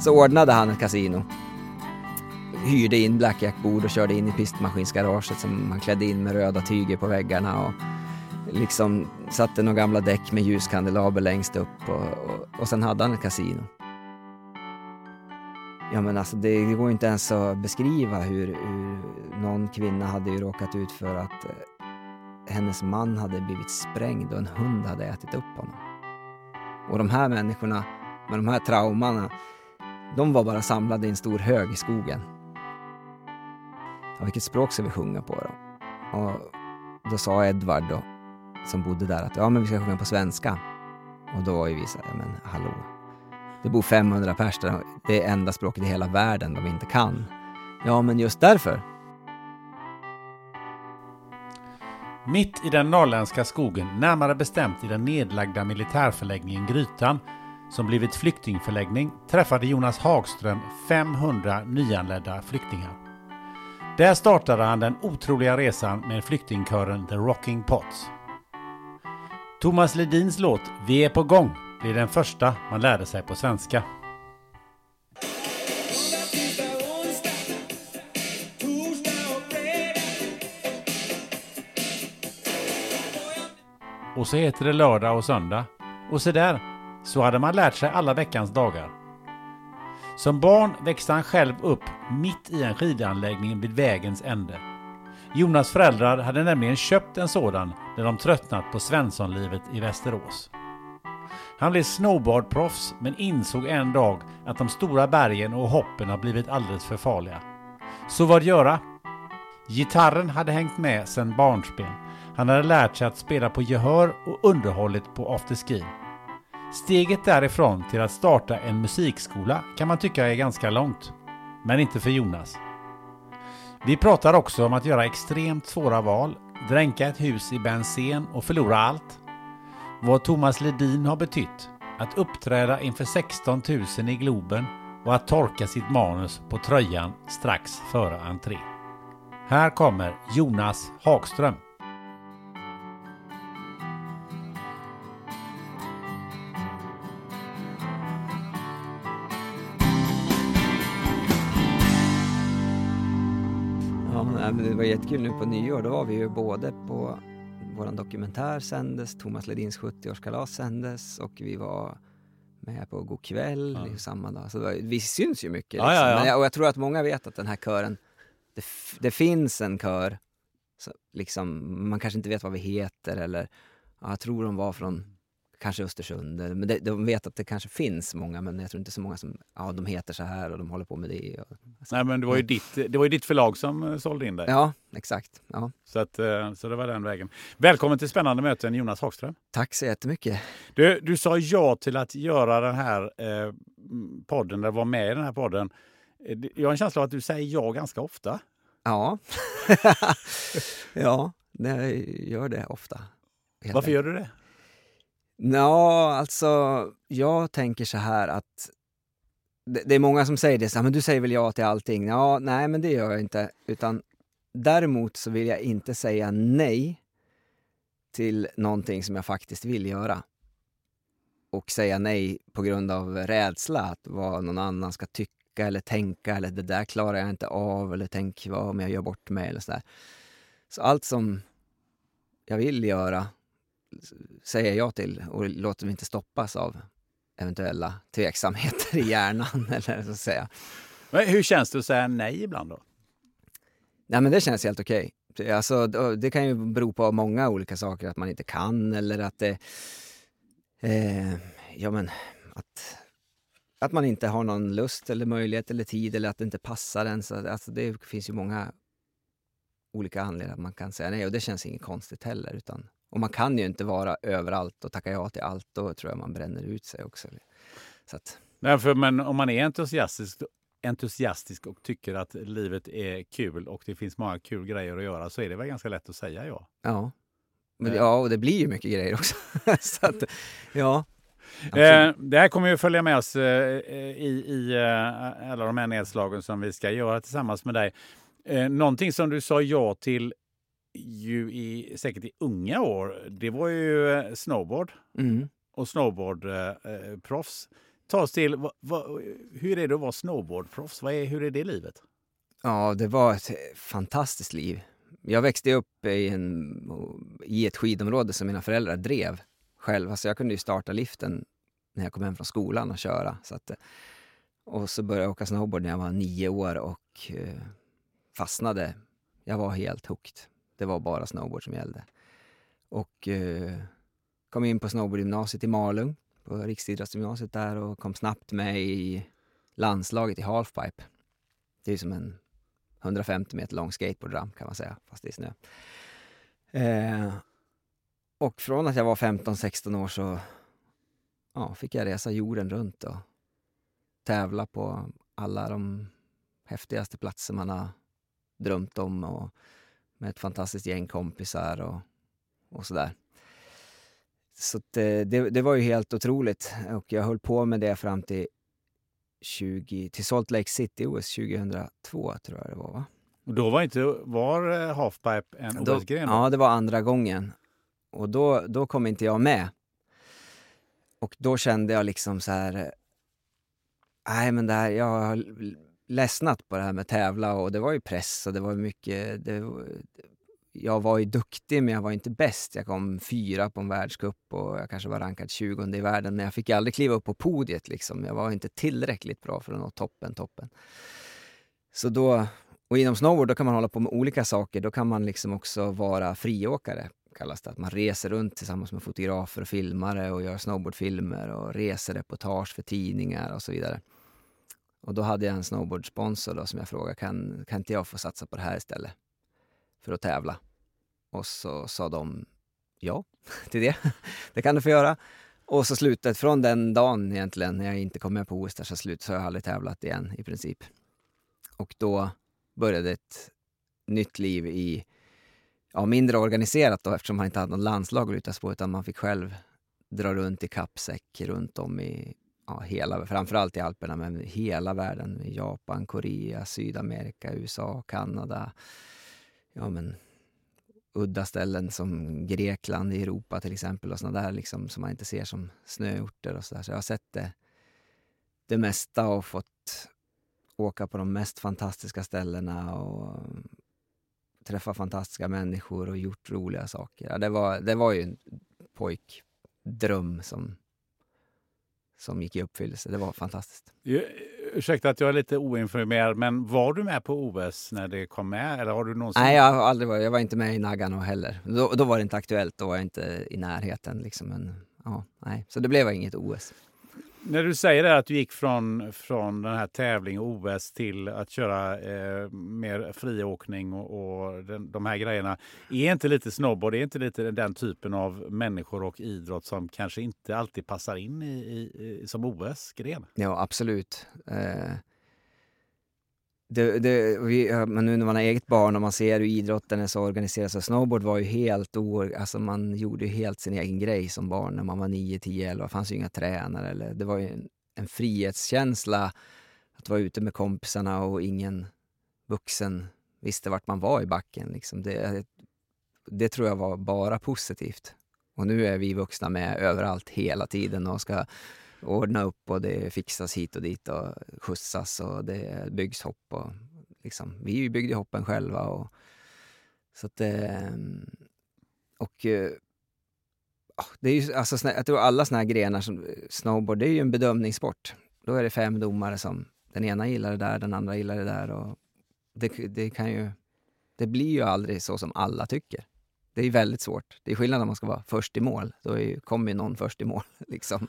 Så ordnade han ett kasino. Hyrde in blackjackbord och körde in i pistmaskinsgaraget som han klädde in med röda tyger på väggarna och liksom satte några gamla däck med ljuskandelaber längst upp och, och, och sen hade han ett kasino. Ja men alltså det, det går inte ens att beskriva hur, hur någon kvinna hade ju råkat ut för att eh, hennes man hade blivit sprängd och en hund hade ätit upp honom. Och de här människorna med de här traumorna, de var bara samlade i en stor hög i skogen. Ja, vilket språk ska vi sjunga på då? Och då sa Edvard då, som bodde där att ja men vi ska sjunga på svenska. Och då var ju vi så här, men hallå. Det bor 500 pers där, det är enda språket i hela världen de inte kan. Ja men just därför. Mitt i den norrländska skogen, närmare bestämt i den nedlagda militärförläggningen Grytan, som blivit flyktingförläggning, träffade Jonas Hagström 500 nyanlända flyktingar. Där startade han den otroliga resan med flyktingkören The Rocking Pots. Thomas Ledins låt Vi är på gång blir den första man lärde sig på svenska. Och så heter det lördag och söndag. Och så där, så hade man lärt sig alla veckans dagar. Som barn växte han själv upp mitt i en skidanläggning vid vägens ände. Jonas föräldrar hade nämligen köpt en sådan när de tröttnat på Svenssonlivet i Västerås. Han blev snowboardproffs men insåg en dag att de stora bergen och hoppen har blivit alldeles för farliga. Så vad göra? Gitarren hade hängt med sedan barnsben. Han hade lärt sig att spela på gehör och underhållit på afterski. Steget därifrån till att starta en musikskola kan man tycka är ganska långt. Men inte för Jonas. Vi pratar också om att göra extremt svåra val, dränka ett hus i bensen och förlora allt. Vad Thomas Ledin har betytt, att uppträda inför 16 000 i Globen och att torka sitt manus på tröjan strax före entré. Här kommer Jonas Hagström. Men det var jättekul nu på nyår. Då var vi ju både på vår dokumentär sändes, Thomas Ledins 70-årskalas sändes och vi var med på God kväll Ja. samma dag. Så var, vi syns ju mycket. Liksom. ja, ja. Men jag, och jag tror att många vet att den här kören, det, det finns en kör, så liksom, man kanske inte vet vad vi heter eller ja, jag tror de var från kanske Östersund. eller- Men det, de vet att det kanske finns många men jag tror inte så många som, ja de heter så här och de håller på med det. Och, Nej, men det var ju ditt, det var ju ditt förlag som eh, sålde in dig. ja, exakt. Ja. Så, att, eh, så det var den vägen. Välkommen till Spännande möten Jonas Hagström. Tack så jättemycket. Du, du sa ja till att göra den här eh, podden, eller vara med i den här podden. Eh, Jag har en känsla av att du säger ja ganska ofta. Ja, ja det gör det ofta. Varför gör du det? Ja, alltså jag tänker så här att det, det är många som säger det, så här, men du säger väl ja till allting? Ja, nej men det gör jag inte. Utan däremot så vill jag inte säga nej till någonting som jag faktiskt vill göra. Och säga nej på grund av rädsla, att vad någon annan ska tycka eller tänka eller det där klarar jag inte av eller tänk vad om jag gör bort mig eller sådär. Så allt som jag vill göra säger jag till och låter mig inte stoppas av eventuella tveksamheter i hjärnan. eller så att säga. Men hur känns det att säga nej ibland då? Nej, men det känns helt okej. Okay. Alltså, det kan ju bero på många olika saker, att man inte kan eller att det... Eh, ja, men att, att man inte har någon lust eller möjlighet eller tid eller att det inte passar en. Så, alltså, det finns ju många olika anledningar att man kan säga nej och det känns inget konstigt heller. Utan, och man kan ju inte vara överallt och tacka ja till allt. Då tror jag man bränner ut sig också. Så att... Nej, för, men om man är entusiastisk, entusiastisk och tycker att livet är kul och det finns många kul grejer att göra så är det väl ganska lätt att säga ja. Ja, men, ja och det blir ju mycket grejer också. så att, ja. Eh, det här kommer ju följa med oss eh, i, i eh, alla de här nedslagen som vi ska göra tillsammans med dig. Eh, någonting som du sa ja till ju i, säkert i unga år, det var ju eh, snowboard mm. och snowboardproffs. Eh, Ta oss till, va, va, hur är det att vara snowboardproffs? Vad är, hur är det livet? Ja, det var ett fantastiskt liv. Jag växte upp i, en, i ett skidområde som mina föräldrar drev själva, så jag kunde ju starta liften när jag kom hem från skolan och köra. Så att, och så började jag åka snowboard när jag var nio år och eh, fastnade. Jag var helt hooked. Det var bara snowboard som gällde. Och eh, kom in på snowboardgymnasiet i Malung, på riksidrottsgymnasiet där och kom snabbt med i landslaget i halfpipe. Det är som en 150 meter lång skateboardramp kan man säga, fast det är snö. Eh, och från att jag var 15-16 år så ja, fick jag resa jorden runt och tävla på alla de häftigaste platser man har drömt om och med ett fantastiskt gäng kompisar och, och sådär. Så det, det, det, var ju helt otroligt och jag höll på med det fram till 20, till Salt Lake City OS 2002 tror jag det var va? Och då var inte var eh, halfpipe en OS-gren? Ja, det var andra gången. Och då, då kom inte jag med. Och då kände jag liksom så här... Nej, men det här, jag har ledsnat på det här med tävla och det var ju press och det var mycket... Det, jag var ju duktig, men jag var inte bäst. Jag kom fyra på en världscup och jag kanske var rankad 20 i världen, men jag fick aldrig kliva upp på podiet. Liksom. Jag var inte tillräckligt bra för att nå toppen, toppen. Så då, och inom snowboard då kan man hålla på med olika saker. Då kan man liksom också vara friåkare, kallas det. Att man reser runt tillsammans med fotografer och filmare och gör snowboardfilmer och reser reportage för tidningar och så vidare. Och då hade jag en snowboardsponsor då som jag frågade, kan, kan inte jag få satsa på det här istället? För att tävla. Och så sa de ja till det. det kan du få göra. Och så slutet från den dagen egentligen, när jag inte kom med på OS där, så slut så har jag aldrig tävlat igen i princip. Och då började ett nytt liv i, ja mindre organiserat då eftersom man inte hade något landslag att luta sig på utan man fick själv dra runt i kappsäck runt om i ja, hela, framförallt i Alperna, men hela världen. Japan, Korea, Sydamerika, USA, Kanada. Ja, men udda ställen som Grekland i Europa till exempel och sådana där liksom, som man inte ser som snöorter och sådär. Så jag har sett det, det mesta och fått åka på de mest fantastiska ställena och träffa fantastiska människor och gjort roliga saker. Ja, det, var, det var ju en pojkdröm som som gick i uppfyllelse. Det var fantastiskt. Ursäkta att jag är lite oinformerad, men var du med på OS när det kom med? Eller har du någonsin... Nej, jag har aldrig varit. Jag var inte med i Nagano heller. Då, då var det inte aktuellt. Då var jag inte i närheten. Liksom. Men, ja, nej. Så det blev inget OS. När du säger det att du gick från, från den här tävling och OS till att köra eh, mer friåkning och, och den, de här grejerna. Är inte lite snowboard, är inte lite den typen av människor och idrott som kanske inte alltid passar in i, i, i som OS-gren? Ja, absolut. Eh, det, det, vi, men nu när man har eget barn och man ser hur idrotten är så organiserad, så snowboard var ju helt o... Alltså man gjorde ju helt sin egen grej som barn när man var 9, 10, 11. Det fanns ju inga tränare. Eller, det var ju en, en frihetskänsla att vara ute med kompisarna och ingen vuxen visste vart man var i backen. Liksom. Det, det tror jag var bara positivt. Och nu är vi vuxna med överallt hela tiden och ska ordna upp och det fixas hit och dit och skjutsas och det byggs hopp. Och liksom, vi byggde hoppen själva. Och, så att, ehm, och eh, ah, det är ju, alltså, jag tror alla såna här grenar som eh, snowboard, det är ju en bedömningssport. Då är det fem domare som, den ena gillar det där, den andra gillar det där. Och det, det kan ju, det blir ju aldrig så som alla tycker det är väldigt svårt. Det är skillnad om man ska vara först i mål. Då är, kommer någon först i mål. Liksom.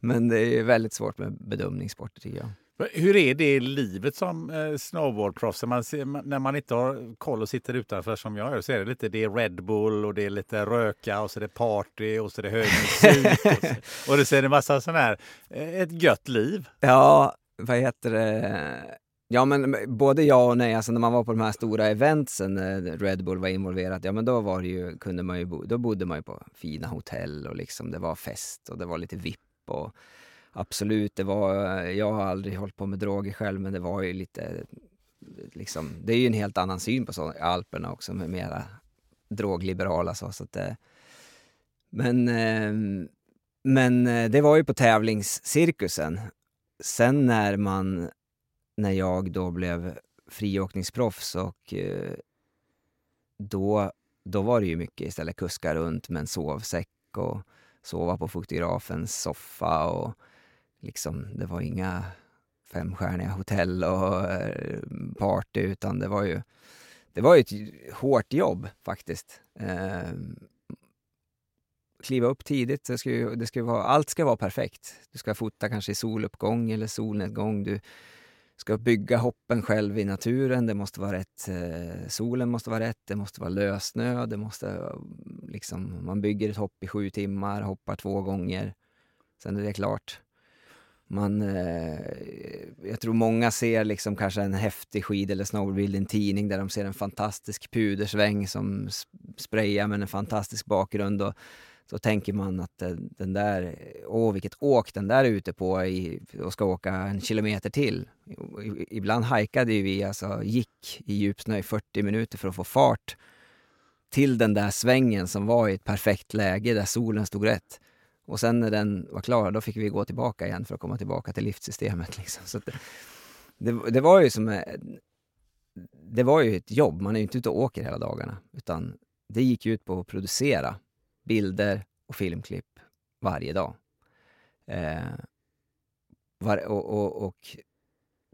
Men det är väldigt svårt med bedömningssporter tycker jag. Hur är det livet som eh, snowboardproffs? Man, när man inte har koll och sitter utanför som jag gör så är det lite det är Red Bull och det är lite röka och så är det party och så är det hög musik. och, så, och det är en massa sån här, eh, ett gött liv. Ja, vad heter det? Ja men både ja och nej, alltså när man var på de här stora eventsen när Red Bull var involverat, ja men då var det ju, kunde man ju bo, då bodde man ju på fina hotell och liksom det var fest och det var lite vipp och absolut, det var, eh, jag har aldrig hållit på med droger själv men det var ju lite, liksom, det är ju en helt annan syn på så, Alperna också med mera drogliberala så, så att det, men, ehm, men det var ju på tävlingscirkusen. Sen när man när jag då blev friåkningsproffs och eh, då, då var det ju mycket istället kuska runt med en sovsäck och sova på fotografens soffa och liksom, det var inga femstjärniga hotell och eh, party utan det var ju det var ju ett hårt jobb faktiskt. Eh, kliva upp tidigt, det ska ju, det ska vara, allt ska vara perfekt. Du ska fota kanske i soluppgång eller solnedgång. Du, ska bygga hoppen själv i naturen. Det måste vara rätt, eh, solen måste vara rätt, det måste vara lössnö. Det måste, mm, liksom, man bygger ett hopp i sju timmar, hoppar två gånger. Sen är det klart. Man, eh, jag tror många ser liksom kanske en häftig skid eller snowboardbild i en tidning där de ser en fantastisk pudersväng som sprayar med en fantastisk bakgrund. Och då tänker man att den där, åh vilket åk den där är ute på i, och ska åka en kilometer till. Ibland hajkade vi, alltså gick i djupsnö i 40 minuter för att få fart till den där svängen som var i ett perfekt läge där solen stod rätt. Och sen när den var klar, då fick vi gå tillbaka igen för att komma tillbaka till liftsystemet. Liksom. Så det, det, det, var ju som... Det var ju ett jobb, man är ju inte ute och åker hela dagarna. Utan det gick ju ut på att producera bilder och filmklipp varje dag. Eh, var, och, och, och,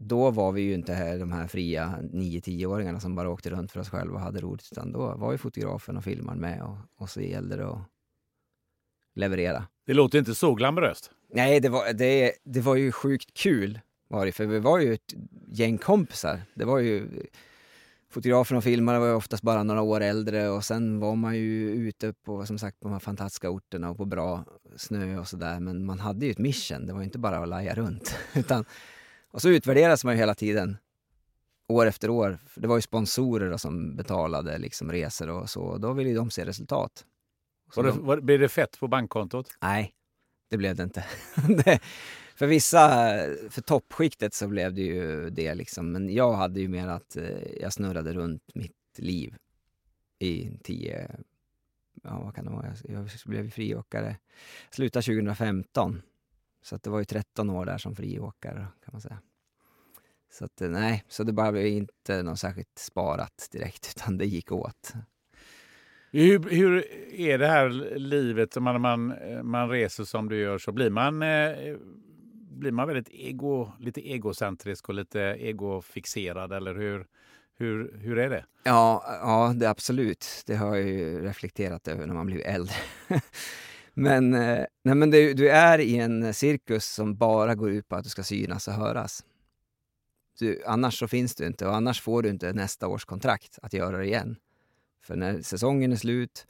då var vi ju inte här, de här fria 9-10-åringarna som bara åkte runt för oss själva och hade roligt, utan då var ju fotografen och filmaren med och, och så gällde det att leverera. Det låter inte så glamoröst. Nej, det var, det, det var ju sjukt kul var det, för vi var ju ett gäng kompisar. Det var ju fotografen och filmaren var ju oftast bara några år äldre och sen var man ju ute på, som sagt, på de här fantastiska orterna och på bra snö och sådär. Men man hade ju ett mission, det var inte bara att laja runt. Utan, och så utvärderas man ju hela tiden, år efter år. För det var ju sponsorer som betalade liksom resor och så, och då ville ju de se resultat. Var det, var, blev det fett på bankkontot? Nej, det blev det inte. det, för vissa, för toppskiktet så blev det ju det liksom. Men jag hade ju mer att eh, jag snurrade runt mitt liv i tio, ja vad kan det vara, jag blev friåkare, slutade 2015. Så att det var ju 13 år där som friåkare kan man säga. Så att eh, nej, så det bara blev inte något särskilt sparat direkt utan det gick åt. Hur, hur är det här livet, när man, eh, man reser som du gör så blir man eh, blir man väldigt ego, lite egocentrisk och lite egofixerad eller hur, hur, hur är det? Ja, ja det absolut. Det har jag ju reflekterat över när man blir äldre. men eh, nej, men det, du är i en cirkus som bara går ut på att du ska synas och höras. Du, annars så finns du inte och annars får du inte nästa års kontrakt att göra det igen. För när säsongen är slut,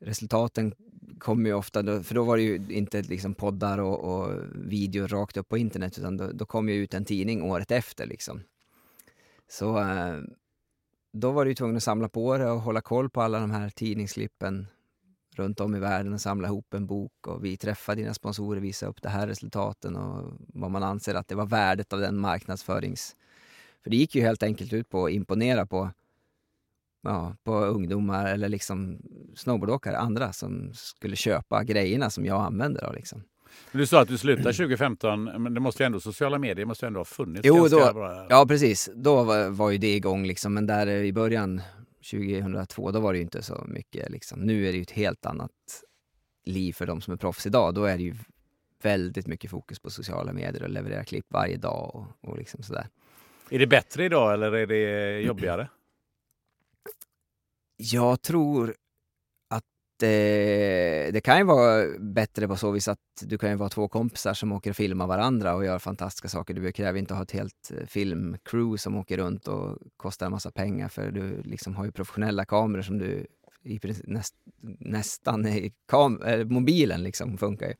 resultaten kom ju ofta, då, för då var det ju inte liksom poddar och, och videor rakt upp på internet utan då, då kom ju ut en tidning året efter. Liksom. Så eh, då var du tvungen att samla på det och hålla koll på alla de här tidningsklippen runt om i världen och samla ihop en bok och vi träffade dina sponsorer, visade upp det här resultaten och vad man anser att det var värdet av den marknadsförings... För det gick ju helt enkelt ut på att imponera på, ja, på ungdomar eller liksom snowboardåkare, andra som skulle köpa grejerna som jag använder. Då, liksom. Du sa att du slutade 2015, men det måste ju ändå, sociala medier måste ju ändå ha funnits Jo, då, bra. ja precis. Då var, var ju det igång liksom, men där i början 2002, då var det ju inte så mycket. Liksom. Nu är det ju ett helt annat liv för de som är proffs idag. Då är det ju väldigt mycket fokus på sociala medier och leverera klipp varje dag och, och liksom sådär. Är det bättre idag eller är det jobbigare? Jag tror det, eh, det kan ju vara bättre på så vis att du kan ju vara två kompisar som åker och filmar varandra och gör fantastiska saker. Du kräver inte ha ett helt eh, filmcrew som åker runt och kostar en massa pengar för du liksom har ju professionella kameror som du i näst, nästan i kam, äh, mobilen liksom funkar ju.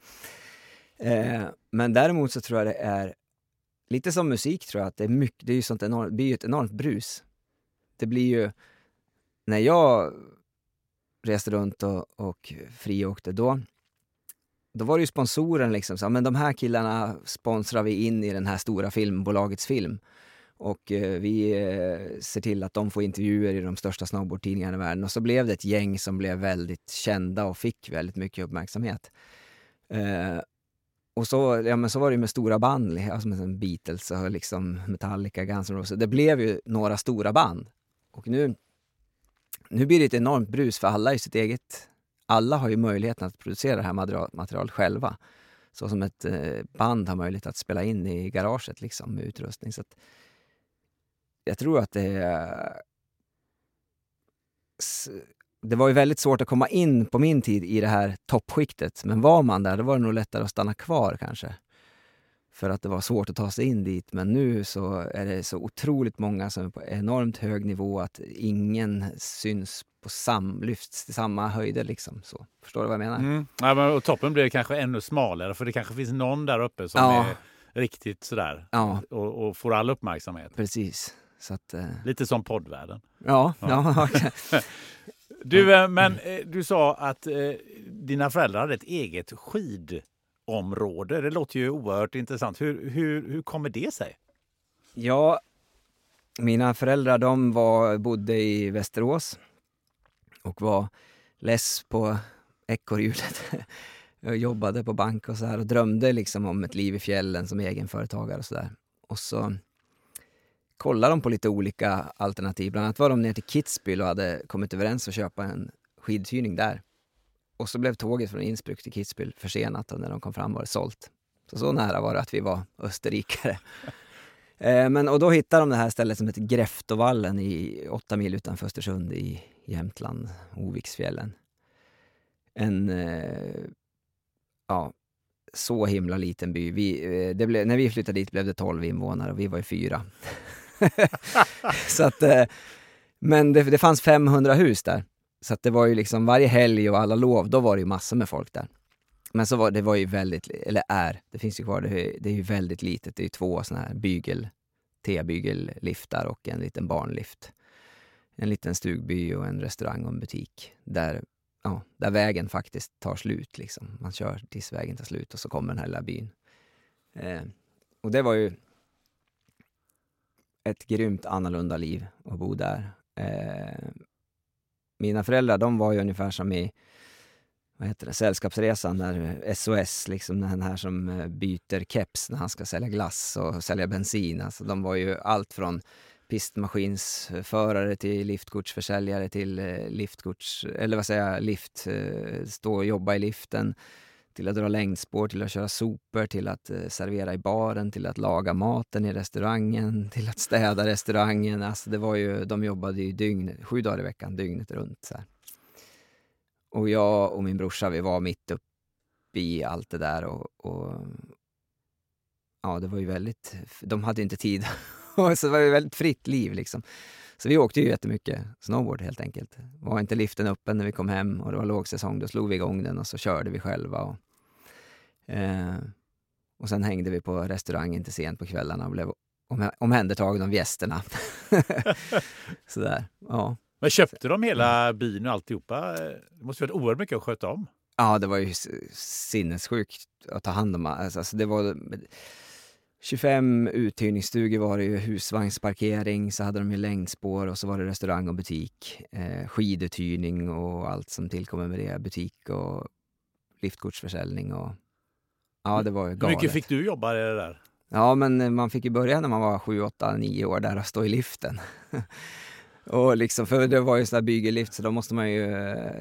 Eh, men däremot så tror jag det är lite som musik tror jag att det är mycket, det är ju sånt enormt, det blir ju ett enormt brus. Det blir ju, när jag reste runt och, och friåkte, då, då var det ju sponsoren liksom, så, men de här killarna sponsrar vi in i den här stora filmbolagets film. Och eh, vi eh, ser till att de får intervjuer i de största snowboardtidningarna i världen. Och så blev det ett gäng som blev väldigt kända och fick väldigt mycket uppmärksamhet. Eh, och så, ja, men så var det med stora band, alltså med Beatles och liksom Metallica, Guns N' Roses. Det blev ju några stora band. Och nu nu blir det ett enormt brus för alla i sitt eget... Alla har ju möjligheten att producera det här materialet själva. Så som ett eh, band har möjlighet att spela in i garaget liksom, med utrustning. Så jag tror att det... Det var ju väldigt svårt att komma in på min tid i det här toppskiktet. Men var man där, då var det nog lättare att stanna kvar kanske för att det var svårt att ta sig in dit. Men nu så är det så otroligt många som är på enormt hög nivå att ingen syns på sam, lyfts till samma höjder. Liksom. Så, förstår du vad jag menar? Mm. Ja, men, och toppen blir kanske ännu smalare för det kanske finns någon där uppe som ja. är riktigt sådär ja. och, och, får all uppmärksamhet. Precis. Så att, eh... Lite som poddvärlden. Ja, ja. du, eh, men eh, du sa att eh, dina föräldrar hade ett eget skid område. Det låter ju oerhört intressant. Hur, hur, hur kommer det sig? Ja, mina föräldrar de var, bodde i Västerås och var less på ekorrhjulet. Jag jobbade på bank och så här och drömde liksom om ett liv i fjällen som egenföretagare och så där. Och så kollade de på lite olika alternativ. Bland annat var de ner till Kitzbühel och hade kommit överens att köpa en skidhyrning där. Och så blev tåget från Innsbruck till Kitzbühel försenat och när de kom fram var det sålt. Så, så nära var det att vi var österrikare. eh, men, och då hittade de det här stället som heter Gräftovallen i åtta mil utanför Östersund i Jämtland, Oviksfjällen. En, eh, ja, så himla liten by. Vi, eh, blev, när vi flyttade dit blev det 12 invånare och vi var ju fyra. så att, eh, men det, det fanns 500 hus där. Så att det var ju liksom varje helg och alla lov, då var det ju massor med folk där. Men så var det var ju väldigt, eller är, det finns ju kvar, det är, det är ju väldigt litet. Det är ju två sådana här bygel, T-bygelliftar och en liten barnlift. En liten stugby och en restaurang och en butik där, ja, där vägen faktiskt tar slut. Liksom. Man kör tills vägen tar slut och så kommer den här lilla byn. Eh, och det var ju ett grymt annorlunda liv att bo där. Eh, mina föräldrar, de var ju ungefär som i vad heter det, Sällskapsresan, där eh, SOS, liksom den här som eh, byter keps när han ska sälja glass och sälja bensin. Alltså, de var ju allt från pistmaskinsförare till liftkortsförsäljare till eh, liftkorts, eller vad säger jag, lift, stå och jobba i liften till att dra längdspår, till att köra sopor, till att eh, servera i baren, till att laga maten i restaurangen, till att städa restaurangen. Alltså det var ju, de jobbade ju dygnet, sju dagar i veckan, dygnet runt. Så här. Och jag och min brorsa, vi var mitt uppe i allt det där och, och ja, det var ju väldigt, de hade inte tid. så det var ju ett väldigt fritt liv liksom. Så vi åkte ju jättemycket snowboard helt enkelt. Var inte liften öppen när vi kom hem och det var lågsäsong, då slog vi igång den och så körde vi själva. Och, eh, och sen hängde vi på restaurangen till sent på kvällarna och blev om, omhändertagen av gästerna. Sådär, ja. Men köpte de hela byn och alltihopa? Det måste varit oerhört mycket att sköta om. Ja, det var ju sinnessjukt att ta hand om. Alltså, alltså det var 25 uthyrningsstugor var det ju, husvagnsparkering, så hade de ju längdspår och så var det restaurang och butik. Eh, skiduthyrning och allt som tillkommer med det. Butik och liftkortsförsäljning och... Ja, det var ju galet. Hur mycket fick du jobba i det där? Ja, men man fick ju börja när man var 7, 8, 9 år där och stå i liften. och liksom, för det var ju sån där bygelift så då måste man ju... Eh,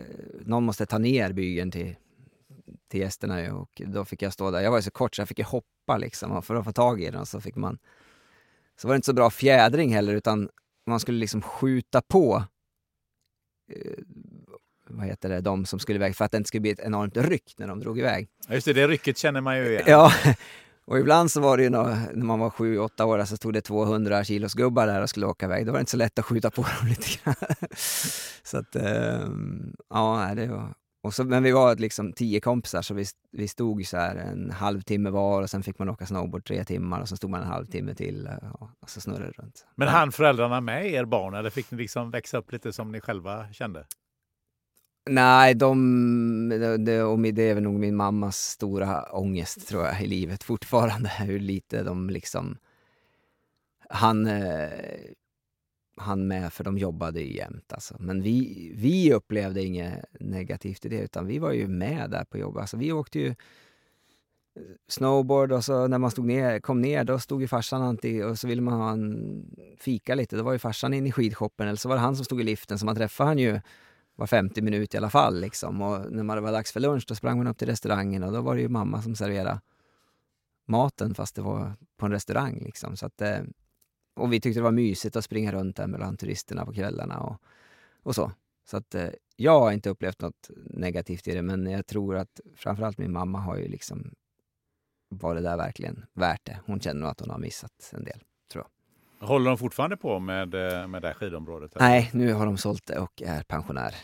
någon måste ta ner bygeln till, till gästerna ju, och då fick jag stå där. Jag var ju så kort så jag fick ju hoppa liksom för att få tag i den. Så fick man... Så var det inte så bra fjädring heller utan man skulle liksom skjuta på eh, vad heter det, de som skulle iväg för att det inte skulle bli ett enormt ryck när de drog iväg. Ja, just det, det rycket känner man ju igen. Ja, och ibland så var det ju nå, när man var sju, åtta år så stod det 200 kilos gubbar där och skulle åka iväg. Då var det inte så lätt att skjuta på dem lite grann. så att, um, ja, det var... Och så, men vi var liksom tio kompisar så vi, vi stod så här en halvtimme var och sen fick man åka snowboard tre timmar och så stod man en halvtimme till och, och så snurrade det runt. Men hann föräldrarna med er barn eller fick ni liksom växa upp lite som ni själva kände? Nej, de, det, och det är väl nog min mammas stora ångest tror jag i livet fortfarande. Hur lite de liksom... Han, eh, han med, för de jobbade ju jämt. Alltså. Men vi, vi upplevde inget negativt i det, utan vi var ju med där på jobbet. Alltså, vi åkte ju eh, snowboard och så när man stod ner, kom ner då stod ju farsan alltid och så ville man ha en fika lite. Då var ju farsan inne i skidshoppen eller så var det han som stod i liften så man träffade han ju var 50 minut i alla fall. Liksom. Och när det var dags för lunch då sprang man upp till restaurangen och då var det ju mamma som serverade maten fast det var på en restaurang. Liksom. Så att, eh, och vi tyckte det var mysigt att springa runt där mellan turisterna på kvällarna och, och så. Så att eh, jag har inte upplevt något negativt i det men jag tror att framförallt min mamma har ju liksom var det där verkligen värt det. Hon känner nog att hon har missat en del, tror jag. Håller de fortfarande på med, eh, med det här skidområdet? Eller? Nej, nu har de sålt det och är pensionär.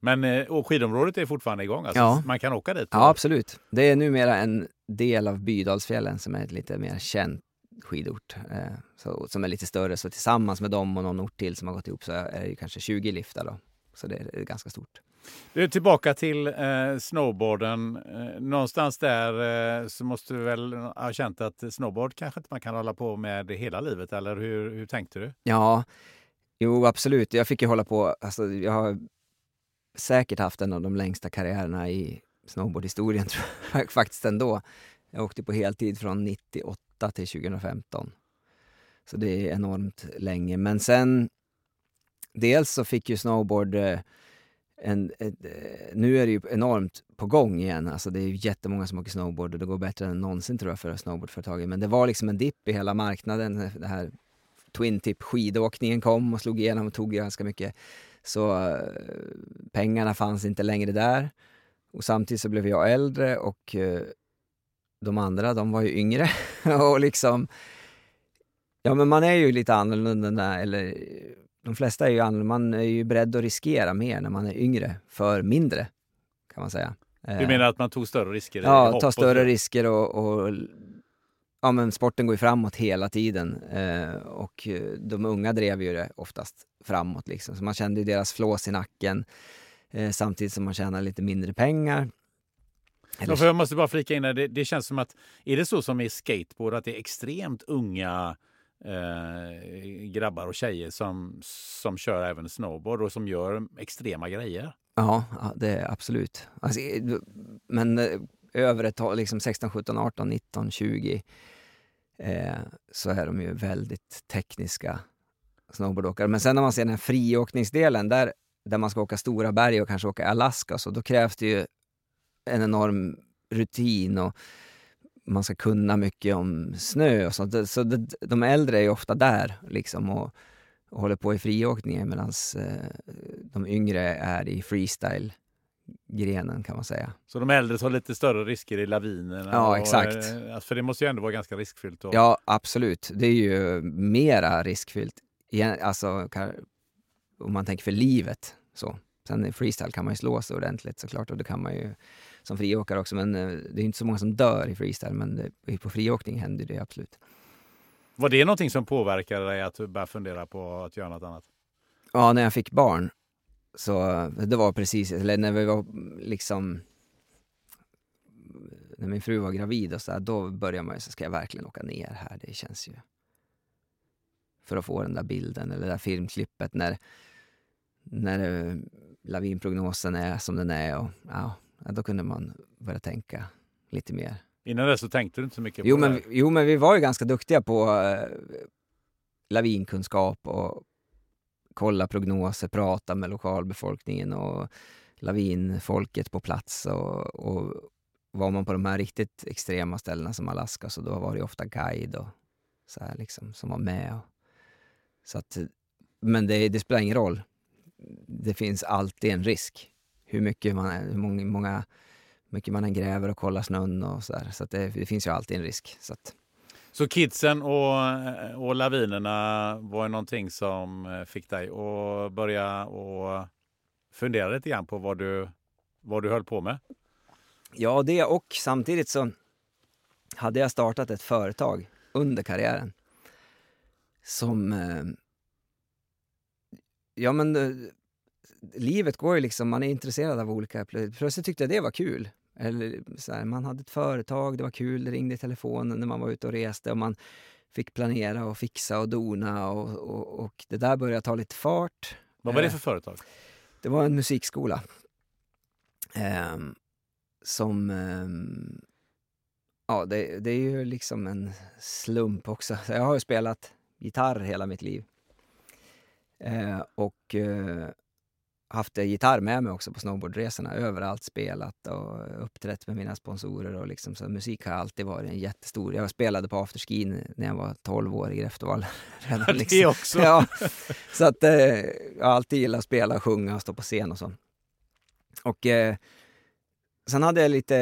Men eh, och skidområdet är fortfarande igång? Alltså, ja. Man kan åka dit? Ja, absolut. Det är numera en del av Bydalsfjällen som är ett lite mer känt skidort. Eh, så, som är lite större. Så tillsammans med dem och någon ort till som har gått ihop så är det kanske 20 liftar. Då. Så det är ganska stort. Du, tillbaka till eh, snowboarden. Eh, någonstans där eh, så måste du väl ha känt att snowboard kanske inte man kan hålla på med hela livet, eller hur, hur tänkte du? Ja, jo absolut. Jag fick ju hålla på, alltså, jag har säkert haft en av de längsta karriärerna i snowboardhistorien, tror jag, faktiskt ändå. Jag åkte på heltid från 98 till 2015. Så det är enormt länge. Men sen, dels så fick ju snowboard eh, en, ett, nu är det ju enormt på gång igen. Alltså det är jättemånga som åker snowboard och det går bättre än någonsin tror jag för snowboardföretagen. Men det var liksom en dipp i hela marknaden. Det här Twin Tip skidåkningen kom och slog igenom och tog ganska mycket. Så uh, pengarna fanns inte längre där. Och samtidigt så blev jag äldre och uh, de andra, de var ju yngre. och liksom... Ja, men man är ju lite annorlunda, eller de flesta är ju annorlunda. Man är ju beredd att riskera mer när man är yngre, för mindre, kan man säga. Du menar att man tog större risker? Ja, ta större risker och, och ja, men sporten går ju framåt hela tiden eh, och de unga drev ju det oftast framåt. Liksom. Så man kände ju deras flås i nacken eh, samtidigt som man tjänar lite mindre pengar. Eller... Ja, jag måste bara flika in det, det känns som att, är det så som i skateboard att det är extremt unga eh, grabbar och tjejer som, som kör även snowboard och som gör extrema grejer? Ja, det är absolut. Alltså, men eh, över ett tag, liksom 16, 17, 18, 19, 20 eh, så är de ju väldigt tekniska snowboardåkare. Men sen när man ser den här friåkningsdelen, där, där man ska åka stora berg och kanske åka Alaska, så då krävs det ju en enorm rutin och man ska kunna mycket om snö och sånt. Så de äldre är ju ofta där liksom och, och håller på i friåkningen medan eh, de yngre är i freestyle grenen kan man säga. Så de äldre tar lite större risker i lavinerna? Ja, och, exakt. Eh, för det måste ju ändå vara ganska riskfyllt? Och... Ja, absolut. Det är ju mera riskfyllt, alltså, om man tänker för livet. Så. Sen i freestyle kan man ju slå sig ordentligt såklart och det kan man ju som friåkare också. Men eh, det är inte så många som dör i freestyle, men det, på friåkning händer det absolut. Var det någonting som påverkade dig att du började fundera på att göra något annat? Ja, när jag fick barn, så det var precis, eller när vi var liksom när min fru var gravid och så där, då började man ju så ska jag verkligen åka ner här? Det känns ju... För att få den där bilden eller det där filmklippet när, när eh, lavinprognosen är som den är. Och, ja, då kunde man börja tänka lite mer. Innan dess så tänkte du inte så mycket på Jo, det men, här. jo, men vi var ju ganska duktiga på eh, lavinkunskap och kolla prognoser, prata med lokalbefolkningen och lavinfolket på plats. Och, och var man på de här riktigt extrema ställena som Alaska så då var det ofta guide och så här liksom, som var med. Och, så att, men det, det spelar ingen roll. Det finns alltid en risk. Hur mycket man, hur många, många mycket man än gräver och kollar snön och så där. Så det, det finns ju alltid en risk. Så att, Så kidsen och, och lavinerna var någonting som eh, fick dig att börja och fundera lite grann på vad du, vad du höll på med. Ja, det och samtidigt så hade jag startat ett företag under karriären som... Eh, ja, men eh, livet går ju liksom, man är intresserad av olika... Plötsligt tyckte jag det var kul. Eller så här, man hade ett företag, det var kul, det ringde i telefonen när man var ute och reste och man fick planera och fixa och dona och, och, och det där började ta lite fart. Vad var det Eh, för företag? det var en musikskola. Ehm, som... ehm, ja, det, det är ju liksom en slump också. Så Jag har ju spelat gitarr hela mitt liv. Eh, och eh, haft gitarr med mig också på snowboardresorna. Överallt spelat och uppträtt med mina sponsorer. Och liksom, så musik har alltid varit en jättestor... Jag spelade på afterskin när jag var 12 år i Grefteval. Redan, liksom. Det också? Ja, så att eh, jag har alltid gillat att spela, sjunga och stå på scen och så. Och eh, sen hade jag lite,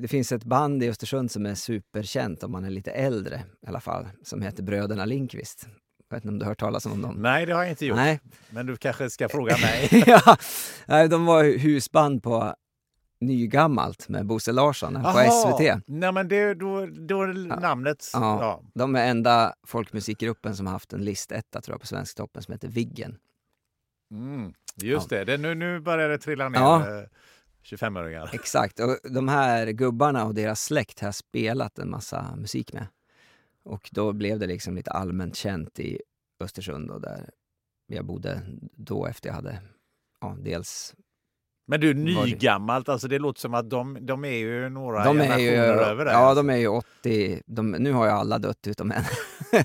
det finns ett band i Östersund som är superkänt om man är lite äldre i alla fall, som heter Bröderna Lindqvist. Jag vet inte om du har hört talas om dem? Nej, det har jag inte gjort. Nej. Men du kanske ska fråga mig. ja, de var husband på Nygammalt med Bosse Larsson på Jaha. SVT. Nej, men det, då, då är namnet... Ja. Ja. De är enda folkmusikgruppen som har haft en listetta tror jag på Svensktoppen som heter Viggen. Mm, just det. det nu, nu börjar det trilla ner Ja. eh, 25-åringar. Exakt, och de här gubbarna och deras släkt har spelat en massa musik med. Och då blev det liksom lite allmänt känt i Östersund och där jag bodde då efter jag hade ja, dels... Men du, nygammalt, alltså det låter som att de, de är ju några De generationer ju, över det. ja, de är ju 80, de, nu har ju alla dött utom en.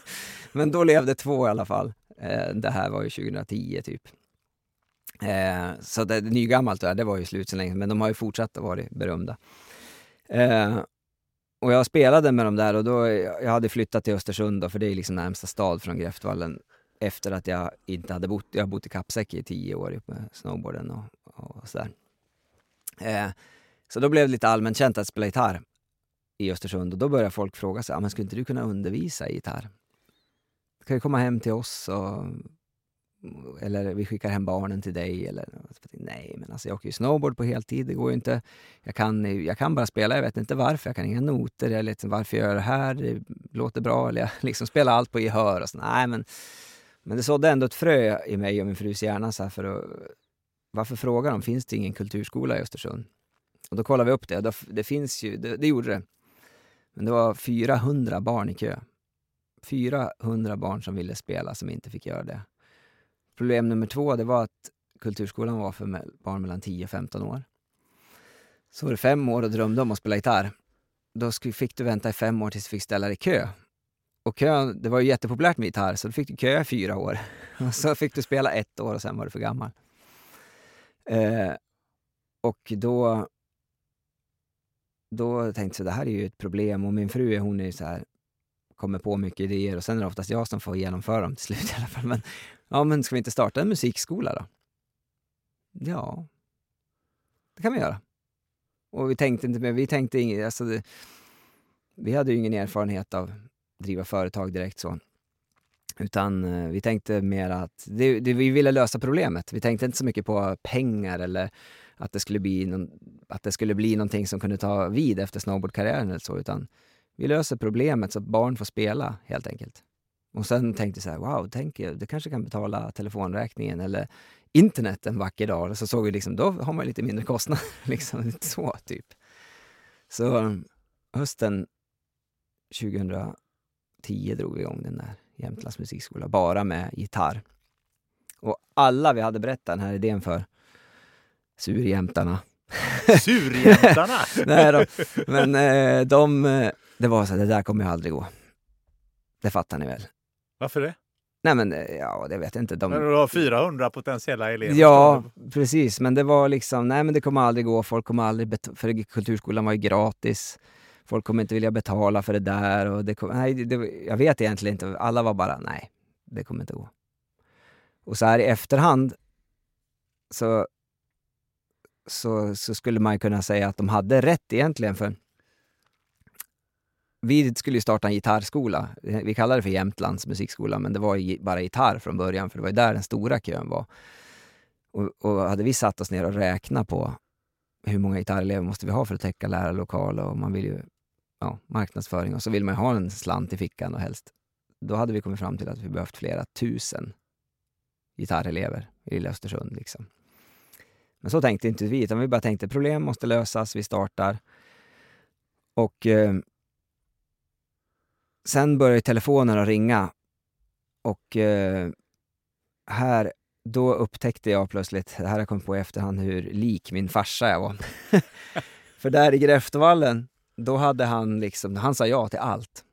Men då levde två i alla fall. Eh, det här var ju 2010 typ. Eh, så det, nygammalt det var ju slut så länge, men de har ju fortsatt att vara berömda. Och jag spelade med dem där och då, jag hade flyttat till Östersund då, för det är liksom närmsta stad från Gräftvallen efter att jag inte hade bott, jag har bott i Kappsäck i tio år med snowboarden och, och sådär. Eh, så då blev det lite allmänt känt att spela gitarr i Östersund och då började folk fråga sig, ah, men skulle inte du kunna undervisa i gitarr? Kan du komma hem till oss och eller vi skickar hem barnen till dig. Eller, nej, men alltså jag åker ju snowboard på heltid, det går ju inte. Jag kan, jag kan bara spela, jag vet inte varför, jag kan inga noter, eller liksom, varför jag gör det här, det låter bra, eller jag liksom spelar allt på gehör och så. Nej, men, men det sådde ändå ett frö i mig och min frus hjärna så här för att, varför frågar de, finns det ingen kulturskola i Östersund? Och då kollade vi upp det, det finns ju, det, det gjorde det. Men det var 400 barn i kö. 400 barn som ville spela som inte fick göra det. Problem nummer två det var att kulturskolan var för barn mellan 10 och 15 år. Så var det fem år och drömde om att spela gitarr. Då fick du vänta i fem år tills du fick ställa dig i kö. Och kön, det var ju jättepopulärt med gitarr, så då fick du köa i fyra år. Och så fick du spela ett år och sen var du för gammal. Eh, och då, då tänkte jag det här är ju ett problem och min fru hon är ju så här, kommer på mycket idéer och sen är det oftast jag som får genomföra dem till slut i alla fall. Men, ja, men ska vi inte starta en musikskola då? Ja, det kan vi göra. Och vi tänkte inte mer, vi tänkte inget, alltså det, vi hade ju ingen erfarenhet av att driva företag direkt så. Utan eh, vi tänkte mer att det, det, vi ville lösa problemet. Vi tänkte inte så mycket på pengar eller att det skulle bli, någon, att det skulle bli någonting som kunde ta vid efter snowboardkarriären eller så, utan vi löser problemet så att barn får spela helt enkelt. Och sen tänkte jag så här, wow, tänk, det kanske kan betala telefonräkningen eller internet en vacker dag. Och så såg vi liksom, då har man lite mindre kostnader. liksom, så typ. Så hösten 2010 drog vi igång den där Jämtlands musikskola, bara med gitarr. Och alla vi hade berättat den här idén för, surjämtarna. Surjämtarna? Nej då. Men eh, de, eh, det var så här, det där kommer ju aldrig gå. Det fattar ni väl? Varför det? Nej men, eh, ja, det vet jag inte. De... Men du har 400 potentiella elever. Ja, precis. Men det var liksom, nej men det kommer aldrig gå. Folk kommer aldrig, bet- för kulturskolan var ju gratis. Folk kommer inte vilja betala för det där. Och det kom, nej, det, jag vet egentligen inte. Alla var bara, nej, det kommer inte gå. Och så här i efterhand så, så, så skulle man kunna säga att de hade rätt egentligen. för vi skulle ju starta en gitarrskola. Vi kallade det för Jämtlands musikskola, men det var bara gitarr från början, för det var där den stora kön var. Och, och hade vi satt oss ner och räknat på hur många gitarrelever måste vi ha för att täcka lärarlokal och man vill ju ja, marknadsföring och så vill man ju ha en slant i fickan och helst. Då hade vi kommit fram till att vi behövt flera tusen gitarrelever i lilla Östersund. Liksom. Men så tänkte inte vi, utan vi bara tänkte problem måste lösas, vi startar. Och eh, sen började telefonen att ringa och eh, här, då upptäckte jag plötsligt, det här har jag kommit på i efterhand, hur lik min farsa jag var. För där i Gräftevallen, då hade han liksom, han sa ja till allt.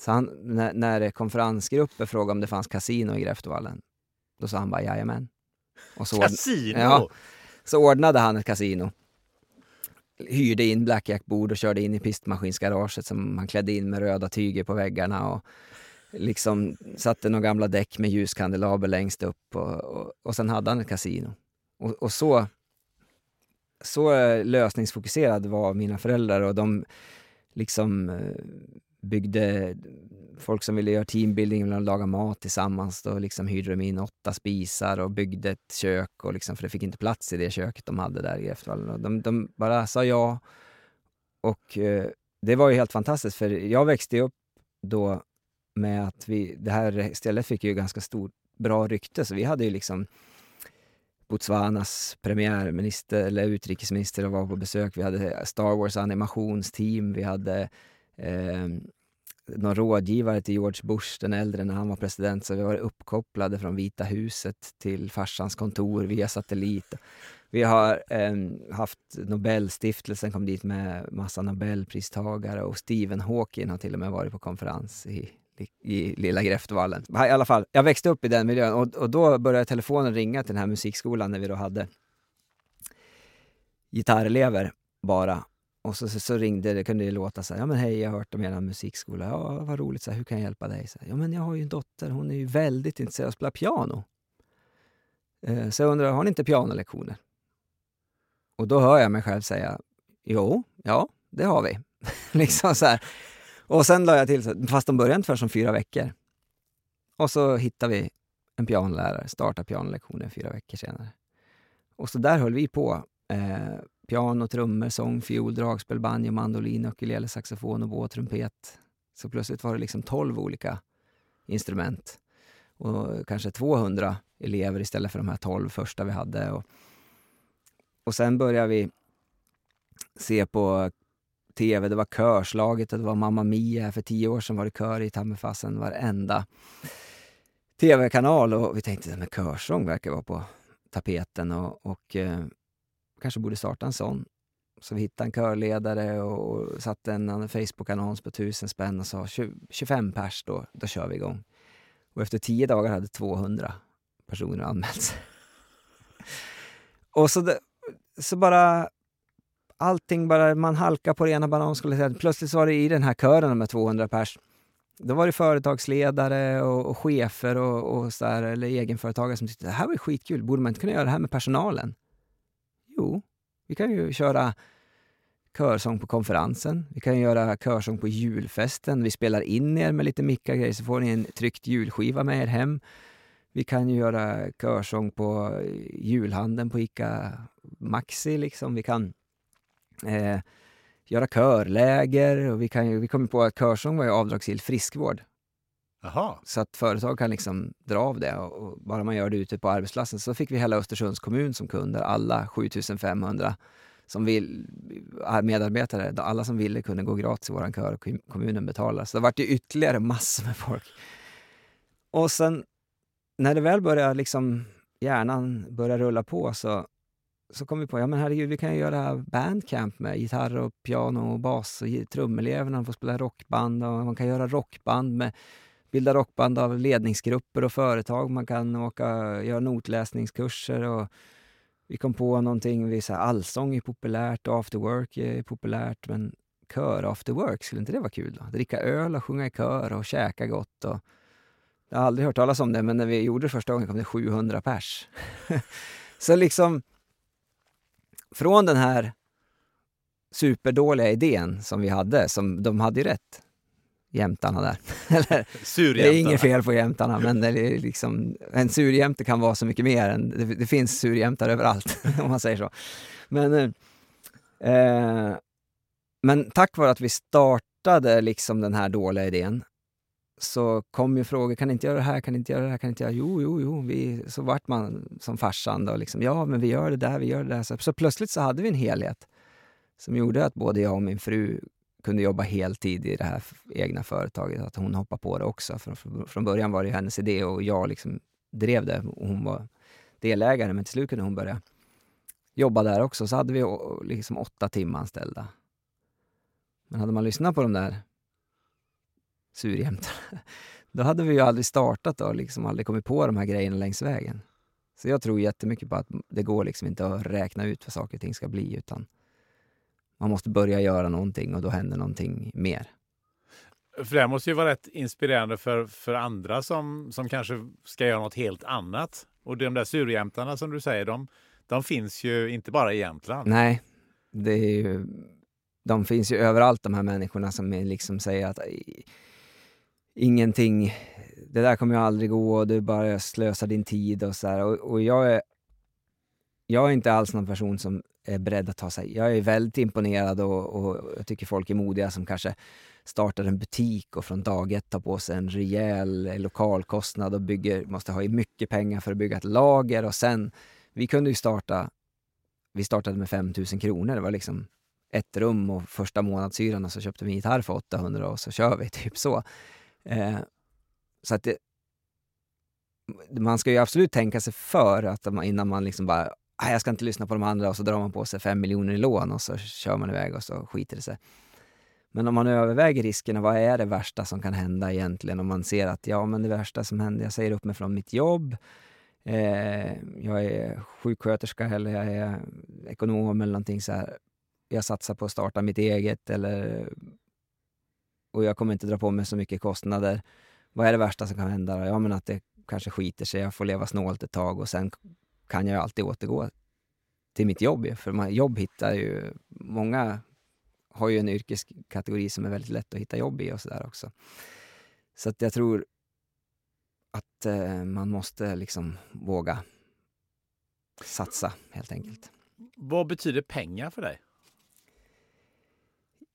Så han, när, när konferensgrupper frågade om det fanns kasino i Gräftevallen, då sa han bara jajamän. Och så kasino? Ja, så ordnade han ett kasino. Hyrde in blackjackbord och körde in i pistmaskinsgaraget som man klädde in med röda tyger på väggarna och liksom satte några gamla däck med ljuskandelaber längst upp och, och, och sen hade han ett kasino. Och, och så, så eh, lösningsfokuserad var mina föräldrar och de liksom eh, byggde folk som ville göra teambuilding, ville laga mat tillsammans. Då liksom hyrde de in åtta spisar och byggde ett kök, och liksom, för det fick inte plats i det köket de hade där i Eftervallen. De, de bara sa ja. Och eh, det var ju helt fantastiskt, för jag växte upp då med att vi, det här stället fick ju ganska stort, bra rykte, så vi hade ju liksom Botswanas premiärminister eller utrikesminister och var på besök. Vi hade Star Wars animationsteam, vi hade eh, någon rådgivare till George Bush, den äldre, när han var president. Så vi var uppkopplade från Vita huset till farsans kontor via satellit. Vi har eh, haft Nobelstiftelsen kom dit med massa Nobelpristagare och Stephen Hawking har till och med varit på konferens i, i, i lilla Gräftvallen. I alla fall, jag växte upp i den miljön och, och då började telefonen ringa till den här musikskolan när vi då hade gitarrelever bara. Och så, så, så, ringde det, kunde det låta så här, ja men hej, jag har hört om er musikskola. Ja, vad roligt, så här, hur kan jag hjälpa dig? Så här, ja men jag har ju en dotter, hon är ju väldigt intresserad av att spela piano. Eh, så jag undrar, har ni inte pianolektioner? Och då hör jag mig själv säga, jo, ja, det har vi. liksom så här. Och sen la jag till, fast de började inte förrän om fyra veckor. Och så hittade vi en pianolärare, startade pianolektioner fyra veckor senare. Och så där höll vi på. Eh, piano, trummor, sång, fiol, dragspel, banjo, mandolin, ukulele, saxofon, oboe, trumpet. Så plötsligt var det liksom 12 olika instrument och kanske 200 elever istället för de här 12 första vi hade. Och, och sen började vi se på tv, det var körslaget och det var Mamma Mia. För tio år sedan var det kör i Tammerfassen varenda tv-kanal och vi tänkte att körsång verkar vara på tapeten och, och eh, kanske borde starta en sån. Så vi hittade en körledare och satte en Facebook-annons på tusen spänn och sa 25 pers då, då kör vi igång. Och efter tio dagar hade 200 personer anmält sig. och så, det, så bara allting bara, man halkar på det ena bananskalet. Plötsligt var det i den här kören med 200 pers, då var det företagsledare och, och chefer och, och så där, eller egenföretagare som tyckte det här var skitkul, borde man inte kunna göra det här med personalen? Jo, vi kan ju köra körsång på konferensen. Vi kan göra körsång på julfesten. Vi spelar in er med lite mickar grejer så får ni en tryckt julskiva med er hem. Vi kan ju göra körsång på eh, julhandeln på ICA Maxi. Liksom. Vi kan eh, göra körläger och vi, kan ju, vi kom på att körsång var ju avdragsgill friskvård. Aha. Så att företag kan liksom dra av det och, bara man gör det ute på arbetsplatsen. Så fick vi hela Östersunds kommun som kunder, alla 7500 som vill, eh, medarbetare, alla som ville kunde gå gratis i vår kör och kommunen betalade. Så det vart ju ytterligare massor med folk. Och sen när det väl började liksom hjärnan börja rulla på så, så kom vi på, ja men herregud, vi kan ju göra bandcamp med gitarr och piano och bas och trumeleverna får spela rockband och man kan göra rockband med bilda rockband av ledningsgrupper och företag. Man kan åka göra notläsningskurser och vi kom på någonting, vi sa allsång är populärt och after work är populärt, men kör after work, skulle inte det vara kul? Då? Dricka öl och sjunga i kör och käka gott. Och... Jag har aldrig hört talas om det, men när vi gjorde det första gången kom det 700 pers. så liksom, från den här superdåliga idén som vi hade, som de hade ju rätt, jämtarna där. det är inget fel på jämtarna, men det är liksom, en surjämte kan vara så mycket mer. Än, det, det finns surjämtar överallt, om man säger så. Men, eh, men tack vare att vi startade liksom den här dåliga idén så kom ju frågor, kan ni inte göra det här, kan ni inte göra det här, kan ni inte göra Jo, jo, jo. Vi, så vart man som farsan då, liksom, ja men vi gör det där, vi gör det där. Så, så plötsligt så hade vi en helhet som gjorde att både jag och min fru kunde jobba heltid i det här egna företaget, att hon hoppade på det också. Från, från början var det hennes idé och jag liksom drev det. Och hon var delägare, men till slut kunde hon börja jobba där också. Så hade vi liksom åtta timanställda. Men hade man lyssnat på de där surjämtarna, då hade vi ju aldrig startat och liksom aldrig kommit på de här grejerna längs vägen. Så jag tror jättemycket på att det går liksom inte att räkna ut vad saker och ting ska bli, utan man måste börja göra någonting och då händer någonting mer. För det måste ju vara rätt inspirerande för, för andra som, som kanske ska göra något helt annat. Och de där surjämtarna som du säger, de, de finns ju inte bara i Jämtland. Nej, det är ju, de finns ju överallt de här människorna som liksom säger att ingenting, det där kommer ju aldrig gå och du bara slösar din tid och så här. Och, och jag är jag är inte alls någon person som är beredd att ta sig... Jag är väldigt imponerad och, och jag tycker folk är modiga som kanske startar en butik och från dag ett tar på sig en rejäl eh, lokalkostnad och bygger, måste ha mycket pengar för att bygga ett lager och sen... Vi kunde ju starta... Vi startade med 5 000 kronor. Det var liksom ett rum och första månadshyran och så köpte vi en gitarr för 800 och så kör vi, typ så. Eh, så att det, man ska ju absolut tänka sig för att man, innan man liksom bara Ah, jag ska inte lyssna på de andra och så drar man på sig fem miljoner i lån och så kör man iväg och så skiter det sig. Men om man överväger riskerna, vad är det värsta som kan hända egentligen? Om man ser att ja, men det värsta som händer, jag säger upp mig från mitt jobb, eh, jag är sjuksköterska eller jag är ekonom eller någonting så här. Jag satsar på att starta mitt eget eller och jag kommer inte dra på mig så mycket kostnader. Vad är det värsta som kan hända? Ja, men att det kanske skiter sig, jag får leva snålt ett tag och sen kan jag alltid återgå till mitt jobb. För man, jobb hittar ju... Många har ju en yrkeskategori som är väldigt lätt att hitta jobb i och sådär också. Så att jag tror att eh, man måste liksom våga satsa helt enkelt. Vad betyder pengar för dig?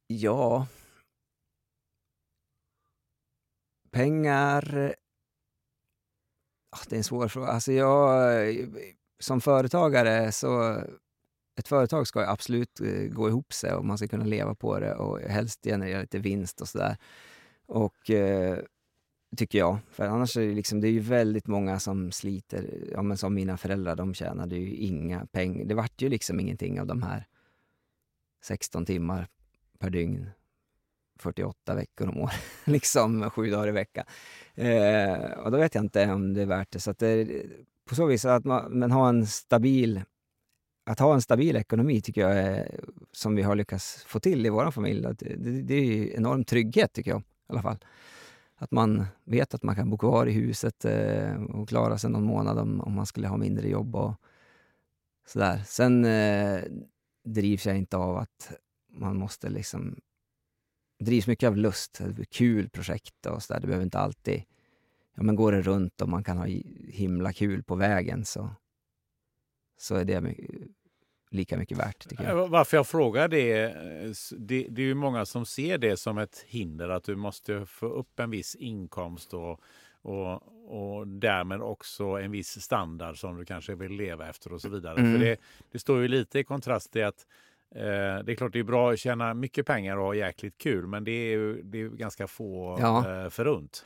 Ja... Pengar... Det är en svår fråga. Alltså jag, som företagare så ett företag ska absolut eh, gå ihop sig och man ska kunna leva på det och helst generera lite vinst och sådär. Och eh, tycker jag. För annars är det, liksom, det är ju väldigt många som sliter. Ja, men som mina föräldrar, de tjänade ju inga pengar. Det vart ju liksom ingenting av de här 16 timmar per dygn, 48 veckor om året, liksom sju dagar i veckan. Eh, och då vet jag inte om det är värt det. Så att det, på så vis att man, man ha en stabil att ha en stabil ekonomi tycker jag är, som vi har lyckats få till i vår familj, det, det, det är enorm trygghet tycker jag i alla fall. Att man vet att man kan bo kvar i huset eh, och klara sig någon månad om, om man skulle ha mindre jobb och sådär. Sen eh, drivs jag inte av att man måste liksom... drivs mycket av lust, kul projekt och sådär. Det behöver inte alltid ja, men går det runt och man kan ha himla kul på vägen så, så är det lika mycket värt. Tycker jag. Eh, Varför jag frågar det, eh, det, det är ju många som ser det som ett hinder att du måste få upp en viss inkomst och, och, och därmed också en viss standard som du kanske vill leva efter och så vidare. Mm. För det, det står ju lite i kontrast till att eh, det är klart det är bra att tjäna mycket pengar och ha jäkligt kul men det är ju det är ganska få Ja. eh, förunt.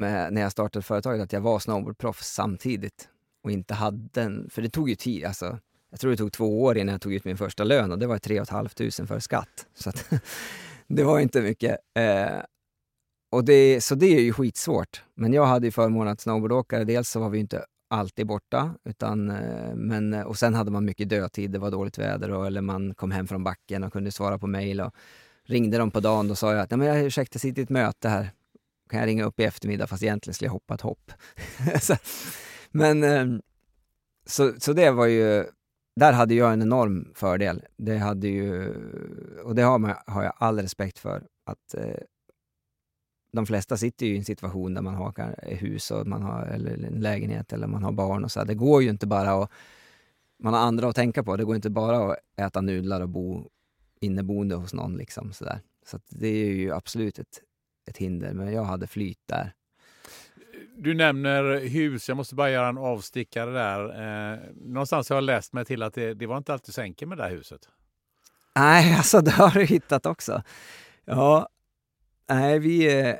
med, när jag startade företaget att jag var snowboardproffs samtidigt och inte hade en, för det tog ju tid, alltså jag tror det tog två år innan jag tog ut min första lön och det var 3 500 för skatt. Så att, det var inte mycket. Eh, och det, så det är ju skitsvårt. Men jag hade ju förmånen att snowboardåkare, dels så var vi inte alltid borta, utan, eh, men, och sen hade man mycket dödtid, det var dåligt väder och, eller man kom hem från backen och kunde svara på mejl. Ringde de på dagen, och sa jag att Nej, men jag ursäkta, sitter i ett möte här, kan jag ringa upp i eftermiddag fast egentligen skulle jag hoppa ett hopp. så, men eh, så, så det var ju, där hade jag en enorm fördel. Det hade ju, och det har, man, har jag all respekt för, att eh, de flesta sitter ju i en situation där man har hus och man har, eller en lägenhet eller man har barn och så. här. Det går ju inte bara att, man har andra att tänka på. Det går inte bara att äta nudlar och bo inneboende hos någon liksom sådär. Så att det är ju absolut ett, ett hinder, men jag hade flyt där. Du nämner hus, jag måste bara göra en avstickare där. Eh, någonstans har jag läst mig till att det, det var inte alltid så enkelt med det här huset. Nej, alltså det har du hittat också. Ja, nej vi... eh,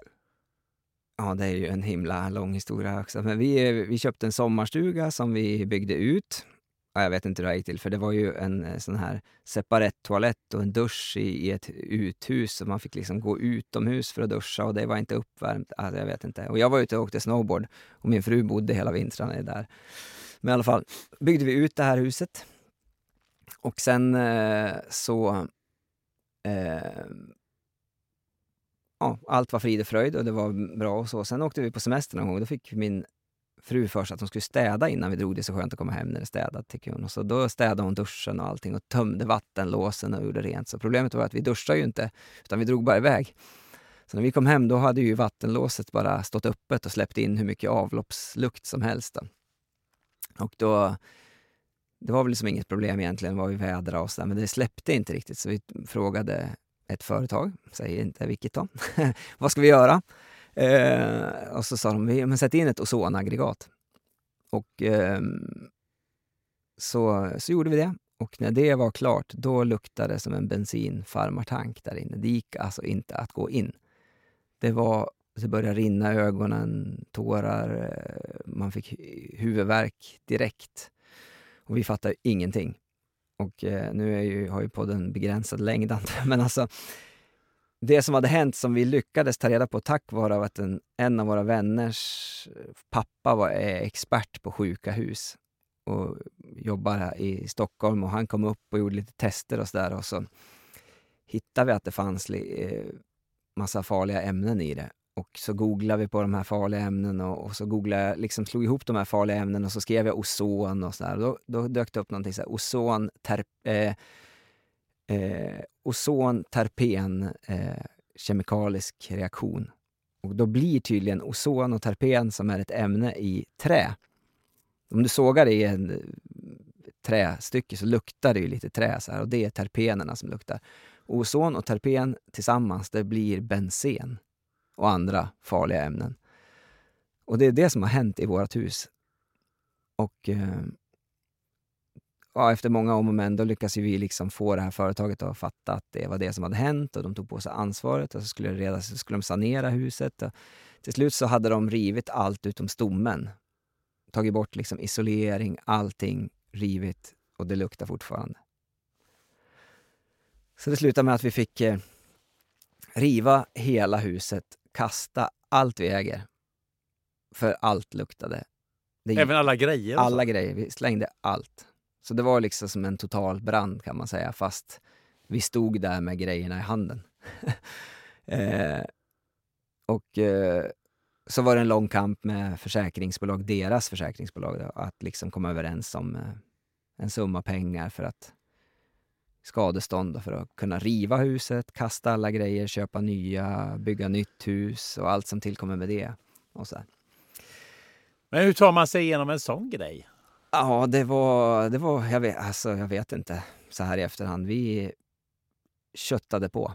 Ja, det är ju en himla lång historia också. Men vi, eh, vi köpte en sommarstuga som vi byggde ut. Ja, jag vet inte hur det här gick till, för det var ju en eh, sån här separat toalett och en dusch i, i ett uthus. Så man fick liksom gå utomhus för att duscha och det var inte uppvärmt. Alltså, jag vet inte. Och jag var ute och åkte snowboard och min fru bodde hela vintrarna där. Men i alla fall, byggde vi ut det här huset. Och sen eh, så... Eh, ja, allt var frid och fröjd och det var bra och så. Sen åkte vi på semester någon gång. Då fick min fru för sig att hon skulle städa innan vi drog. Det är så skönt att komma hem när det är städat, tycker hon. Och så då städade hon duschen och allting och tömde vattenlåsen och gjorde rent. Så problemet var att vi duschade ju inte, utan vi drog bara iväg. Så när vi kom hem då hade ju vattenlåset bara stått öppet och släppt in hur mycket avloppslukt som helst. Då. Och då, det var väl liksom inget problem egentligen vad vi vädrade och sådär, men det släppte inte riktigt. Så vi frågade ett företag, säger inte vilket då, vad ska vi göra? Eh, och så sa de, men sätt in ett ozonaggregat. Och eh, så, så gjorde vi det. Och när det var klart, då luktade det som en bensinfarmartank där inne. Det gick alltså inte att gå in. Det var, det började rinna i ögonen, tårar, eh, man fick huvudvärk direkt. Och vi fattade ingenting. Och eh, nu är ju, har ju podden begränsad längd, men alltså det som hade hänt som vi lyckades ta reda på tack vare att en, en av våra vänners eh, pappa var är expert på sjuka hus och jobbar här i Stockholm och han kom upp och gjorde lite tester och sådär och så hittade vi att det fanns li, eh, massa farliga ämnen i det. Och så googlade vi på de här farliga ämnena och, och så googlade jag, liksom slog ihop de här farliga ämnena och så skrev jag ozon och sådär. Då, då dök det upp någonting såhär, ozon, ter, eh, eh, ozon, terpen, eh, kemikalisk reaktion. Och då blir tydligen ozon och terpen, som är ett ämne i trä, om du sågar i en eh, trästycke så luktar det ju lite trä så här, och det är terpenerna som luktar. Ozon och terpen tillsammans, det blir bensen och andra farliga ämnen. Och det är det som har hänt i vårt hus. Och eh, ja, efter många om och men, då lyckas vi liksom få det här företaget att fatta att det var det som hade hänt och de tog på sig ansvaret och så skulle, redan, så skulle de sanera huset. Och till slut så hade de rivit allt utom stommen. Tagit bort liksom isolering, allting rivit och det luktar fortfarande. Så det slutade med att vi fick eh, riva hela huset, kasta allt vi äger. För allt luktade. Även alla grejer? alla grejer. Vi slängde allt. Så det var liksom som en total brand kan man säga, fast vi stod där med grejerna i handen. eh, och eh, så var det en lång kamp med försäkringsbolag, deras försäkringsbolag, då, att liksom komma överens om eh, en summa pengar för att skadestånd då, för att kunna riva huset, kasta alla grejer, köpa nya, bygga nytt hus och allt som tillkommer med det. Och så här. Men hur tar man sig igenom en sån grej? Ja, det var, det var jag, vet, alltså, jag vet inte så här i efterhand. Vi köttade på.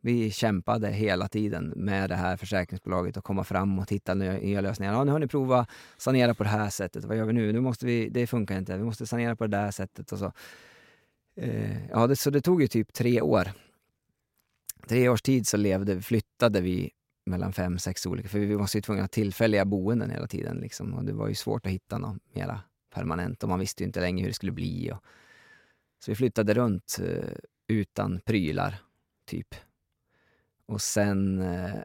Vi kämpade hela tiden med det här försäkringsbolaget och komma fram och hitta nya, lösningar. Ja, nu har ni provat sanera på det här sättet. Vad gör vi nu? nu måste vi, det funkar inte. Vi måste sanera på det där sättet. Och så. Eh, ja, det, så det tog ju typ tre år. Tre års tid så levde, flyttade vi mellan fem, sex olika, för vi var ju tvungna att ha tillfälliga boenden hela tiden. Liksom. Och det var ju svårt att hitta något mera permanent och man visste ju inte länge hur det skulle bli. Och... Så vi flyttade runt eh, utan prylar, typ. Och sen eh,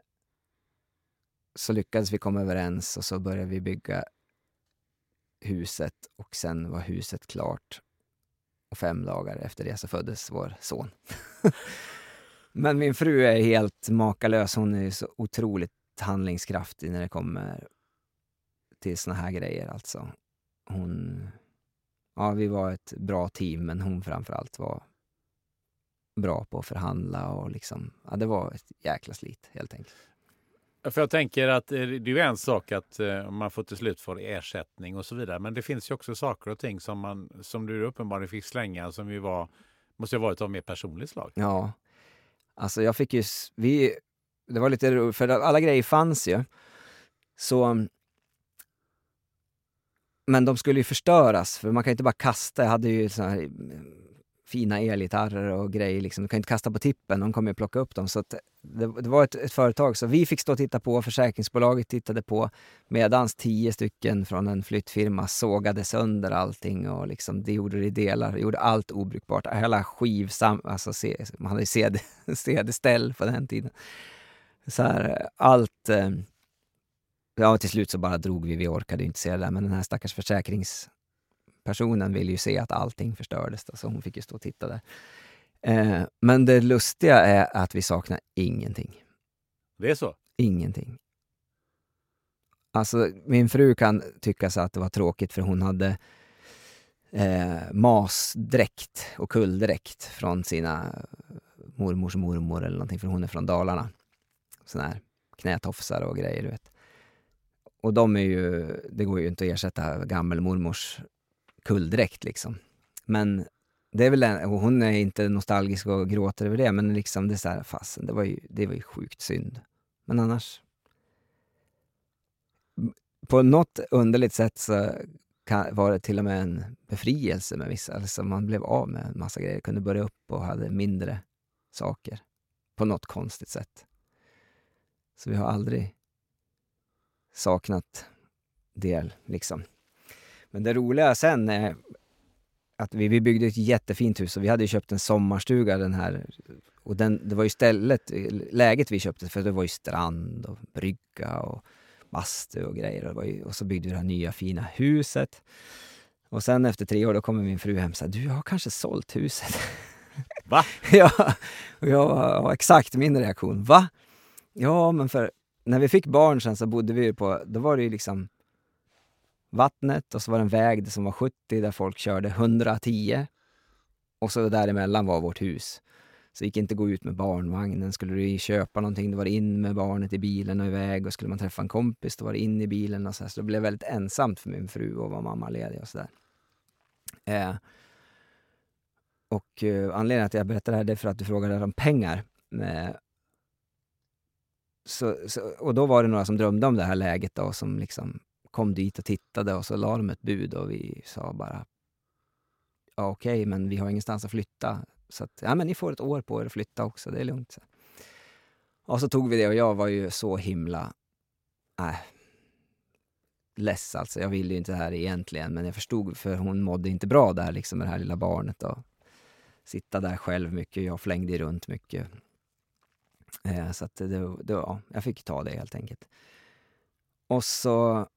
så lyckades vi komma överens och så började vi bygga huset och sen var huset klart. Och fem dagar efter det så föddes vår son. Men min fru är helt makalös. Hon är så otroligt handlingskraftig när det kommer till såna här grejer. Alltså. Hon... Ja, vi var ett bra team, men hon framförallt var bra på att förhandla och liksom... Ja, det var ett jäkla slit, helt enkelt. För jag tänker att eh, det är ju en sak att eh, man får till slut få ersättning och så vidare. Men det finns ju också saker och ting som, man, som du uppenbarligen fick slänga som ju var, måste ha varit av mer personligt slag. Ja. Alltså jag fick ju... Vi, det var lite för alla grejer fanns ju. Så... Men de skulle ju förstöras, för man kan ju inte bara kasta. Jag hade ju såna här eh, fina elgitarrer och grejer. Liksom. Du kan ju inte kasta på tippen, de kommer ju plocka upp dem. Så att det, det var ett, ett företag, så vi fick stå och titta på, försäkringsbolaget tittade på medans tio stycken från en flyttfirma sågade sönder allting och liksom, det gjorde det i delar, gjorde allt obrukbart. Hela skivsam... Alltså, se- man hade ju CD, CD-ställ på den tiden. Så här, allt... Eh, Eh, ja, till slut så bara drog vi, vi orkade inte se det där, men den här stackars försäkringspersonen ville ju se att allting förstördes, då, så hon fick ju stå och titta där. Eh, men det lustiga är att vi saknar ingenting. Det är så? Ingenting. Alltså, min fru kan tycka så att det var tråkigt för hon hade eh, masdräkt och kulldräkt från sina mormors mormor eller någonting, för hon är från Dalarna. Såna här knätofsar och grejer, du vet. Och de är ju, det går ju inte att ersätta gammelmormors kulldräkt liksom. Men det är väl en, och hon är inte nostalgisk och gråter över det, men liksom det är så här, fasen, det var ju, det var ju sjukt synd. Men annars... På något underligt sätt så kan, var det till och med en befrielse med vissa. Alltså man blev av med en massa grejer, kunde börja upp och hade mindre saker. På något konstigt sätt. Så vi har aldrig saknat det, liksom. Men det roliga sen är att vi, vi byggde ett jättefint hus och vi hade köpt en sommarstuga den här och den, det var ju stället, läget vi köpte för det var ju strand och brygga och bastu och grejer och, ju, och så byggde vi det här nya fina huset. Och sen efter tre år då kommer min fru hem och säger du jag har kanske sålt huset. Va? ja, och jag var exakt min reaktion. Va? Ja, men för när vi fick barn sen så bodde vi ju på, då var det ju liksom vattnet och så var det en väg som var 70 där folk körde 110. Och så däremellan var vårt hus. Så det gick inte att gå ut med barnvagnen. Skulle du köpa någonting, då var det in med barnet i bilen och iväg. Och skulle man träffa en kompis, då var det in i bilen. Och så, här. så det blev väldigt ensamt för min fru att vara mammaledig och sådär. Eh, och eh, anledningen till att jag berättar det här är för att du frågade om pengar. Eh, så, så, och då var det några som drömde om det här läget då, som liksom kom dit och tittade och så la de ett bud och vi sa bara ja okej, okay, men vi har ingenstans att flytta. Så att, ja men ni får ett år på er att flytta också, det är lugnt. Så. Och så tog vi det och jag var ju så himla, äh, less alltså. Jag ville ju inte det här egentligen, men jag förstod för hon mådde inte bra där liksom med det här lilla barnet och sitta där själv mycket. Jag flängde runt mycket. Eh, så att det, det, ja, jag fick ta det helt enkelt. Och så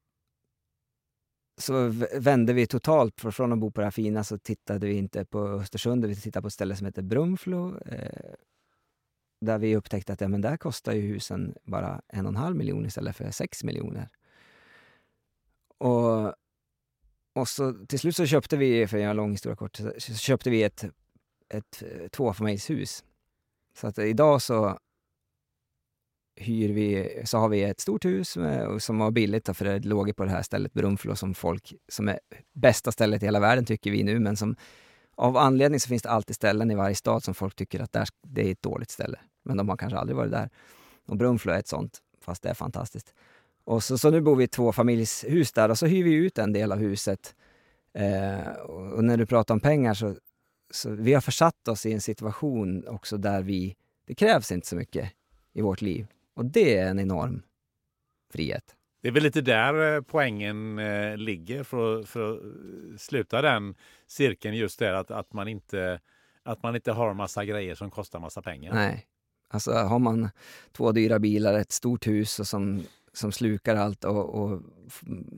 så vände vi totalt. Från att bo på det här fina så tittade vi inte på Östersund, vi tittade på ett ställe som heter Brunflo. Eh, där vi upptäckte att ja, men där kostar ju husen bara en och en halv miljon istället för sex miljoner. Och, och så till slut så köpte vi, för att göra en lång historia kort, så köpte vi ett, ett tvåfamiljshus. Så att idag så hyr vi, så har vi ett stort hus eh, med, som var billigt, för det låg på det här stället Brunflo som folk, som är bästa stället i hela världen tycker vi nu, men som av anledning så finns det alltid ställen i varje stad som folk tycker att där, det är ett dåligt ställe. Men de har kanske aldrig varit där. Och Brunflo är ett sånt, fast det är fantastiskt. Och så, så nu bor vi i två familjshus där och så hyr vi ut en del av huset. Eh, och när du pratar om pengar så, så vi har försatt oss i en situation också där vi, det krävs inte så mycket i vårt liv. Och det är en enorm frihet. Det är väl lite där eh, poängen eh, ligger för, för att sluta den cirkeln just där att, att, man inte, att man inte har massa grejer som kostar massa pengar. Nej. Alltså har man två dyra bilar, ett stort hus och som, som slukar allt och, och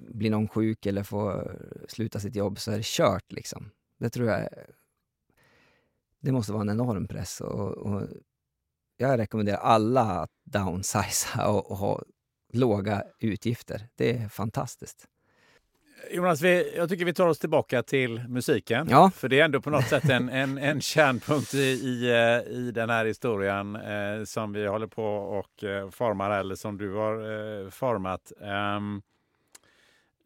blir någon sjuk eller får sluta sitt jobb så är det kört liksom. Det tror jag det måste vara en enorm press och, och jag rekommenderar alla att downsiza och, och ha låga utgifter. Det är fantastiskt. Jonas, vi, jag tycker vi tar oss tillbaka till musiken. Ja. För det är ändå på något sätt en, en, en kärnpunkt i, i, eh, i den här historien eh, som vi håller på och eh, formar, eller som du har eh, format. Um,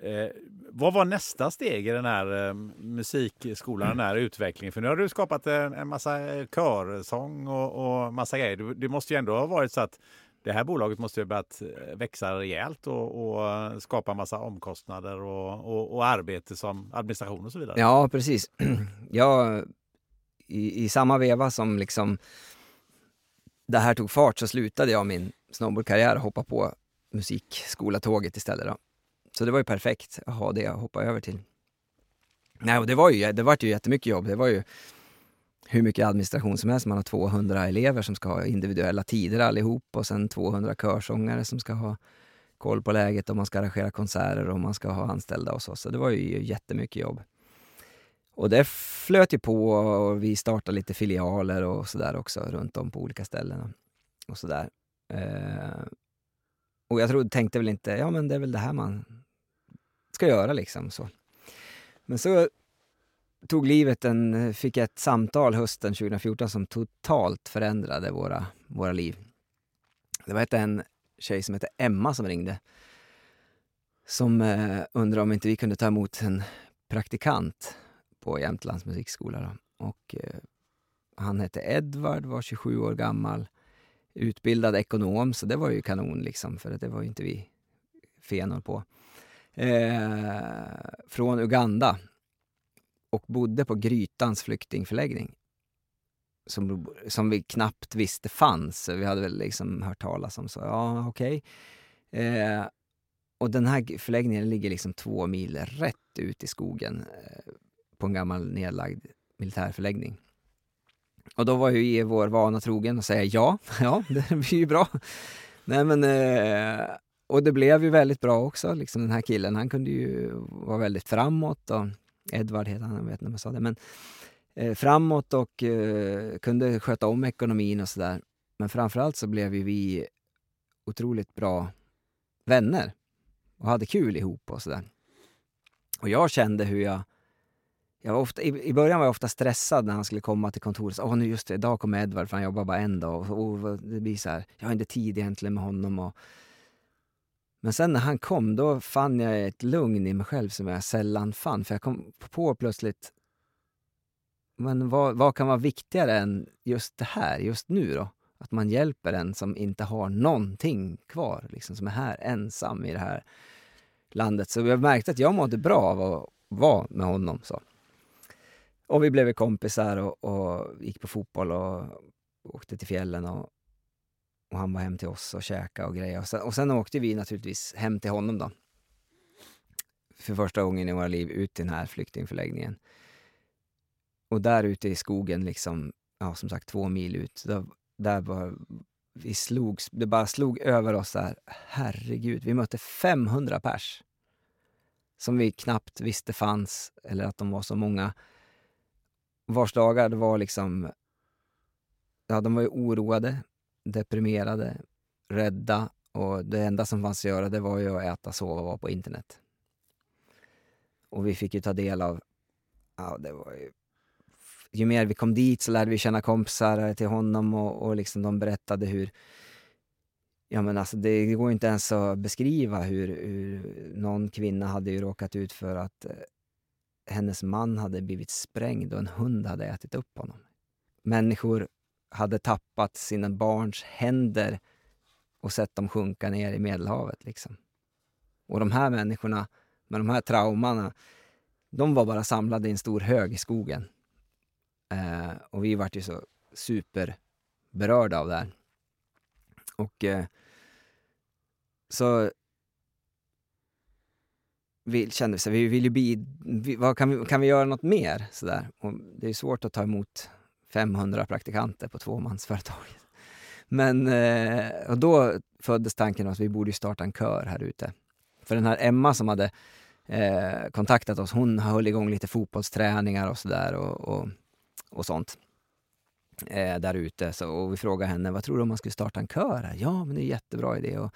Eh, vad var nästa steg i den här eh, musikskolan, den här utvecklingen? För nu har du skapat en, en massa eh, körsång och, och massa grejer. Det, det måste ju ändå ha varit så att det här bolaget måste ha börjat eh, växa rejält och, och eh, skapa massa omkostnader och, och, och, arbete som administration och så vidare. Ja, precis. Jag, i, i samma veva som liksom det här tog fart så slutade jag min snowboardkarriär och hoppade på musikskolatåget istället. Då. Så det var ju perfekt att ha det att hoppa över till. Nej, och det var ju, det var ju jättemycket jobb. Det var ju hur mycket administration som helst. Man har 200 elever som ska ha individuella tider allihop och sen 200 körsångare som ska ha koll på läget och man ska arrangera konserter och man ska ha anställda och så. Så det var ju jättemycket jobb. Och det flöt ju på och vi startade lite filialer och sådär också runt om på olika ställen. Och sådär. Eh, och jag trodde, tänkte väl inte, ja men det är väl det här man ska göra liksom. Så. Men så tog livet en, fick jag ett samtal hösten 2014 som totalt förändrade våra, våra liv. Det var en tjej som hette Emma som ringde. Som eh, undrade om inte vi kunde ta emot en praktikant på Jämtlands musikskola. Då. Och, eh, han hette Edvard, var 27 år gammal, utbildad ekonom, så det var ju kanon liksom, för det var ju inte vi fenor på eh, från Uganda och bodde på Grytans flyktingförläggning. Som, som vi knappt visste fanns. Vi hade väl liksom hört talas om, så ja, okej. Okay. Eh, och den här förläggningen ligger liksom två mil rätt ut i skogen eh, på en gammal nedlagd militärförläggning. Och då var ju vår vana trogen att säga ja, ja, det blir ju bra. Nej men, eh, och det blev ju väldigt bra också. Liksom den här killen, han kunde ju vara väldigt framåt. Och Edvard heter han, jag vet inte om jag sa det. Men eh, framåt och eh, kunde sköta om ekonomin och sådär. Men framförallt så blev ju vi otroligt bra vänner och hade kul ihop och sådär. Och jag kände hur jag jag var ofta, i, I början var jag ofta stressad när han skulle komma till kontoret. Åh, nu just det, idag kommer Edvard för han jobbar bara en dag. Och, och, det blir så här, jag har inte tid egentligen med honom. Och... Men sen när han kom, då fann jag ett lugn i mig själv som jag sällan fann. För jag kom på plötsligt, men vad, vad kan vara viktigare än just det här, just nu då? Att man hjälper en som inte har någonting kvar, liksom, som är här ensam i det här landet. Så jag märkte att jag mådde bra av att vara med honom. Så. Och vi blev kompisar och, och gick på fotboll och åkte till fjällen och, och han var hem till oss och käkade och grejer. Och sen, och sen åkte vi naturligtvis hem till honom då. För första gången i våra liv ut till den här flyktingförläggningen. Och där ute i skogen, liksom, ja, som sagt två mil ut, där, där var, vi slogs, det bara slog över oss där. Herregud, vi mötte 500 pers. Som vi knappt visste fanns, eller att de var så många vars dagar det var liksom... Ja, de var ju oroade, deprimerade, rädda och det enda som fanns att göra det var ju att äta, sova och vara på internet. Och vi fick ju ta del av... Ja, det var ju, ju mer vi kom dit så lärde vi känna kompisar till honom och, och liksom de berättade hur... Ja men alltså det går inte ens att beskriva hur, hur någon kvinna hade ju råkat ut för att eh, hennes man hade blivit sprängd och en hund hade ätit upp honom. Människor hade tappat sina barns händer och sett dem sjunka ner i Medelhavet. Liksom. Och de här människorna med de här traumorna, de var bara samlade i en stor hög i skogen. Eh, och vi vart ju så superberörda av det här. Och eh, så vi kände så vi vill ju bli, vi, vad kan, vi, kan vi göra något mer? Så där. Och det är svårt att ta emot 500 praktikanter på tvåmansföretaget. Men eh, och då föddes tanken att vi borde starta en kör här ute. För den här Emma som hade eh, kontaktat oss, hon höll igång lite fotbollsträningar och sådär och, och, och, sånt. Eh, där ute. Och vi frågade henne, vad tror du om man skulle starta en kör här? Ja, men det är en jättebra idé. Och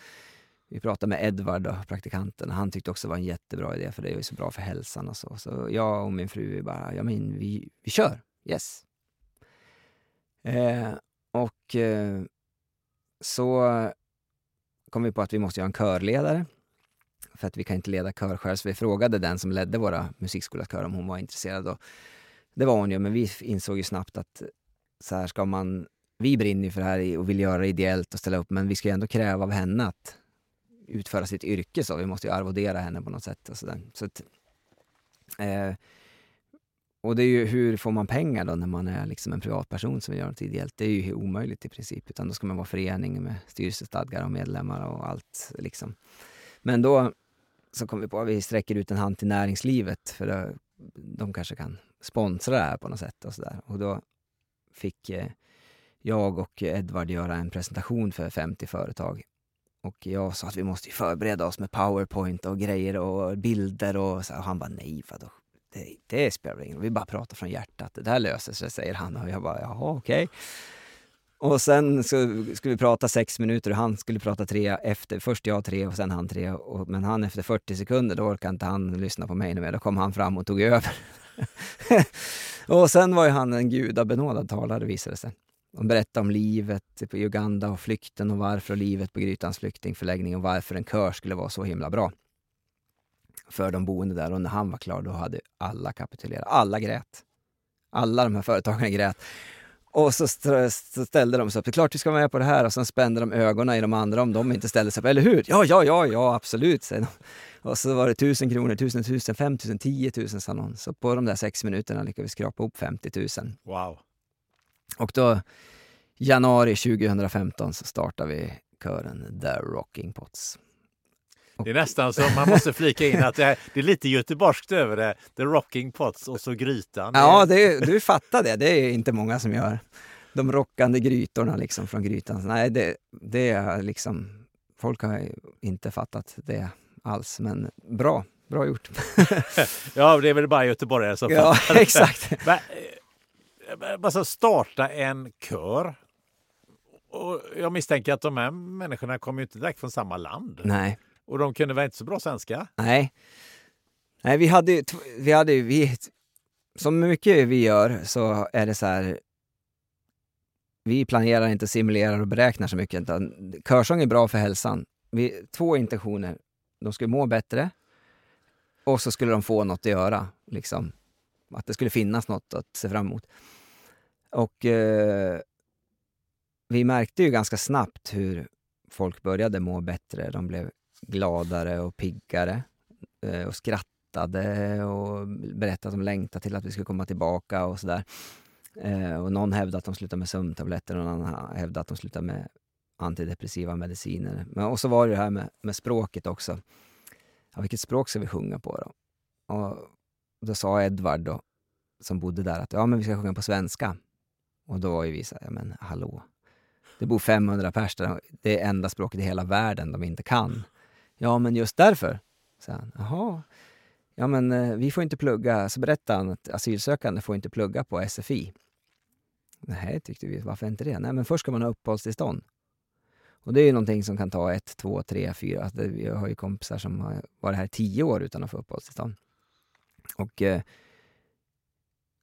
vi pratade med Edvard, praktikanten. Han tyckte också det var en jättebra idé för det är så bra för hälsan och så. Så jag och min fru bara, ja men vi, vi kör. Yes. Eh, och eh, så kom vi på att vi måste ha en körledare. För att vi kan inte leda kör själv. Så vi frågade den som ledde våra musikskolas om hon var intresserad. Och det var hon ju, men vi insåg ju snabbt att så här ska man... Vi brinner ju för det här och vill göra det ideellt och ställa upp, men vi ska ju ändå kräva av henne att utföra sitt yrke så. Vi måste ju arvodera henne på något sätt. Och, så där. Så att, eh, och det är ju hur får man pengar då när man är liksom en privatperson som vill göra något ideellt? Det är ju omöjligt i princip. Utan då ska man vara förening med styrelsestadgar och medlemmar och allt. Liksom. Men då så kom vi på att vi sträcker ut en hand till näringslivet för då, de kanske kan sponsra det här på något sätt. Och, så där. och då fick eh, jag och Edvard göra en presentation för 50 företag och jag sa att vi måste förbereda oss med powerpoint och grejer och bilder och, så, och han bara nej, vadå? Det, det spelar ingen roll, vi bara pratar från hjärtat. Det där löser sig, säger han. Och jag bara, jaha, okej. Okay. Och sen så skulle vi prata sex minuter och han skulle prata tre efter. Först jag tre och sen han tre. Och, men han efter 40 sekunder, då orkade inte han lyssna på mig mer. Då kom han fram och tog över. och sen var ju han en gudabenådad talare visade det sig. De berättade om livet på Uganda och flykten och varför livet på Grytans flyktingförläggning och varför en kör skulle vara så himla bra för de boende där. Och när han var klar då hade alla kapitulerat. Alla grät. Alla de här företagen grät. Och så ställde de sig upp. Det är klart vi ska vara med på det här. Och sen spände de ögonen i de andra om de inte ställde sig upp. Eller hur? Ja, ja, ja, ja, absolut, säger de. Och så var det tusen kronor, tusen, tusen, fem tusen, tio tusen sa någon. Så på de där sex minuterna lyckades vi skrapa ihop 50 000. Wow. Och då, januari 2015, så startade vi kören The Rocking Pots. Det är nästan så man måste flika in att det är, det är lite göteborgskt över det. The Rocking Pots och så grytan. Ja, det, du fattar det. Det är inte många som gör. De rockande grytorna liksom från grytan. Nej, det, det är liksom... Folk har inte fattat det alls, men bra. Bra gjort. ja, det är väl bara göteborgare som ja, fattar exakt. Men, alltså starta en kör. Och jag misstänker att de här människorna kommer inte direkt från samma land. Nej. Och de kunde väl inte så bra svenska? Nej. Nej, vi hade vi hade vi, som mycket vi gör så är det så här, vi planerar inte, simulerar och beräknar så mycket. Utan körsång är bra för hälsan. Vi, två intentioner. De skulle må bättre och så skulle de få något att göra. Liksom. Att det skulle finnas något att se fram emot. Och eh, vi märkte ju ganska snabbt hur folk började må bättre. De blev gladare och piggare eh, och skrattade och berättade att de längtade till att vi skulle komma tillbaka och sådär. Eh, och någon hävdade att de slutade med sömntabletter och någon annan hävdade att de slutade med antidepressiva mediciner. Men, och så var det det här med, med språket också. Ja, vilket språk ska vi sjunga på då? Och då sa Edvard då, som bodde där att ja, men vi ska sjunga på svenska. Och då var ju vi så här, ja men hallå. Det bor 500 pers där, det är enda språket i hela världen de inte kan. Ja, men just därför, sa han. Jaha. Ja, men eh, vi får inte plugga. Så berättade han att asylsökande får inte plugga på SFI. Nej, tyckte vi. Varför inte det? Nej, men först ska man ha uppehållstillstånd. Och det är ju någonting som kan ta ett, två, tre, fyra. Alltså, vi har ju kompisar som har varit här tio år utan att få uppehållstillstånd. Och eh,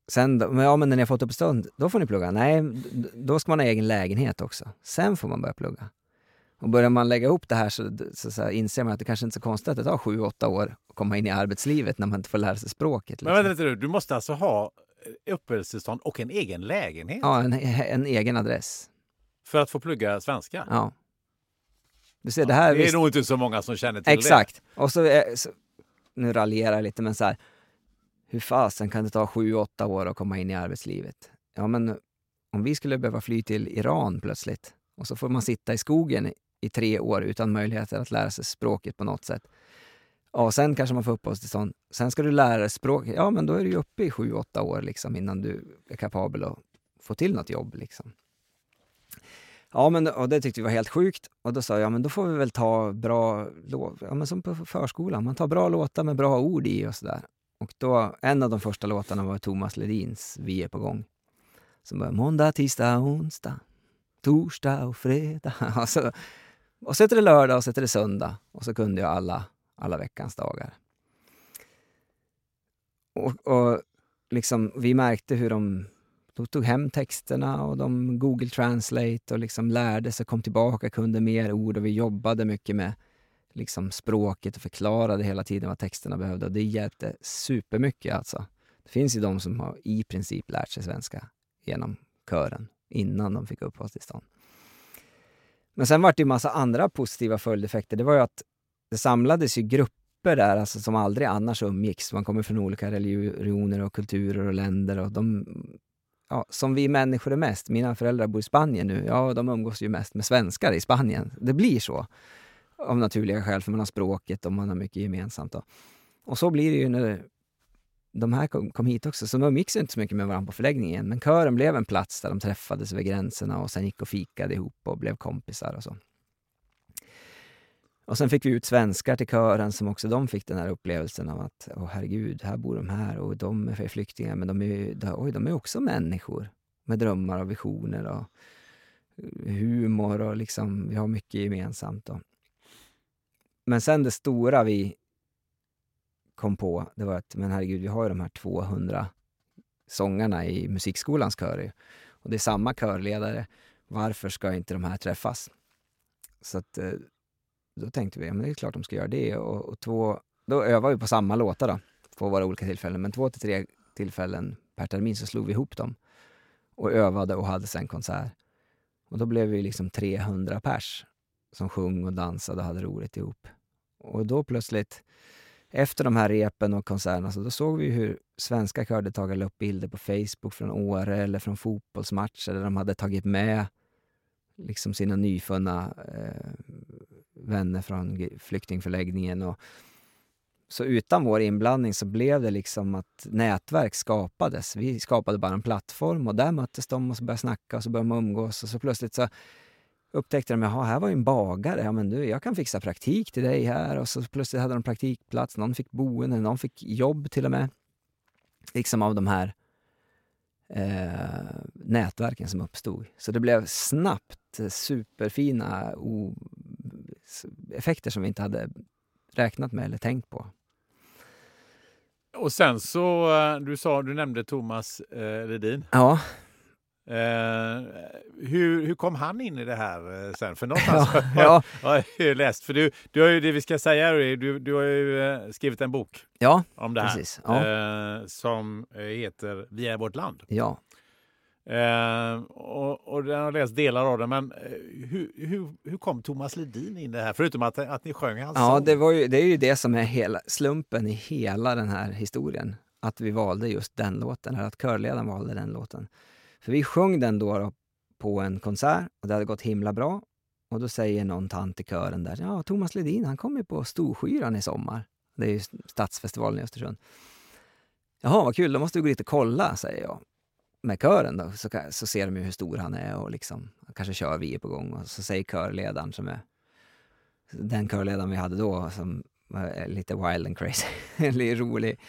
sen, men, ja men när ni har fått uppehållstillstånd, då får ni plugga. Nej, då ska man ha egen lägenhet också. Sen får man börja plugga. Och börjar man lägga ihop det här så, så, så inser man att det kanske inte är så konstigt att det tar sju, åtta år att komma in i arbetslivet när man inte får lära sig språket. Liksom. Men vänta du, du måste alltså ha uppehållstillstånd och en egen lägenhet? Ja, en, en egen adress. För att få plugga svenska? Ja. Du ser, det, här, det är visst... nog inte så många som känner till Exakt. det. Exakt. Och så, så, nu raljerar jag lite, men så här, hur fasen kan det ta sju, åtta år att komma in i arbetslivet? Ja, men om vi skulle behöva fly till Iran plötsligt och så får man sitta i skogen i tre år utan möjligheter att lära sig språket på något sätt. Ja, sen kanske man får uppehållstillstånd. Sen ska du lära dig språket. Ja, men då är du uppe i sju, åtta år liksom, innan du är kapabel att få till något jobb. Liksom. Ja, men och det tyckte vi var helt sjukt. Och då sa jag, ja men då får vi väl ta bra låtar, ja men som på förskolan, man tar bra låtar med bra ord i och sådär. Och då, en av de första låtarna var Thomas Ledins Vi är på gång. Som började måndag, tisdag, onsdag, torsdag och fredag. Alltså, och så heter det lördag och så heter det söndag. Och så kunde jag alla, alla veckans dagar. Och, och liksom, vi märkte hur de de tog hem texterna och de Google Translate och liksom lärde sig, kom tillbaka, kunde mer ord och vi jobbade mycket med liksom språket och förklarade hela tiden vad texterna behövde och det hjälpte supermycket alltså. Det finns ju de som har i princip lärt sig svenska genom kören innan de fick uppehållstillstånd. Men sen var det ju massa andra positiva följdeffekter. Det var ju att det samlades ju grupper där alltså, som aldrig annars umgicks. Man kommer från olika religioner och kulturer och länder och de ja, som vi människor är mest. Mina föräldrar bor i Spanien nu. Ja, de umgås ju mest med svenskar i Spanien. Det blir så. Av naturliga skäl, för man har språket och man har mycket gemensamt. Då. Och så blir det ju när de här kom, kom hit också. Så de umgicks inte så mycket med varandra på förläggningen. Men kören blev en plats där de träffades över gränserna och sen gick och fikade ihop och blev kompisar och så. Och sen fick vi ut svenskar till kören som också de fick den här upplevelsen av att åh herregud, här bor de här och de är flyktingar men de är, oj, de är också människor med drömmar och visioner och eh, humor och liksom, vi har mycket gemensamt. Då. Men sen det stora vi kom på, det var att men herregud, vi har ju de här 200 sångarna i musikskolans kör och det är samma körledare. Varför ska inte de här träffas? Så att eh, då tänkte vi, ja, men det är klart de ska göra det. Och, och två, då övade vi på samma låtar då, på våra olika tillfällen. Men två till tre tillfällen per termin så slog vi ihop dem och övade och hade sen konsert. Och då blev vi liksom 300 pers som sjöng och dansade och hade roligt ihop. Och då plötsligt, efter de här repen och konserterna, så då såg vi hur svenska kördeltagare la upp bilder på Facebook från Åre eller från fotbollsmatcher där de hade tagit med liksom sina nyfunna eh, vänner från flyktingförläggningen. Och, så utan vår inblandning så blev det liksom att nätverk skapades. Vi skapade bara en plattform och där möttes de och så började snacka och så började man umgås och så plötsligt så upptäckte de att här var ju en bagare. Ja, men du, jag kan fixa praktik till dig här. Och så plötsligt hade de praktikplats. Någon fick boende, någon fick jobb till och med. Liksom av de här eh, nätverken som uppstod. Så det blev snabbt superfina effekter som vi inte hade räknat med eller tänkt på. och sen så, eh, du sa, du nämnde Thomas eh, Ledin. Ja, Eh, hur, hur kom han in i det här eh, sen? För någonstans Ja, har, ja. har jag ju läst, för du, du har ju, det vi ska säga du, du har ju eh, skrivit en bok ja, om det här. Precis, ja. Eh, som heter Vi är vårt land. ja. Eh, och, och har läst delar av den, men hur, hur, hur kom Thomas Ledin in i det här? Förutom att, att ni sjöng hans Ja, det, var ju, det är ju det som är hela slumpen i hela den här historien. Att vi valde just den låten, eller att körledaren valde den låten. För vi sjöng den då, då på en konsert och det hade gått himla bra. Och då säger någon tant i kören där, ja Thomas Ledin han kommer på Storskyran i sommar. Det är ju Stadsfestivalen i Östersund. Jaha, vad kul, då måste vi gå dit och kolla, säger jag. Med kören då, så, så ser de ju hur stor han är och liksom, kanske kör vi är på gång. Och så säger körledaren som är den körledaren vi hade då som är lite wild and crazy, lite rolig.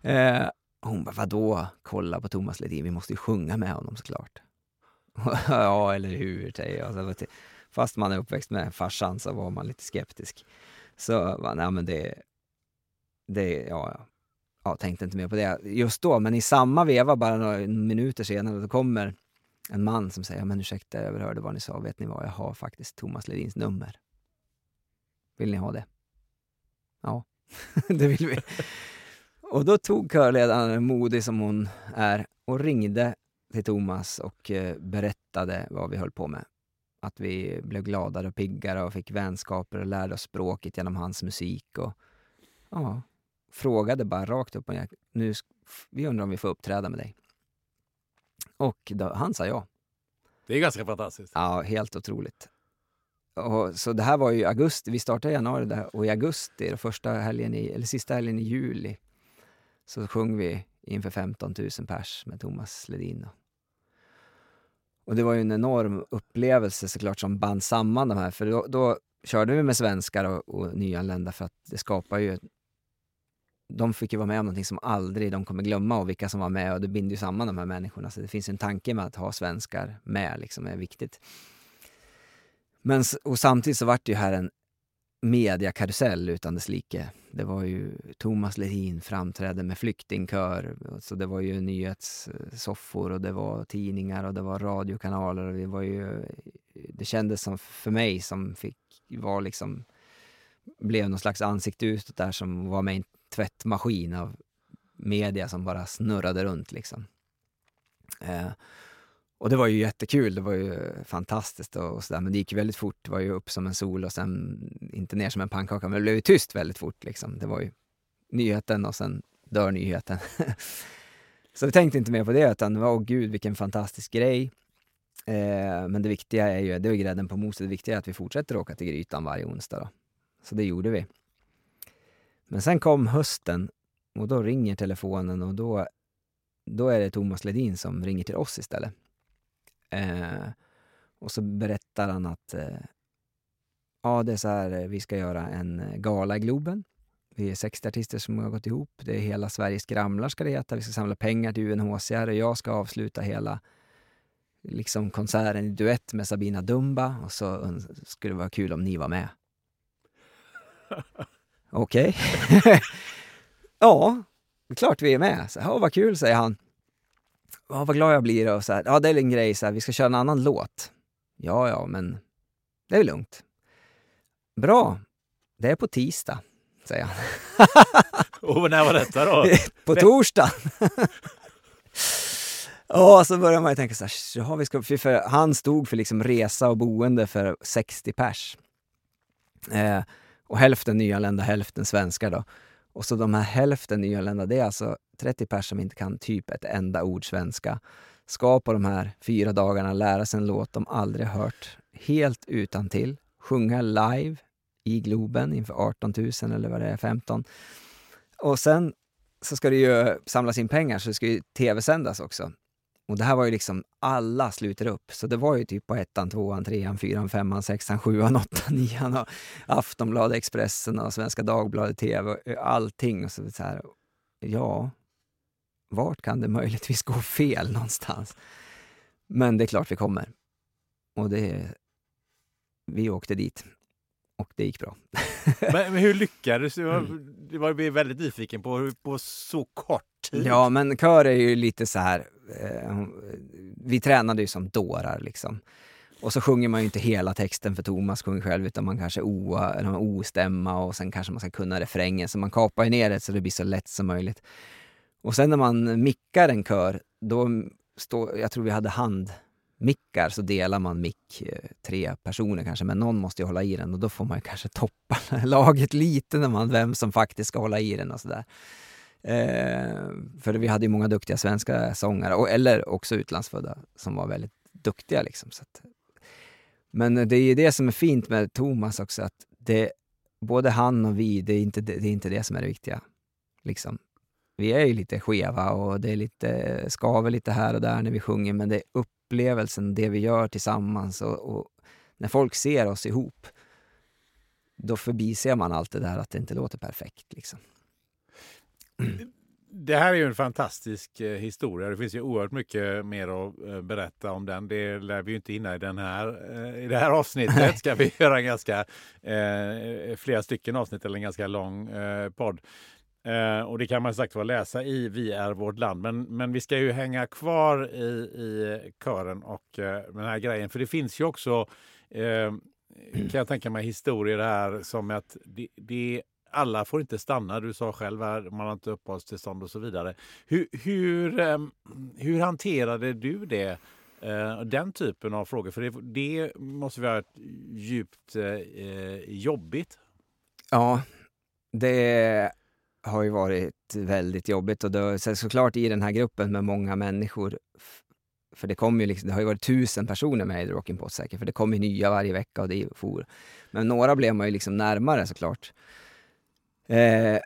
Eh, hon bara, vadå kolla på Thomas Ledin, vi måste ju sjunga med honom såklart. ja, eller hur, säger jag. Fast man är uppväxt med farsan så var man lite skeptisk. Så, nej men det, det, ja, ja. ja, tänkte inte mer på det just då. Men i samma veva, bara några minuter senare, då kommer en man som säger, men ursäkta, jag överhörde vad ni sa, vet ni vad, jag har faktiskt Thomas Ledins nummer. Vill ni ha det? Ja, det vill vi. Och då tog körledaren, modig som hon är, och ringde till Thomas och eh, berättade vad vi höll på med. Att vi blev gladare och piggare och fick vänskaper och lärde oss språket genom hans musik. Och, ja, frågade bara rakt upp och ner, nu, vi undrar om vi får uppträda med dig. Och då, han sa ja. Det är ganska fantastiskt. Ja, helt otroligt. Och, så det här var ju augusti, vi startade i januari där, och i augusti, första helgen i, eller sista helgen i juli, så sjöng vi inför 15 000 pers med Thomas Ledin. Och det var ju en enorm upplevelse såklart som band samman de här, för då, då körde vi med svenskar och, och nyanlända för att det skapar ju de fick ju vara med om någonting som aldrig de kommer glömma och vilka som var med och det binder ju samman de här människorna. Så det finns en tanke med att ha svenskar med, liksom är viktigt. Men, och samtidigt så vart det ju här en mediakarusell utan dess like. Det var ju Thomas Ledin framträdde med flyktingkör, så det var ju nyhetssoffor och det var tidningar och det var radiokanaler och det var ju, det kändes som för mig som fick var liksom, blev någon slags ansikte utåt där som var med i en tvättmaskin av media som bara snurrade runt liksom. Eh, och det var ju jättekul, det var ju fantastiskt och, och sådär, men det gick väldigt fort. Det var ju upp som en sol och sen inte ner som en pannkaka, men det blev ju tyst väldigt fort liksom. Det var ju nyheten och sen dör nyheten. Så vi tänkte inte mer på det, utan det var, åh gud vilken fantastisk grej. Eh, men det viktiga är ju, det är grädden på moset, det viktiga är att vi fortsätter åka till Grytan varje onsdag då. Så det gjorde vi. Men sen kom hösten och då ringer telefonen och då, då är det Thomas Ledin som ringer till oss istället. Eh, och så berättar han att eh, ja, det är så här, eh, vi ska göra en eh, gala i Globen. Vi är 60 artister som har gått ihop. Det är Hela Sverige skramlar ska det heta. Vi ska samla pengar till UNHCR och jag ska avsluta hela liksom konserten i duett med Sabina Dumba och så skulle det vara kul om ni var med. Okej. ja, klart vi är med. Så, ja, vad kul, säger han. Ja, vad glad jag blir. Och så här, ja, det är en grej, så här, vi ska köra en annan låt. Ja, ja, men det är väl lugnt. Bra, det är på tisdag, säger han. Och när var detta då? på torsdag. Ja, så börjar man ju tänka så här, jaha, vi ska, för han stod för liksom resa och boende för 60 pers. Eh, och hälften nyanlända, hälften svenskar då. Och så de här hälften nyanlända, det är alltså 30 pers som inte kan typ ett enda ord svenska. Ska på de här fyra dagarna lära sig en låt de aldrig hört, helt utan till sjunga live i Globen inför 18 000 eller vad det är, 15. Och sen så ska det ju samlas in pengar så det ska ju tv-sändas också. Och det här var ju liksom, alla sluter upp. Så det var ju typ på ettan, tvåan, trean, fyran, femman, sexan, sjuan, åttan, nian och Aftonbladet, Expressen och Svenska Dagbladet TV och allting. Och så, så här, ja, vart kan det möjligtvis gå fel någonstans? Men det är klart vi kommer. Och det, vi åkte dit. och det gick bra. men, men, hur lyckades du? Det var jag väldigt nyfiken på, på så kort tid. Ja, men kör är ju lite så här, eh, vi tränade ju som dårar liksom. Och så sjunger man ju inte hela texten för Thomas sjunger själv utan man kanske oa, eller man ostämma och sen kanske man ska kunna refrängen. Så man kapar ju ner det så det blir så lätt som möjligt. Och sen när man mickar en kör, då står, jag tror vi hade handmickar, så delar man mick eh, tre personer kanske, men någon måste ju hålla i den och då får man kanske toppa laget lite när man, vem som faktiskt ska hålla i den och sådär. Eh, för vi hade ju många duktiga svenska sångare, och, eller också utlandsfödda, som var väldigt duktiga. Liksom, så att, men det är ju det som är fint med Thomas också, att det, både han och vi, det är inte det, det är inte det som är det viktiga. Liksom. Vi är ju lite skeva och det är lite, skaver lite här och där när vi sjunger, men det är upplevelsen, det vi gör tillsammans och, och när folk ser oss ihop, då förbiser man allt det där att det inte låter perfekt. Liksom. Det här är ju en fantastisk eh, historia. Det finns ju oerhört mycket mer att eh, berätta om den. Det lär vi ju inte hinna i, den här, eh, i det här avsnittet. Ska vi göra en ganska, eh, flera stycken avsnitt eller en ganska lång eh, podd. Eh, och det kan man sagt var läsa i Vi är vårt land. Men, men vi ska ju hänga kvar i, i kören och eh, den här grejen. För det finns ju också, eh, kan jag tänka mig, historier här som att det, det alla får inte stanna. Du sa själv här, man har inte uppehållstillstånd och så vidare. Hur, hur, hur hanterade du det? Eh, den typen av frågor? För det, det måste vara djupt eh, jobbigt. Ja, det har ju varit väldigt jobbigt och då, så såklart i den här gruppen med många människor för det, kom ju liksom, det har ju varit tusen personer med i Rockin' Pot säkert, för det kommer nya varje vecka och det for. Men några blev man ju liksom närmare såklart. Eh,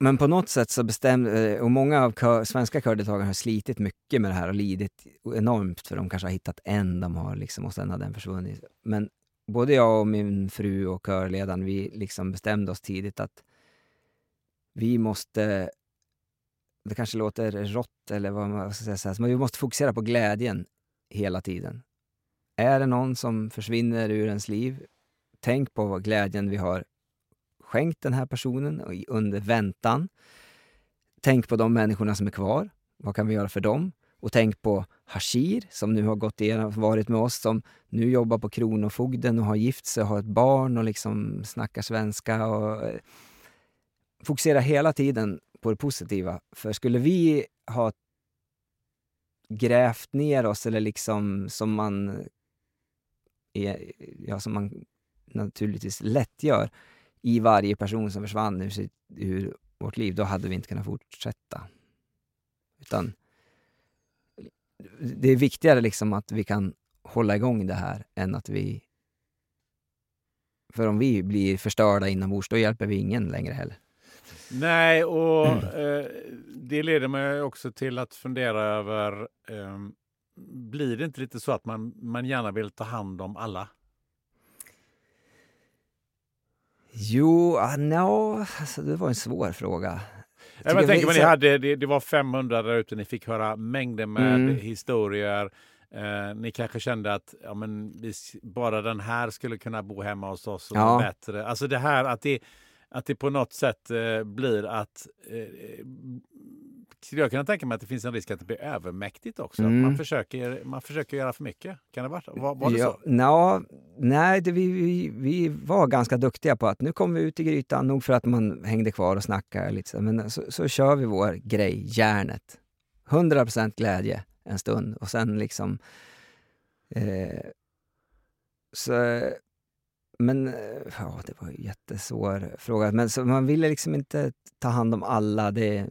men på något sätt så bestämde, eh, och många av kör, svenska kördeltagarna har slitit mycket med det här och lidit enormt för de kanske har hittat en de har liksom och sen har den försvunnit. Men både jag och min fru och körledaren, vi liksom bestämde oss tidigt att vi måste, det kanske låter rått eller vad man ska säga, men vi måste fokusera på glädjen hela tiden. Är det någon som försvinner ur ens liv, tänk på vad glädjen vi har skänkt den här personen under väntan. Tänk på de människorna som är kvar. Vad kan vi göra för dem? Och tänk på Hashir som nu har gått igenom, varit med oss, som nu jobbar på Kronofogden och har gift sig och har ett barn och liksom snackar svenska. Och, eh, fokusera hela tiden på det positiva. För skulle vi ha grävt ner oss, eller liksom som man, ja, som man naturligtvis lätt gör, i varje person som försvann ur, sitt, ur vårt liv, då hade vi inte kunnat fortsätta. Utan det är viktigare liksom att vi kan hålla igång det här än att vi... För om vi blir förstörda inombords, då hjälper vi ingen längre heller. Nej, och eh, det leder mig också till att fundera över eh, blir det inte lite så att man, man gärna vill ta hand om alla? Jo, uh, no, alltså, det var en svår fråga. Jag, jag tänker, vi, ni hade, det, det, var 500 där ute, ni fick höra mängder med mm. historier. Eh, ni kanske kände att ja, men, bara den här skulle kunna bo hemma hos oss och ja. bättre. Alltså det här att det, att det på något sätt eh, blir att eh, skulle jag kunna tänka mig att det finns en risk att det blir övermäktigt också. Mm. man, försöker, man försöker göra för mycket. Kan det vara, var, var det ja, så? No, nej, det, vi, vi, vi, var ganska duktiga på att nu kommer vi ut i grytan, nog för att man hängde kvar och snackade. Lite, men så, så kör vi vår grej, järnet. 100% glädje en stund och sen liksom... Eh, så, men eh, ja, det var en jättesvår fråga. Men så man ville liksom inte ta hand om alla. Det,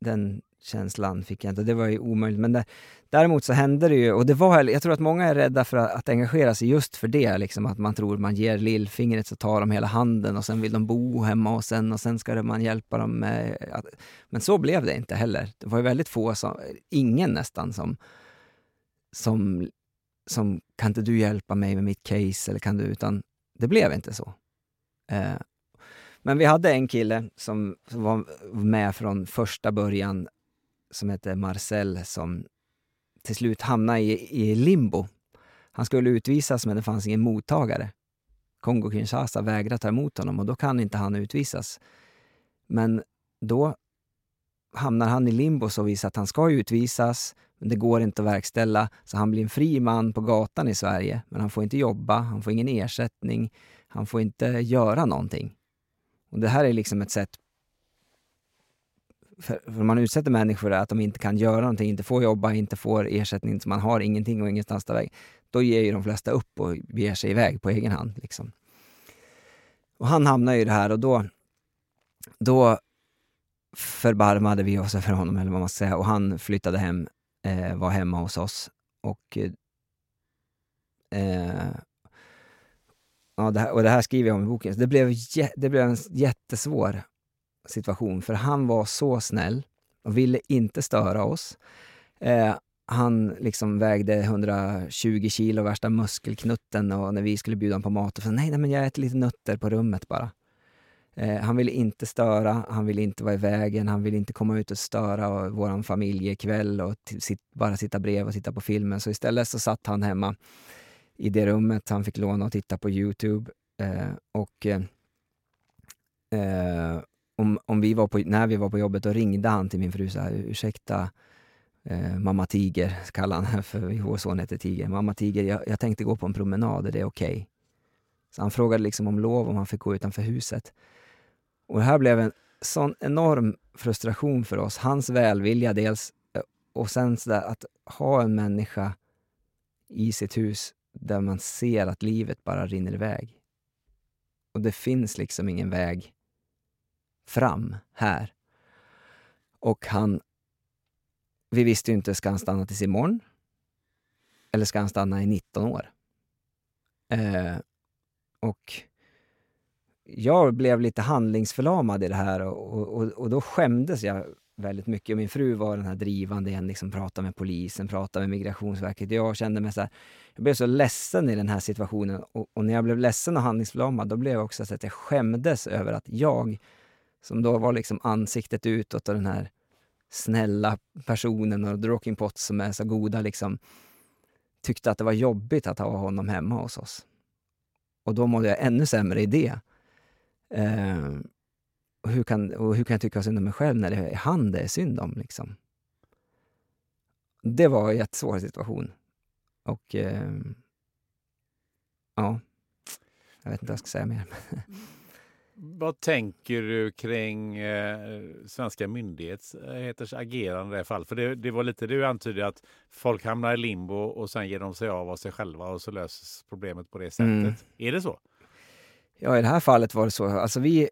den känslan fick jag inte. Det var ju omöjligt. Men det, däremot så hände det ju, och det var, jag tror att många är rädda för att, att engagera sig just för det. Liksom, att man tror man ger lillfingret så tar de hela handen och sen vill de bo hemma och sen, och sen ska man hjälpa dem med... Eh, att, men så blev det inte heller. Det var ju väldigt få, som, ingen nästan, som, som, som kan inte du hjälpa mig med mitt case eller kan du, utan det blev inte så. Eh, men vi hade en kille som, som var med från första början, som hette Marcel, som till slut hamnade i, i limbo. Han skulle utvisas men det fanns ingen mottagare. Kongo-Kinshasa vägrade ta emot honom och då kan inte han utvisas. Men då hamnar han i limbo så vis att han ska utvisas, men det går inte att verkställa, så han blir en fri man på gatan i Sverige. Men han får inte jobba, han får ingen ersättning, han får inte göra någonting. Och det här är liksom ett sätt för, för man utsätter människor att de inte kan göra någonting, inte får jobba, inte får ersättning, så man har ingenting och ingenstans ta väg. Då ger ju de flesta upp och beger sig iväg på egen hand. Liksom. Och han hamnar ju i det här och då, då förbarmade vi oss för honom, eller vad man ska säga, och han flyttade hem, eh, var hemma hos oss. Och, eh, eh, ja, det här, och det här skriver jag om i boken. Det blev, det blev en jättesvår situation, för han var så snäll och ville inte störa oss. Eh, han liksom vägde 120 kilo, värsta muskelknutten och när vi skulle bjuda honom på mat, och sa nej, nej men jag äter lite nötter på rummet bara. Eh, han ville inte störa, han ville inte vara i vägen, han ville inte komma ut och störa vår familjekväll och sit, bara sitta bredvid och titta på filmen. Så istället så satt han hemma i det rummet han fick låna och titta på Youtube. Eh, och eh, eh, om, om vi var på, när vi var på jobbet, då ringde han till min fru så här, ursäkta eh, mamma Tiger, kallade han för vår son heter Tiger. Mamma Tiger, jag, jag tänkte gå på en promenad, är det okej? Okay? Så han frågade liksom om lov om han fick gå utanför huset. Och det här blev en sån enorm frustration för oss. Hans välvilja dels, eh, och sen så att ha en människa i sitt hus där man ser att livet bara rinner iväg. Och det finns liksom ingen väg fram här. Och han... Vi visste ju inte, ska han stanna tills imorgon? Eller ska han stanna i 19 år? Eh, och jag blev lite handlingsförlamad i det här och, och, och då skämdes jag väldigt mycket. Och min fru var den här drivande igen, liksom prata med polisen, prata med Migrationsverket. Jag kände mig så här, jag blev så ledsen i den här situationen. Och, och när jag blev ledsen och handlingsförlamad, då blev jag också så att jag skämdes över att jag, som då var liksom ansiktet utåt och den här snälla personen och Drawking Pot som är så goda, liksom, tyckte att det var jobbigt att ha honom hemma hos oss. Och då mådde jag ännu sämre i det. Eh, och, hur kan, och hur kan jag tycka synd om mig själv när det är han det är synd om? Liksom? Det var en jättesvår situation. Och eh, ja, jag vet inte vad jag ska säga mer. Vad tänker du kring eh, svenska myndigheters agerande i det här fallet? För det, det, var lite du antydde att folk hamnar i limbo och sen ger de sig av av sig själva och så löses problemet på det sättet. Mm. Är det så? Ja, i det här fallet var det så. Alltså vi,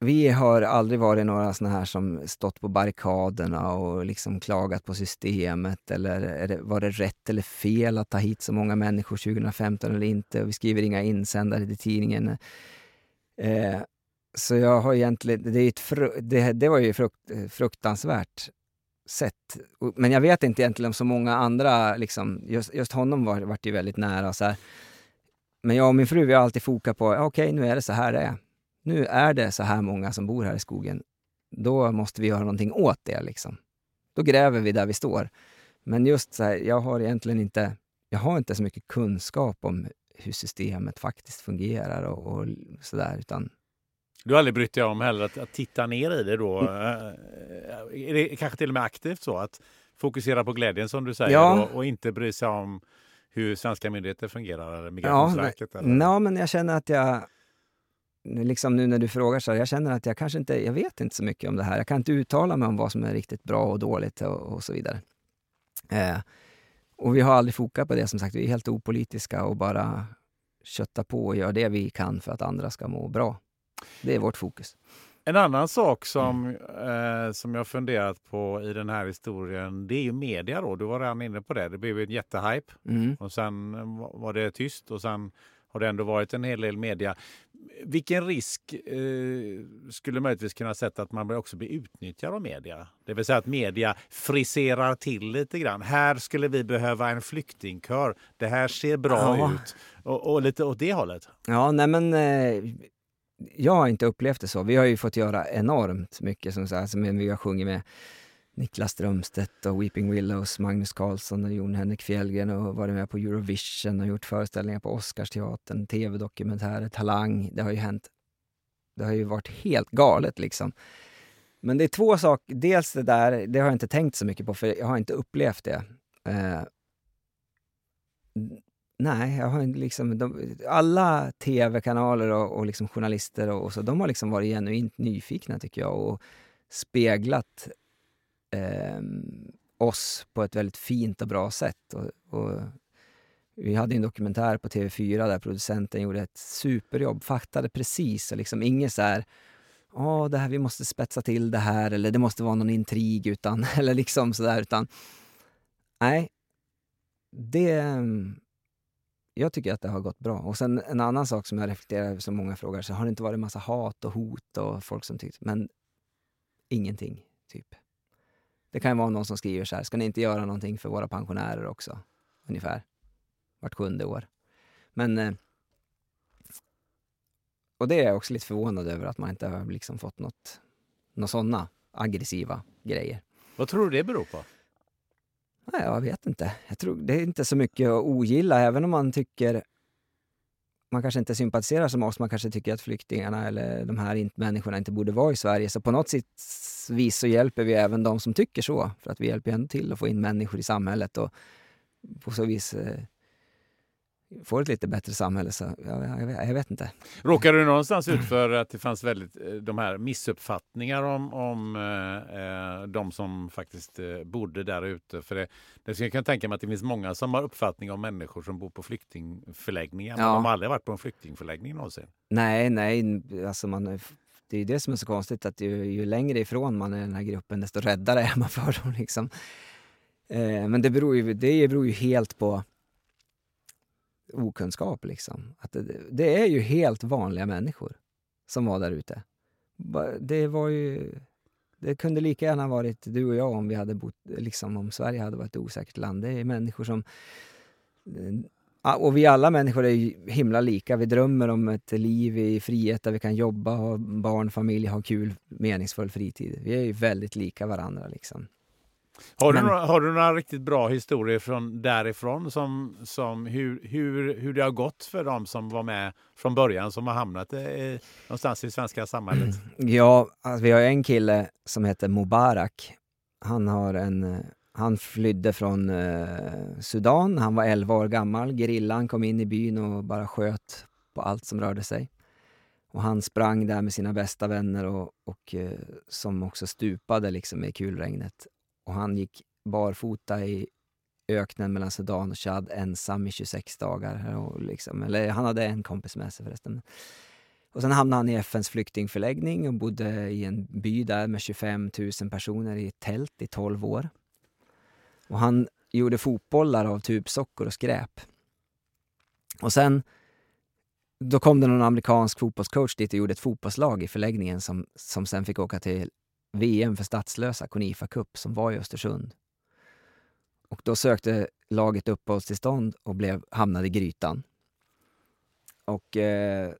vi har aldrig varit några såna här som stått på barrikaderna och liksom klagat på systemet eller är det, var det rätt eller fel att ta hit så många människor 2015 eller inte? Vi skriver inga insändare till tidningen. Eh, så jag har egentligen, det, är ett det, det var ju frukt, fruktansvärt sett. Men jag vet inte egentligen om så många andra, liksom, just, just honom var, var ju väldigt nära. Så här. Men jag och min fru vi har alltid fokat på, okej okay, nu är det så här det är. Nu är det så här många som bor här i skogen. Då måste vi göra någonting åt det. Liksom. Då gräver vi där vi står. Men just så här, jag har egentligen inte, jag har inte så mycket kunskap om hur systemet faktiskt fungerar och, och sådär. Utan... Du har aldrig brytt dig om heller att, att titta ner i det då? Mm. Är det kanske till och med aktivt så? Att fokusera på glädjen som du säger ja. och, och inte bry sig om hur svenska myndigheter fungerar, eller Migrationsverket? Ja, eller? ja men jag känner att jag, liksom nu när du frågar så, jag känner att jag kanske inte, jag vet inte så mycket om det här. Jag kan inte uttala mig om vad som är riktigt bra och dåligt och, och så vidare. Eh, och vi har aldrig fokat på det som sagt, vi är helt opolitiska och bara köttar på och gör det vi kan för att andra ska må bra. Det är vårt fokus. En annan sak som, mm. eh, som jag funderat på i den här historien, det är ju media då. Du var redan inne på det. Det blev en jättehype mm. och sen var det tyst och sen har det ändå varit en hel del media. Vilken risk eh, skulle möjligtvis kunna sätta att man också blir utnyttjad av media? Det vill säga att media friserar till lite grann. Här skulle vi behöva en flyktingkör. Det här ser bra ja. ut. Och, och, lite åt det hållet. Ja, nej men eh, jag har inte upplevt det så. Vi har ju fått göra enormt mycket, som, alltså, vi har sjungit med Niklas Strömstedt och Weeping Willows, Magnus Carlsson och Jon Henrik Fjällgren och varit med på Eurovision och gjort föreställningar på Oscarsteatern, tv-dokumentärer, Talang. Det har ju hänt. Det har ju varit helt galet liksom. Men det är två saker. Dels det där, det har jag inte tänkt så mycket på för jag har inte upplevt det. Eh, nej, jag har liksom, de, alla tv-kanaler och, och liksom journalister och, och, så, de har liksom varit genuint nyfikna tycker jag och speglat eh, oss på ett väldigt fint och bra sätt. Och, och, vi hade en dokumentär på TV4 där producenten gjorde ett superjobb, fattade precis och liksom inget så här Åh, det här, vi måste spetsa till det här eller det måste vara någon intrig utan, eller liksom sådär utan nej, det ehm, jag tycker att det har gått bra. Och sen en annan sak som jag reflekterar över, som många frågar, så har det inte varit massa hat och hot och folk som tyckt, men ingenting, typ. Det kan ju vara någon som skriver så här, ska ni inte göra någonting för våra pensionärer också? Ungefär. Vart sjunde år. Men... Eh, och det är jag också lite förvånad över, att man inte har liksom fått något, några sådana aggressiva grejer. Vad tror du det beror på? Nej, jag vet inte. Jag tror det är inte så mycket att ogilla, även om man tycker man kanske inte sympatiserar som oss, man kanske tycker att flyktingarna eller de här människorna inte borde vara i Sverige. Så på något vis så hjälper vi även de som tycker så, för att vi hjälper ändå till att få in människor i samhället och på så vis eh, får ett lite bättre samhälle. Så jag, jag, jag, vet inte. Råkade du någonstans ut för att det fanns väldigt eh, de här missuppfattningar om, om eh, eh, de som faktiskt eh, bodde där ute? För det, det jag kan tänka mig att det finns många som har uppfattning om människor som bor på flyktingförläggningar, men de har aldrig varit på en flyktingförläggning någonsin. Nej, nej, alltså man det är det som är så konstigt att ju, ju, längre ifrån man är den här gruppen desto räddare är man för dem. Liksom. Eh, men det beror, ju, det beror ju helt på okunskap. Liksom. Att det, det, är ju helt vanliga människor som var där ute. Det var ju... Det kunde lika gärna varit du och jag om vi hade bott, liksom om Sverige hade varit ett osäkert land. Det är människor som... Eh, och vi alla människor är ju himla lika. Vi drömmer om ett liv i frihet där vi kan jobba, ha barn, familj, ha kul, meningsfull fritid. Vi är ju väldigt lika varandra. Liksom. Har du, Men, några, har du några riktigt bra historier från därifrån som, som hur, hur, hur det har gått för dem som var med från början som har hamnat i, någonstans i det svenska samhället? Ja, alltså, vi har en kille som heter Mubarak. Han, har en, han flydde från eh, Sudan. Han var 11 år gammal. Gerillan kom in i byn och bara sköt på allt som rörde sig. Och han sprang där med sina bästa vänner och, och eh, som också stupade liksom i kulregnet och han gick barfota i öknen mellan Sudan och Chad ensam i 26 dagar. Och liksom, eller han hade en kompis med sig förresten. Och sen hamnade han i FNs flyktingförläggning och bodde i en by där med 25 000 personer i ett tält i 12 år. Och han gjorde fotbollar av typ tubsockor och skräp. Och sen då kom det någon amerikansk fotbollscoach dit och gjorde ett fotbollslag i förläggningen som, som sen fick åka till VM för statslösa, Konifa Cup, som var i Östersund. Och då sökte laget uppehållstillstånd och blev, hamnade i Grytan. Och eh,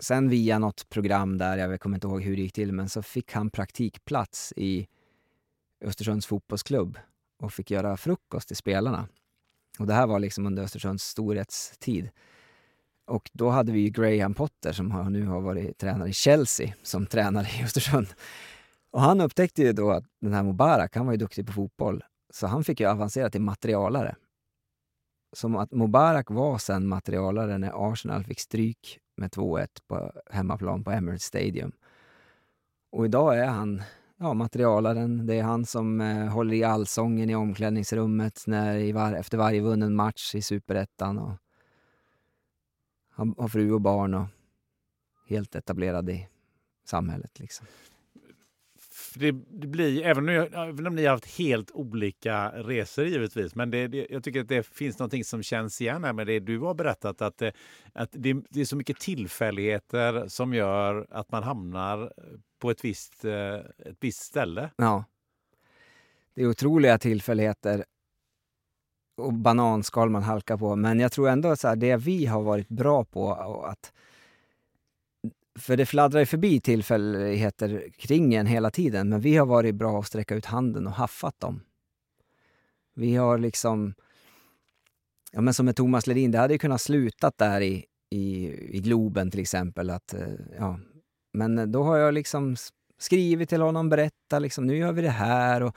sen via något program där, jag kommer inte ihåg hur det gick till, men så fick han praktikplats i Östersunds fotbollsklubb och fick göra frukost till spelarna. Och det här var liksom under Östersunds storhetstid. Och då hade vi ju Graham Potter som har, nu har varit tränare i Chelsea, som tränare i Östersund. Och han upptäckte ju då att den här Mubarak, han var ju duktig på fotboll, så han fick ju avancera till materialare. Som att Mubarak var sen materialare när Arsenal fick stryk med 2-1 på hemmaplan på Emirates Stadium. Och idag är han ja, materialaren. Det är han som eh, håller i allsången i omklädningsrummet när, i var, efter varje vunnen match i superettan. Han har fru och barn och helt etablerad i samhället. Liksom det, det, blir, även, även om ni har haft helt olika resor givetvis, men det, det, jag tycker att det finns något som känns igen här med det du har berättat, att, det, att det, det är så mycket tillfälligheter som gör att man hamnar på ett visst, eh, ett visst ställe. Ja. Det är otroliga tillfälligheter och bananskal man halkar på, men jag tror ändå att det vi har varit bra på att för det fladdrar ju förbi tillfälligheter kring en hela tiden, men vi har varit bra att sträcka ut handen och haffat dem. Vi har liksom... Ja, men som med Thomas Ledin, det hade ju kunnat slutat där i, i, i Globen till exempel. Att, eh, ja, men då har jag liksom skrivit till honom, berättat liksom, nu gör vi det här. Och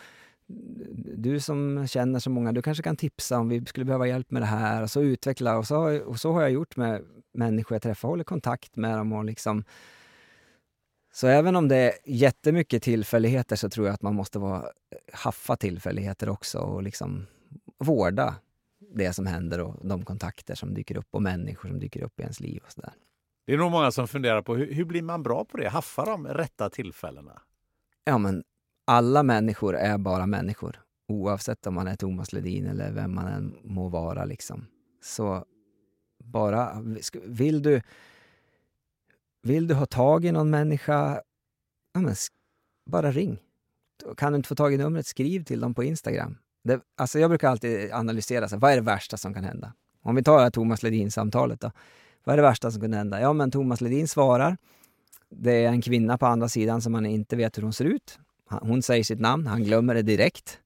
du som känner så många, du kanske kan tipsa om vi skulle behöva hjälp med det här. Och så utveckla. Och så, och så har jag gjort med människor jag träffar, håller kontakt med dem. Och liksom, så även om det är jättemycket tillfälligheter så tror jag att man måste vara, haffa tillfälligheter också och liksom vårda det som händer och de kontakter som dyker upp och människor som dyker upp i ens liv. och så där. Det är nog många som funderar på hur, hur blir man bra på det? Haffa de rätta tillfällena? Ja, men alla människor är bara människor. Oavsett om man är Thomas Ledin eller vem man än må vara. Liksom. Så bara, vill du, vill du ha tag i någon människa, ja, men bara ring. Kan du inte få tag i numret, skriv till dem på Instagram. Det, alltså jag brukar alltid analysera, så, vad är det värsta som kan hända? Om vi tar det här Thomas Ledin-samtalet då. Vad är det värsta som kan hända? Ja, men Thomas Ledin svarar. Det är en kvinna på andra sidan som man inte vet hur hon ser ut. Hon säger sitt namn, han glömmer det direkt.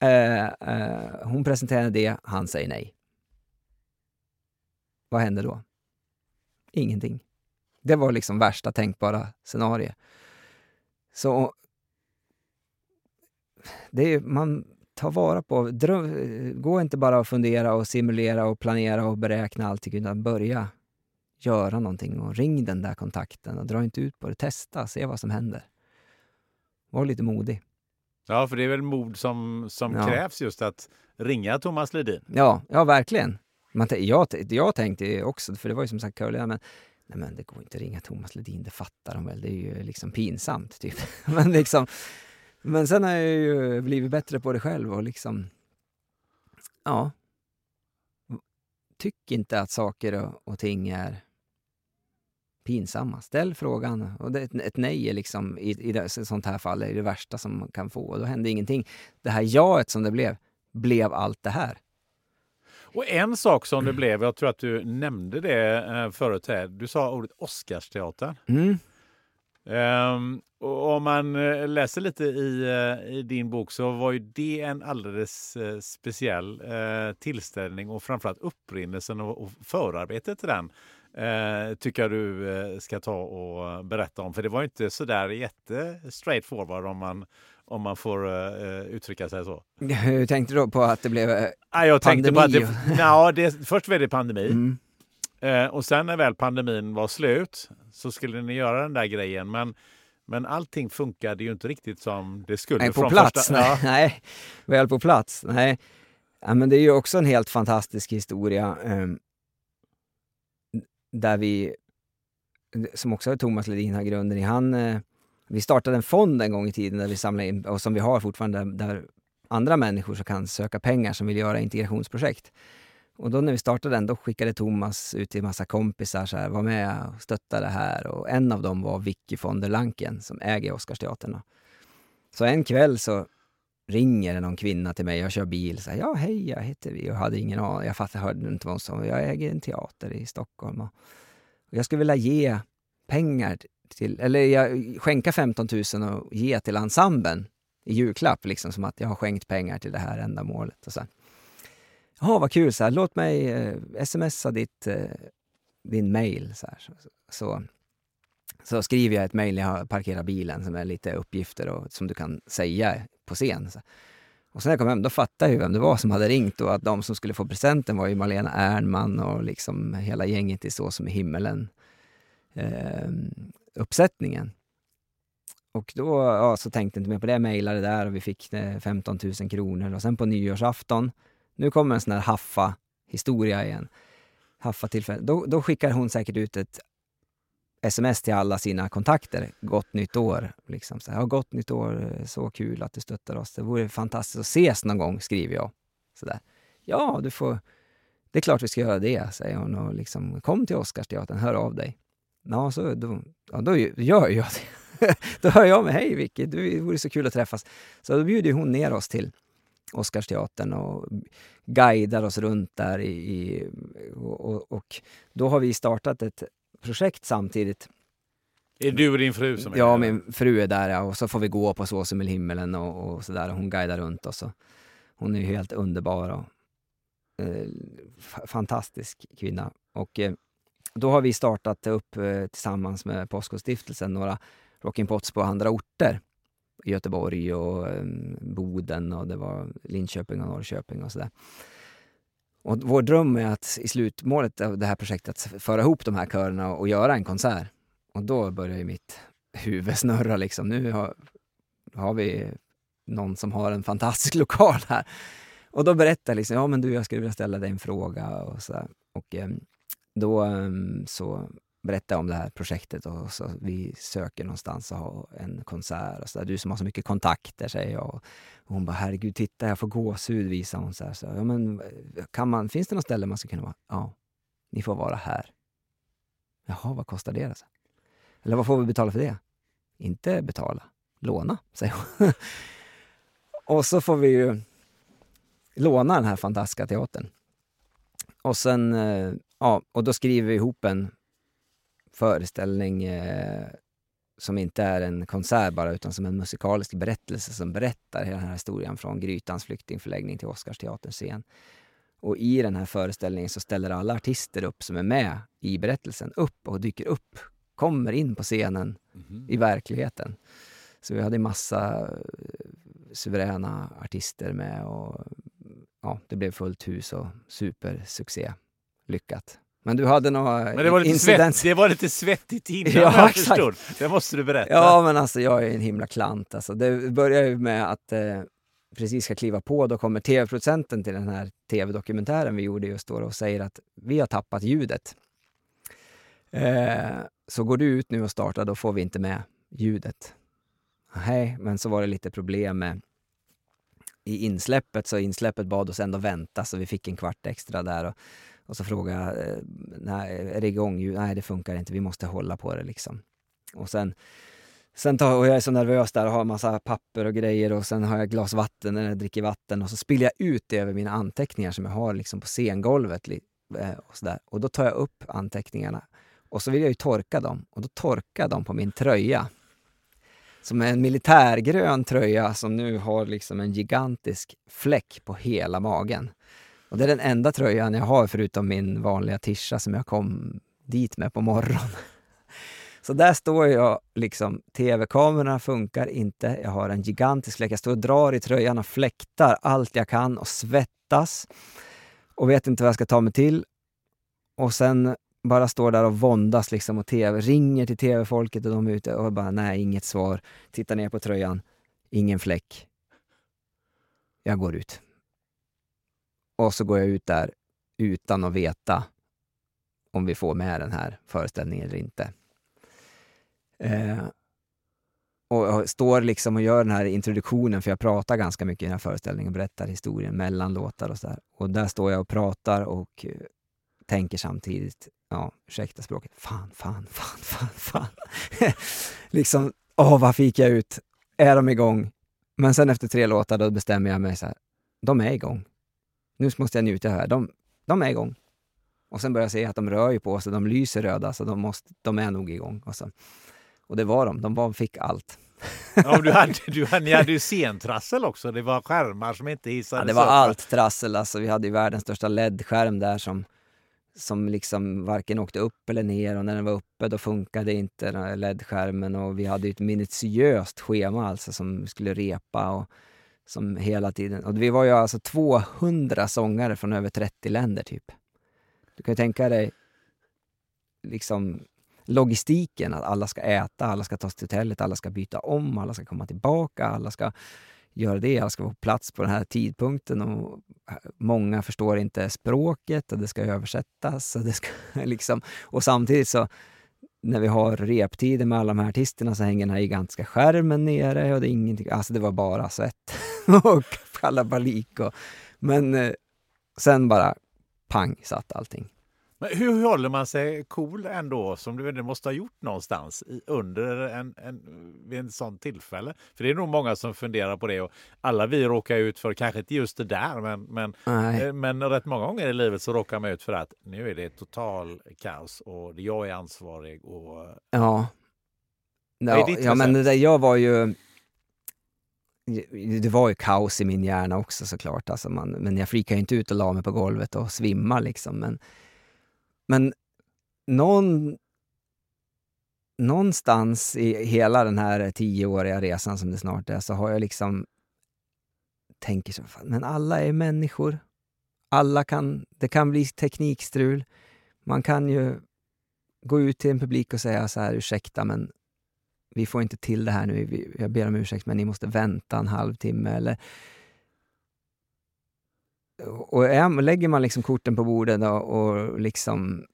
Eh, eh, hon presenterar det, han säger nej. Vad händer då? Ingenting. Det var liksom värsta tänkbara scenario. Så det är, man tar vara på... Dröm, gå inte bara och fundera och simulera och planera och beräkna allting, utan börja göra någonting och ring den där kontakten och dra inte ut på det. Testa, se vad som händer. Var lite modig. Ja, för det är väl mod som, som ja. krävs just att ringa Thomas Ledin? Ja, ja verkligen. Man, jag, jag tänkte också, för det var ju som sagt Caroline, men nej men det går inte att ringa Thomas Ledin, det fattar de väl, det är ju liksom pinsamt. Typ. men, liksom, men sen har jag ju blivit bättre på det själv och liksom, ja. Tyck inte att saker och, och ting är pinsamma. Ställ frågan. Och det, ett nej är liksom, i, i ett sånt här fall är det värsta som man kan få. Och då hände ingenting. Det här jaet som det blev, blev allt det här. Och en sak som det blev, jag tror att du nämnde det eh, förut här, du sa ordet Oscarsteatern. Mm. Um, och om man eh, läser lite i, eh, i, din bok så var ju det en alldeles speciell uh, tillställning och framförallt upprinnelsen och, och förarbetet till den uh, tycker du uh, ska ta och berätta om. För det var inte så där jätte straight forward om man, om man får uh, uttrycka sig så. Hur tänkte du då på att det blev uh, ah, jag pandemi? På att det, ja, det, först var det pandemi. Mm. Uh, och sen när väl pandemin var slut så skulle ni göra den där grejen. Men, men allting funkade ju inte riktigt som det skulle. Nej, på plats? Första, nej, ja. nej, väl på plats? Nej. Ja, men det är ju också en helt fantastisk historia. Um, där vi, som också Thomas Ledin har grunden i, han eh, vi startade en fond en gång i tiden där vi samlade in, och som vi har fortfarande, där andra människor som kan söka pengar som vill göra integrationsprojekt. Och då när vi startade den, då skickade Thomas ut till massa kompisar, så här, var med och stötta det här. Och en av dem var Vicky von der Lanken som äger Oscarsteatern. Så en kväll så ringer det någon kvinna till mig, jag kör bil, så här, ja hej, jag heter vi och hade ingen aning, jag fattade, hörde inte vad hon sa, jag äger en teater i Stockholm och, och jag skulle vilja ge pengar till, eller jag skänka 15 000 och ge till ensemblen i julklapp, liksom som att jag har skänkt pengar till det här ändamålet. Och så. Jaha, vad kul, så här, låt mig eh, smsa ditt, eh, din mail. Så, här. Så, så, så, skriver jag ett mail när jag parkerar bilen som är lite uppgifter och, som du kan säga på scen. Så. Och sen när jag kom hem, då fattade jag vem det var som hade ringt och att de som skulle få presenten var ju Malena Ernman och liksom hela gänget i Så som i himmelen. Eh, uppsättningen. Och då ja, så tänkte jag inte mer på det, jag mejlade där och vi fick eh, 15 000 kronor. Och sen på nyårsafton, nu kommer en sån här Haffa-historia igen. Haffa-tillfälle. Då, då skickar hon säkert ut ett sms till alla sina kontakter. Gott nytt år. Liksom så här, ja, gott nytt år, så kul att du stöttar oss. Det vore fantastiskt att ses någon gång, skriver jag. Så där. Ja, du får... Det är klart vi ska göra det, säger hon. Och liksom, kom till Oscarsteatern, hör av dig. Ja, så då, ja, då gör jag det. då hör jag med, hej Vicky, det vore så kul att träffas. Så då bjuder hon ner oss till Oscarsteatern och guidar oss runt där. I, och, och, då har vi startat ett projekt samtidigt Är du och din fru som är Ja, där? min fru är där ja, och så får vi gå på Så som i himmelen och, och sådär. Hon guidar runt oss. Och hon är ju helt underbar och eh, fa- fantastisk kvinna. Och eh, då har vi startat upp eh, tillsammans med Påskstiftelsen några Rockin' Pots på andra orter. Göteborg och eh, Boden och det var Linköping och Norrköping och sådär. Och vår dröm är att i slutmålet av det här projektet föra ihop de här körerna och göra en konsert. Och då börjar ju mitt huvud snurra liksom. Nu har, har vi någon som har en fantastisk lokal här. Och då berättar jag liksom, ja men du jag skulle vilja ställa dig en fråga och så där. Och eh, då ehm, så berättar om det här projektet och så vi söker någonstans att ha en konsert och så där. Du som har så mycket kontakter, säger jag. Och hon bara, herregud titta jag får gåshud, visar hon så här. Så, ja, men, kan man, finns det något ställe man ska kunna vara? Ja, ni får vara här. Jaha, vad kostar det? Alltså? Eller vad får vi betala för det? Inte betala, låna, säger hon. och så får vi ju låna den här fantastiska teatern. Och sen, eh, ja, och då skriver vi ihop en föreställning eh, som inte är en konsert bara, utan som en musikalisk berättelse som berättar hela den här historien från Grytans flyktingförläggning till Oscarsteaterns scen. Och i den här föreställningen så ställer alla artister upp som är med i berättelsen upp och dyker upp, kommer in på scenen i verkligheten. Så vi hade massa eh, suveräna artister med och ja, det blev fullt hus och supersuccé. Lyckat. Men du hade några Men det var, lite incidents? svett, det var lite svettigt innan, Ja, jag förstod. Det måste du berätta. Ja, men alltså jag är en himla klant. Alltså, det börjar ju med att eh, precis ska kliva på, då kommer tv-producenten till den här tv-dokumentären vi gjorde just då och säger att vi har tappat ljudet. Eh, så går du ut nu och startar, då får vi inte med ljudet. Nej, men så var det lite problem med i insläppet, så insläppet bad oss ändå vänta, så vi fick en kvart extra där. Och, och så frågade jag, eh, nej, är det igång? Nej, det funkar inte, vi måste hålla på det liksom. Och sen, sen tar, och jag är så nervös där och har massa papper och grejer och sen har jag ett glas vatten när jag dricker vatten och så spiller jag ut det över mina anteckningar som jag har liksom på scengolvet. Eh, och, så där. och då tar jag upp anteckningarna och så vill jag ju torka dem och då torkar jag dem på min tröja. Som är en militärgrön tröja som nu har liksom en gigantisk fläck på hela magen. Och det är den enda tröjan jag har förutom min vanliga tischa som jag kom dit med på morgonen. Så där står jag, liksom, tv-kamerorna funkar inte, jag har en gigantisk fläck. Jag står och drar i tröjan och fläktar allt jag kan och svettas och vet inte vad jag ska ta mig till. Och sen bara står där och våndas liksom och TV, ringer till tv-folket och de är ute och bara nej, inget svar. Tittar ner på tröjan, ingen fläck. Jag går ut. Och så går jag ut där utan att veta om vi får med den här föreställningen eller inte. Eh, och jag står liksom och gör den här introduktionen, för jag pratar ganska mycket i den här föreställningen, berättar historien mellan låtar och sådär. Och där står jag och pratar och eh, tänker samtidigt, ja, ursäkta språket, fan, fan, fan, fan, fan. liksom, åh, vad fick jag ut? Är de igång? Men sen efter tre låtar, då bestämmer jag mig så här, de är igång. Nu måste jag njuta här. De, de är igång. Och sen börjar jag se att de rör ju på sig, de lyser röda, så de, måste, de är nog igång. Och, så. och det var de, de var, fick allt. Ja, du hade, du hade, ni hade ju scentrassel också. Det var skärmar som inte hissades Ja, det var upp. allt trassel. Alltså, vi hade ju världens största LED-skärm där som, som liksom varken åkte upp eller ner och när den var uppe då funkade inte LED-skärmen och vi hade ett minutiöst schema alltså som skulle repa och som hela tiden. Och vi var ju alltså 200 sångare från över 30 länder typ. Du kan ju tänka dig liksom logistiken, att alla ska äta, alla ska ta sig till hotellet, alla ska byta om, alla ska komma tillbaka, alla ska göra det, alla ska vara på plats på den här tidpunkten och många förstår inte språket och det ska översättas. Och, det ska, liksom, och samtidigt så när vi har reptider med alla de här artisterna så hänger den här gigantiska skärmen nere och det är ingenting, alltså det var bara svett och kalabalik. Och, men eh, sen bara pang satt allting. Men hur håller man sig cool ändå, som du ändå måste ha gjort någonstans i, under en, en, vid en sån tillfälle? För det är nog många som funderar på det och alla vi råkar ut för, kanske inte just det där, men, men, Nej. eh, men rätt många gånger i livet så råkar man ut för att nu är det total kaos och jag är ansvarig och Ja, Ja, ja men det där, jag var ju... Det var ju kaos i min hjärna också såklart. Alltså man, men jag freakade ju inte ut och la mig på golvet och svimmade liksom. Men, men någon, någonstans i hela den här tioåriga resan som det snart är så har jag liksom tänker så, fan, men alla är människor. Alla kan, det kan bli teknikstrul. Man kan ju gå ut till en publik och säga så här, ursäkta men vi får inte till det här nu, jag ber om ursäkt men ni måste vänta en halvtimme eller och är, lägger man liksom korten på bordet och, och liksom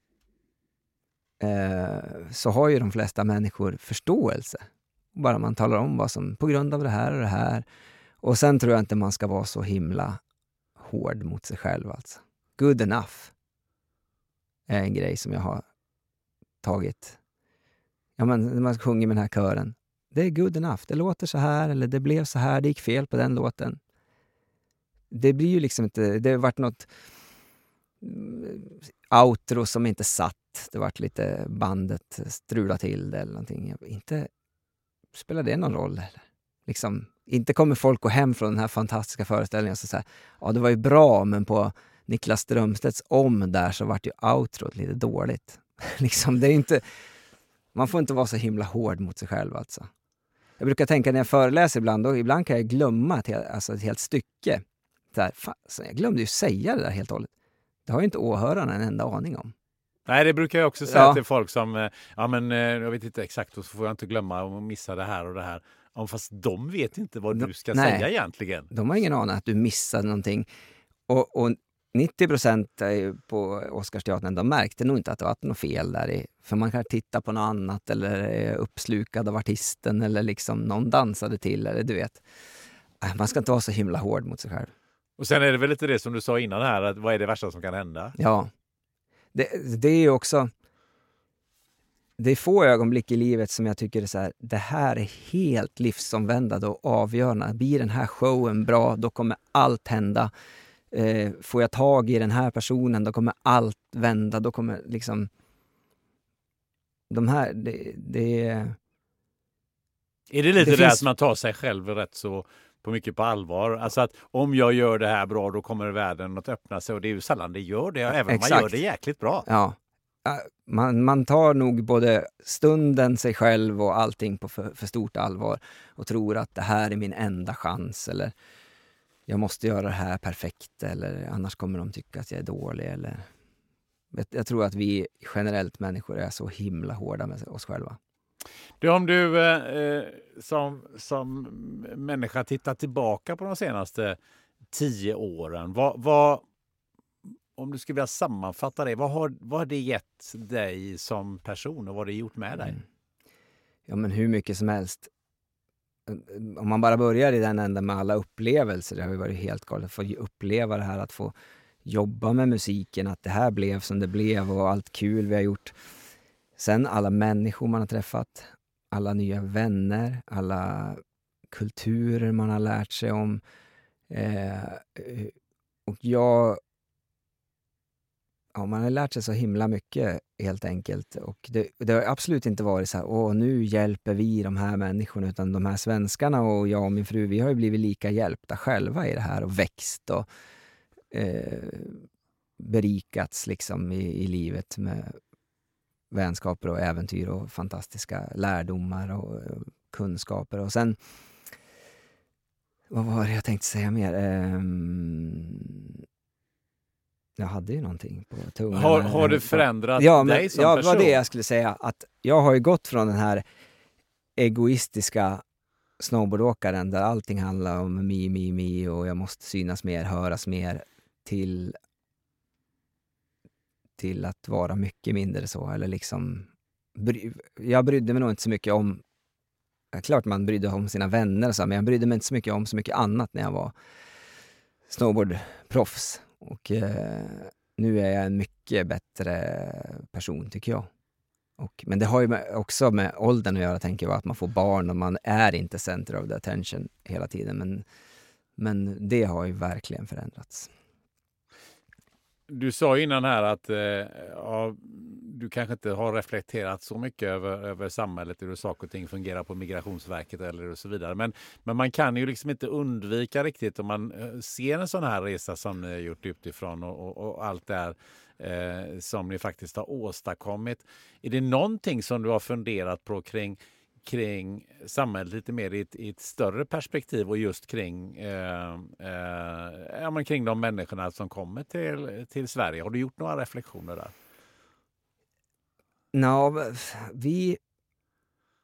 eh, så har ju de flesta människor förståelse. Bara man talar om vad som, på grund av det här och det här. Och sen tror jag inte man ska vara så himla hård mot sig själv alltså. Good enough är en grej som jag har tagit. Ja men när man sjunger med den här kören. Det är good enough. Det låter så här eller det blev så här, det gick fel på den låten. Det blir ju liksom inte, det har varit något mm, outro som inte satt. Det vart lite bandet strula till det eller någonting. Inte spelar det någon roll? Eller? Liksom, inte kommer folk gå hem från den här fantastiska föreställningen och säga ja det var ju bra men på Niklas Strömstedts om där så vart ju outrot lite dåligt. liksom, det är inte, man får inte vara så himla hård mot sig själv alltså. Jag brukar tänka när jag föreläser ibland, då, ibland kan jag glömma ett, helt- alltså ett helt stycke. Så här, fan, jag glömde ju säga det där helt och hållet. Det har ju inte åhörarna en enda aning om. Nej, det brukar jag också säga Ja. till folk som, eh, ja men eh, jag vet inte exakt och så får jag inte glömma och missa det här och det här. Ja, fast de vet inte vad De- du ska nej. säga egentligen. De har ingen aning att du missade någonting. Och, och 90 procent på Oscarsteatern, de märkte nog inte att det var något fel där. I, för man kan titta på något annat eller är uppslukad av artisten eller liksom någon dansade till eller du vet. Äh, Man ska inte vara så himla hård mot sig själv. Och sen är det väl lite det som du sa innan här, att vad är det värsta som kan hända? Ja. Det, det är också... Det är få ögonblick i livet som jag tycker är så här, det här är helt livsomvändande och avgörande. Blir den här showen bra, då kommer allt hända. Eh, får jag tag i den här personen, då kommer allt vända. Då kommer liksom... De här, det... det Är det lite Det det, finns- att man tar sig själv rätt så på mycket på allvar? Alltså att om jag gör det här bra då kommer världen att öppna sig och det är ju sällan det gör det, även om man gör det jäkligt bra. ja. Man, man tar nog både stunden, sig själv och allting på för, för stort allvar och tror att det här är min enda chans eller jag måste göra det här perfekt eller annars kommer de tycka att jag är dålig. Eller... Jag tror att vi generellt människor är så himla hårda med oss själva. Du, om du eh, eh, som, som människa tittar tillbaka på de senaste tio åren, vad, vad, om du skulle vilja sammanfatta det, vad har, vad har det gett dig som person och vad har det gjort med dig? Mm. Ja, men hur mycket som helst. Om man bara börjar i den änden med alla upplevelser, det har ju varit helt galet att få uppleva det här, att få jobba med musiken, att det här blev som det blev och allt kul vi har gjort. Sen alla människor man har träffat, alla nya vänner, alla kulturer man har lärt sig om. Eh, och jag ja, man har lärt sig så himla mycket helt enkelt. Och det, det har absolut inte varit så här, åh nu hjälper vi de här människorna, utan de här svenskarna och jag och min fru, vi har ju blivit lika hjälpta själva i det här och växt och eh, berikats liksom i, i livet med vänskaper och äventyr och fantastiska lärdomar och eh, kunskaper. Och sen, vad var det jag tänkte säga mer? Ehm, jag hade ju någonting på tungan. Har, har det förändrat ja, men, dig som ja, person? det var det jag skulle säga. Att jag har ju gått från den här egoistiska snowboardåkaren där allting handlar om mi, mi, mi och jag måste synas mer, höras mer till, till att vara mycket mindre så. Eller liksom, bry, jag brydde mig nog inte så mycket om Ja, klart man brydde sig om sina vänner och så, men jag brydde mig inte så mycket om så mycket annat när jag var snowboardproffs. Och eh, nu är jag en mycket bättre person, tycker jag. Och, men det har ju med, också med åldern att göra, tänker jag, att man får barn och man är inte center of the attention hela tiden. Men, men det har ju verkligen förändrats. Du sa innan här att eh, ja, du kanske inte har reflekterat så mycket över, över samhället, hur saker och ting fungerar på Migrationsverket eller så vidare. Men, men man kan ju liksom inte undvika riktigt om man eh, ser en sån här resa som ni har gjort utifrån och, och, och allt det här eh, som ni faktiskt har åstadkommit. Är det någonting som du har funderat på kring kring samhället lite mer i ett, i ett, större perspektiv och just kring, eh, eh, ja, men kring de människorna som kommer till, till Sverige. Har du gjort några reflektioner där? No, vi...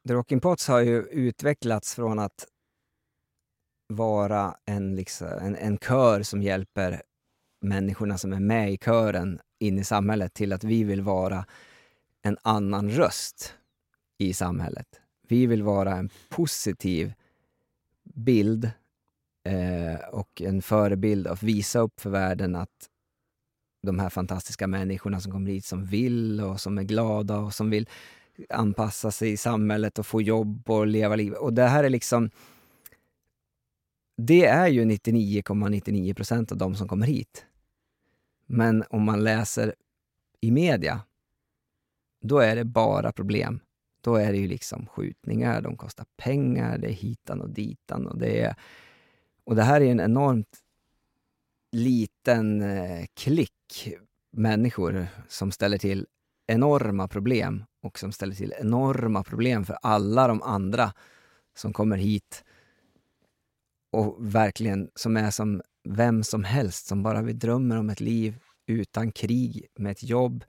The Rocking Pots har ju utvecklats från att vara en, liksom, en, en kör som hjälper människorna som är med i kören in i samhället till att vi vill vara en annan röst i samhället. Vi vill vara en positiv bild eh, och en förebild och visa upp för världen att de här fantastiska människorna som kommer hit som vill och som är glada och som vill anpassa sig i samhället och få jobb och leva livet. Och det här är liksom... Det är ju 99,99 procent ,99 av de som kommer hit. Men om man läser i media, då är det bara problem. Då är det ju liksom skjutningar, de kostar pengar, det är hitan och ditan. Och det, är, och det här är en enormt liten eh, klick människor som ställer till enorma problem och som ställer till enorma problem för alla de andra som kommer hit och verkligen som är som vem som helst som bara vi drömmer om ett liv utan krig, med ett jobb,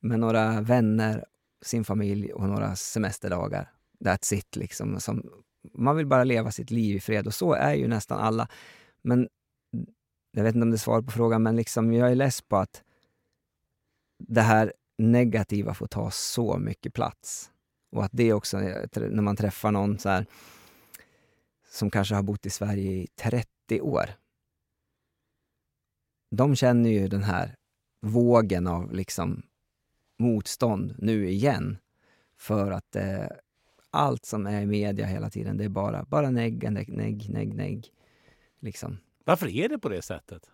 med några vänner, sin familj och några semesterdagar. That's it. Liksom. Som, man vill bara leva sitt liv i fred och så är ju nästan alla. Men jag vet inte om det är svar på frågan, men liksom, jag är less på att det här negativa får ta så mycket plats. Och att det också, eh, när man träffar någon så här, som kanske har bott i Sverige i 30 år. De känner ju den här vågen av liksom motstånd nu igen. För att eh, allt som är i media hela tiden, det är bara, bara negg, negg, negg, negg, negg. Liksom. Varför är det på det sättet?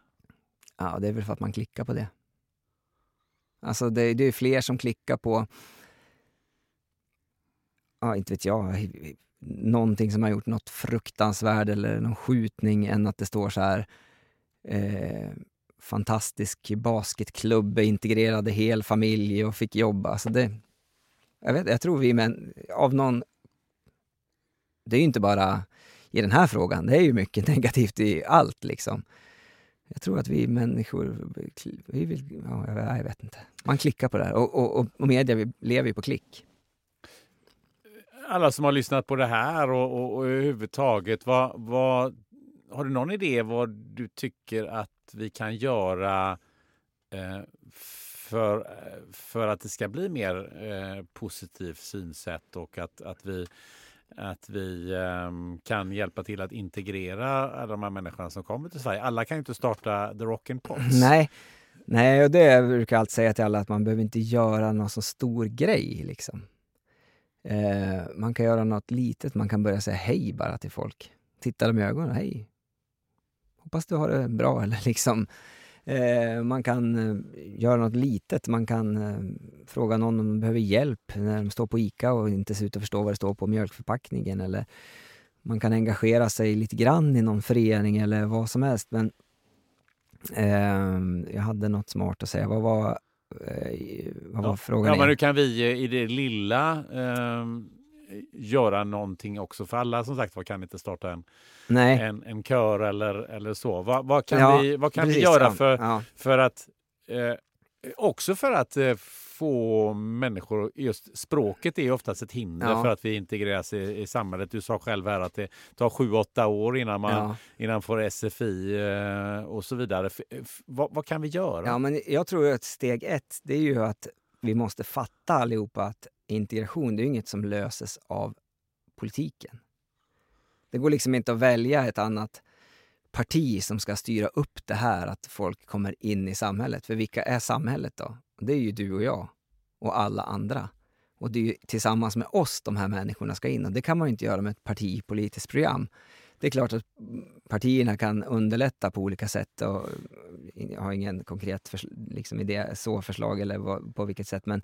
Ja, det är väl för att man klickar på det. Alltså det, det är fler som klickar på, ja inte vet jag, någonting som har gjort något fruktansvärt eller någon skjutning än att det står så här eh, fantastisk basketklubb, integrerade hel familj och fick jobba. Alltså det, jag, vet, jag tror vi men av någon... Det är ju inte bara i den här frågan, det är ju mycket negativt i allt liksom. Jag tror att vi människor, vi vill, ja, jag vet inte. Man klickar på det här och, och, och media vi lever ju på klick. Alla som har lyssnat på det här och, och, och överhuvudtaget, vad, vad, har du någon idé vad du tycker att vi kan göra eh, för, för att det ska bli mer eh, positivt synsätt och att, att vi att vi um, kan hjälpa till att integrera alla de här människorna som kommer till Sverige. Alla kan ju inte starta The Rockin' Pots. Nej, Nej och det brukar jag alltid säga till alla att man behöver inte göra någon så stor grej. Liksom. Eh, man kan göra något litet, man kan börja säga hej bara till folk. Titta dem i ögonen, hej. Hoppas du har det bra. Eller liksom, Eh, man kan eh, göra något litet. Man kan eh, fråga någon om de behöver hjälp när de står på ICA och inte ser ut att förstå vad det står på mjölkförpackningen. Eller man kan engagera sig lite grann i någon förening eller vad som helst. Men jag hade något smart att säga. Vad var, vad var ja, frågan? Ja, men nu kan vi i det lilla göra någonting också för alla som sagt var kan inte starta en, Nej. en, en kör eller, eller så. Vad, vad kan, ja, vi, vad kan precis, vi göra för, ja. för att eh, också för att eh, få människor, just språket är oftast ett hinder Ja. för att vi integreras i, i samhället. Du sa själv här att det tar sju, åtta år innan man Ja. innan får SFI eh, och så vidare. F, f, vad, vad kan vi göra? Ja, men jag tror att steg ett, det är ju att vi måste fatta allihopa att integration, det är ju inget som löses av politiken. Det går liksom inte att välja ett annat parti som ska styra upp det här, att folk kommer in i samhället. För vilka är samhället då? Det är ju du och jag och alla andra. Och det är ju tillsammans med oss de här människorna ska in. Och det kan man ju inte göra med ett partipolitiskt program. det är klart att partierna kan underlätta på olika sätt och eh, jag har ingen konkret liksom idé, så förslag eller vad, på vilket sätt. Men,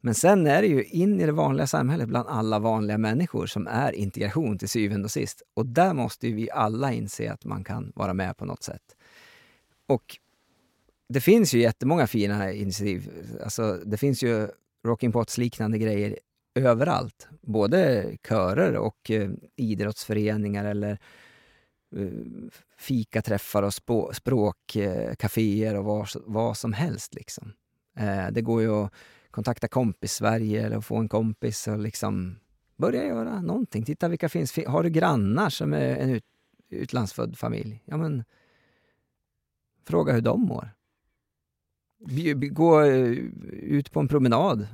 men sen är det ju in i det vanliga samhället bland alla vanliga människor som är integration till syvende och sist. Och där måste vi alla inse att man kan vara med på något sätt. Och det finns ju jättemånga fina initiativ. Alltså, det finns ju Rocking Pots liknande grejer överallt. Både körer och eh, idrottsföreningar eller eh, fikaträffar och språkcaféer eh, och vad, vad som helst. Liksom. Eh, det går ju att kontakta kompis-Sverige eller få en kompis och liksom börja göra någonting. Titta vilka finns. Har du grannar som är en ut, utlandsfödd familj? Ja, men fråga hur de mår. Gå eh, ut på en promenad,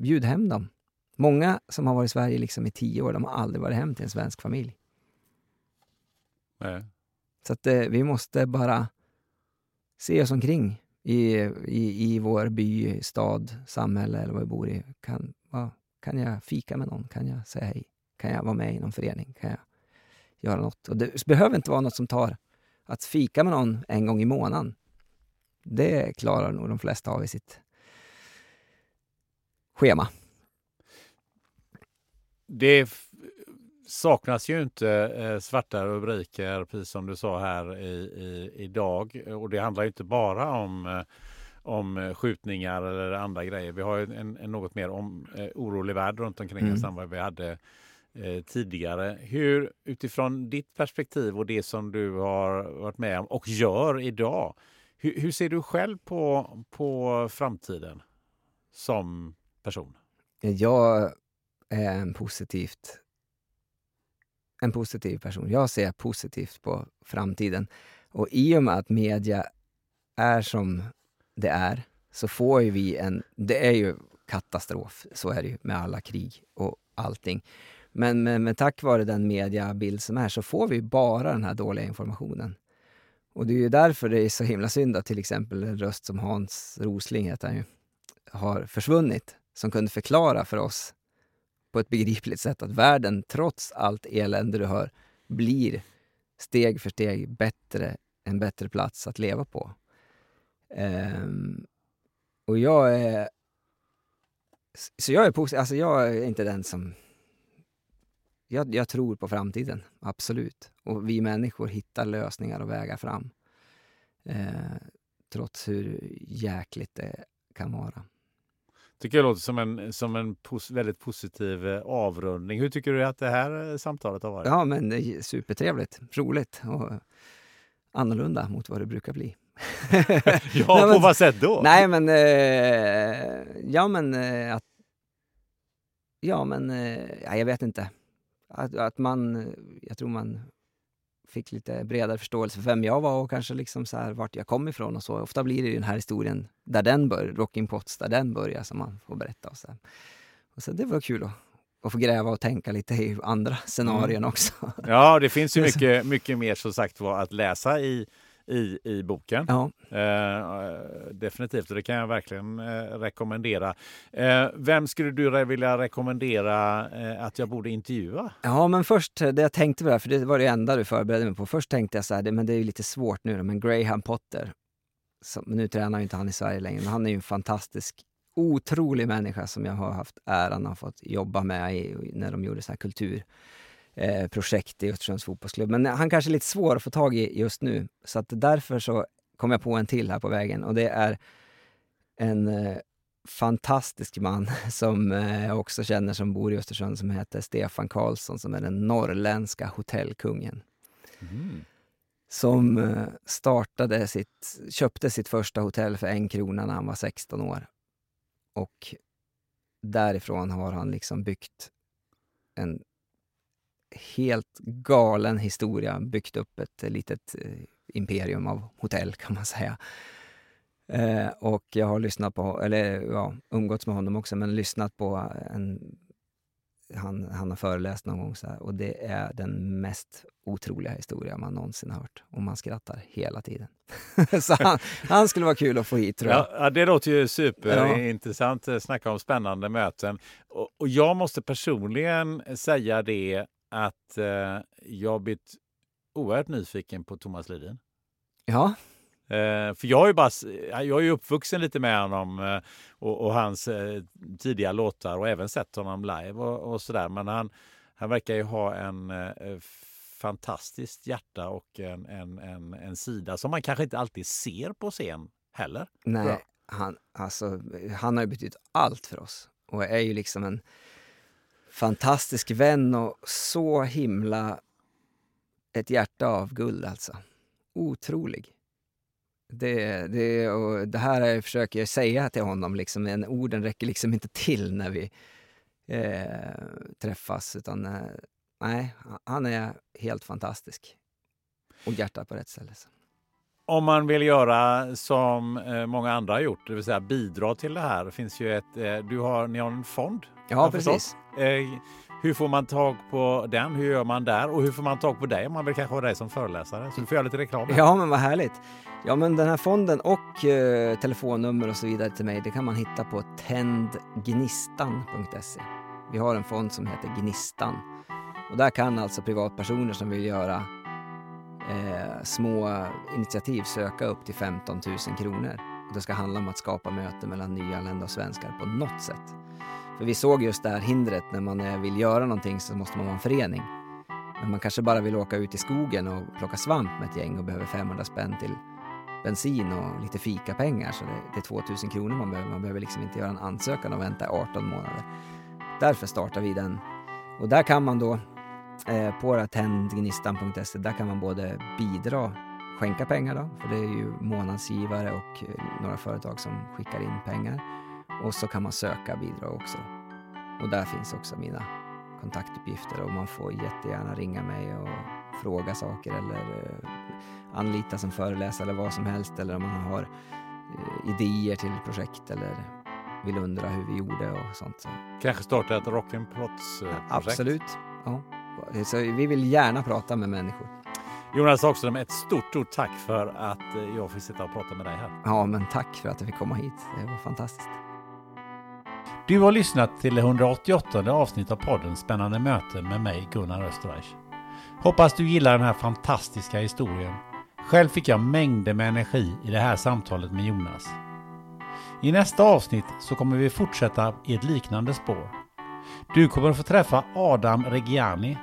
bjud hem dem. Många som har varit i Sverige liksom i tio år, de har aldrig varit hem till en svensk familj. Nej. Så att eh, vi måste bara se oss omkring i, i, i vår by, stad, samhälle eller vad vi bor i. Kan, vad, kan jag fika med någon? Kan jag säga hej? Kan jag vara med i någon förening? Kan jag göra något? Och det behöver inte vara något som tar att fika med någon en gång i månaden. Det klarar nog de flesta av i sitt schema. Det saknas ju inte eh, svarta rubriker, precis som du sa här i, i, idag. Och det handlar inte bara om, eh, om skjutningar eller andra grejer. Vi har en, en något mer om, eh, orolig värld runt omkring mm. oss än vad vi hade eh, tidigare. Hur utifrån ditt perspektiv och det som du har varit med om och gör idag. Hur, hur ser du själv på, på framtiden som person? Jag är en positivt en positiv person. Jag ser positivt på framtiden. Och i och med att media är som det är, så får ju vi en... Det är ju katastrof, så är det ju med alla krig och allting. Men, men, men tack vare den mediabild som är så får vi bara den här dåliga informationen. Och det är ju därför det är så himla synd att till exempel en röst som Hans Rosling heter han ju, har försvunnit. Som kunde förklara för oss på ett begripligt sätt att världen, trots allt elände du hör, blir steg för steg bättre, en bättre plats att leva på. Um, och jag är... Så jag är positiv. Alltså jag är inte den som... Jag, jag, tror på framtiden, absolut. Och vi människor hittar lösningar och vägar fram. Eh, trots hur jäkligt det kan vara tycker jag låter som en, som en pos väldigt positiv eh, avrundning. Hur tycker du att det här eh, samtalet har varit? Ja, men supertrevligt, roligt och annorlunda mot vad det brukar bli. ja, på vad sätt då? Nej, men... Eh, ja, men eh, att... Ja, men... Eh, jag vet inte. Att, att man... Jag tror man fick lite bredare förståelse för vem jag var och kanske liksom så här vart jag kom ifrån och så. Ofta blir det den här historien där den börjar, Rocking Pots, där den börjar som man får berätta. Och så. Och så det var kul att, att få gräva och tänka lite i andra scenarion mm. också. Ja, det finns ju mycket, mycket mer som sagt var att läsa i i, i boken. Ja. Eh, definitivt, och det kan jag verkligen eh, rekommendera. Eh, vem skulle du vilja rekommendera eh, att jag borde intervjua? Ja, men först det jag tänkte på, det, för det var det enda du förberedde mig på. Först tänkte jag så här, det, men det är ju lite svårt nu, men Graham Potter. Som, nu tränar ju inte han i Sverige längre, men han är ju en fantastisk otrolig människa som jag har haft äran att få jobba med i, när de gjorde så här kultur eh, projekt i Östersunds fotbollsklubb. Men han kanske är lite svår att få tag i just nu. Så att därför så kom jag på en till här på vägen och det är en eh, fantastisk man som eh, jag också känner som bor i Östersund som heter Stefan Karlsson som är den norrländska hotellkungen. Mm. Som eh, startade sitt, köpte sitt första hotell för en krona när han var 16 år. Och därifrån har han liksom byggt en helt galen historia, byggt upp ett litet eh, imperium av hotell kan man säga. Eh, och jag har lyssnat på, eller ja, umgåtts med honom också, men lyssnat på en han, han har föreläst någon gång så här, och det är den mest otroliga historia man någonsin har hört. Och man skrattar hela tiden. så han, han, skulle vara kul att få hit tror jag. Ja, det låter ju superintressant. Snacka om spännande möten. Och, och jag måste personligen säga det att eh, jag blivit oerhört nyfiken på Thomas Ledin. Ja, Eh, för jag är, bara, s- jag är ju uppvuxen lite med honom eh, och, och hans eh, tidiga låtar och även sett honom live och, och sådär. Men han, han verkar ju ha en eh, fantastiskt hjärta och en, en, en, en sida som man kanske inte alltid ser på scen heller. nej, han, alltså, han har ju betytt allt för oss och är ju liksom en fantastisk vän och så himla ett hjärta av guld alltså. Otrolig. Det, det, och det här jag försöker jag säga till honom, liksom, men orden räcker liksom inte till när vi eh, träffas. Utan, eh, nej, han är helt fantastisk. Och hjärtat på rätt ställe. Så. Om man vill göra som eh, många andra har gjort, det vill säga bidra till det här, finns ju ett, eh, du har, ni har en fond. Ja, precis. Eh, hur får man tag på den? Hur gör man där? Och hur får man tag på dig om man vill kanske ha dig som föreläsare? Så du får göra lite reklam. här. Ja, men vad härligt. Ja, men den här fonden och eh, telefonnummer och så vidare till mig, det kan man hitta på tändgnistan.se. Vi har en fond som heter Gnistan. Och där kan alltså privatpersoner som vill göra eh, små initiativ söka upp till 15 000 kronor. Och det ska handla om att skapa möte mellan nyanlända och svenskar på något sätt. För vi såg just det här hindret när man eh, vill göra någonting så måste man vara en förening. Men man kanske bara vill åka ut i skogen och plocka svamp med ett gäng och behöver 500 spänn till bensin och lite fikapengar. Så det, det är 2000 kronor man behöver. Man behöver liksom inte göra en ansökan och vänta 18 månader. Därför startar vi den. Och där kan man då eh, på tändgnistan.se, där kan man både bidra, skänka pengar då, för det är ju månadsgivare och eh, några företag som skickar in pengar. Och så kan man söka bidrag också. Och där finns också mina kontaktuppgifter och man får jättegärna ringa mig och fråga saker eller eh, anlita som föreläsare eller vad som helst eller om man har eh, idéer till projekt eller vill undra hur vi gjorde och sånt. Så, Kanske starta ett Rock'n'Prots-projekt. absolut. Ja. Så vi vill gärna prata med människor. Jonas Hagström, ett stort, stort tack för att eh, jag fick sitta och prata med dig här. Ja, men tack för att jag fick komma hit. Det var fantastiskt. Du har lyssnat till det 188 avsnitt av podden Spännande möten med mig Gunnar Österreich. Hoppas du gillar den här fantastiska historien. Själv fick jag mängder med energi i det här samtalet med Jonas. I nästa avsnitt så kommer vi fortsätta i ett liknande spår. Du kommer att få träffa Adam Reggiani,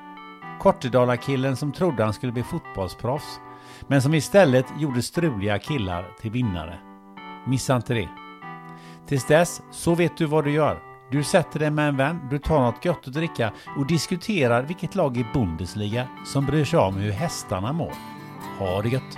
Kortedala-killen som trodde han skulle bli fotbollsproffs, men som istället gjorde struliga killar till vinnare. Missa inte det. Tills dess så vet du vad du gör. Du sätter dig med en vän, du tar något gott att dricka och diskuterar vilket lag i Bundesliga som bryr sig om hur hästarna mår. Ha det gött!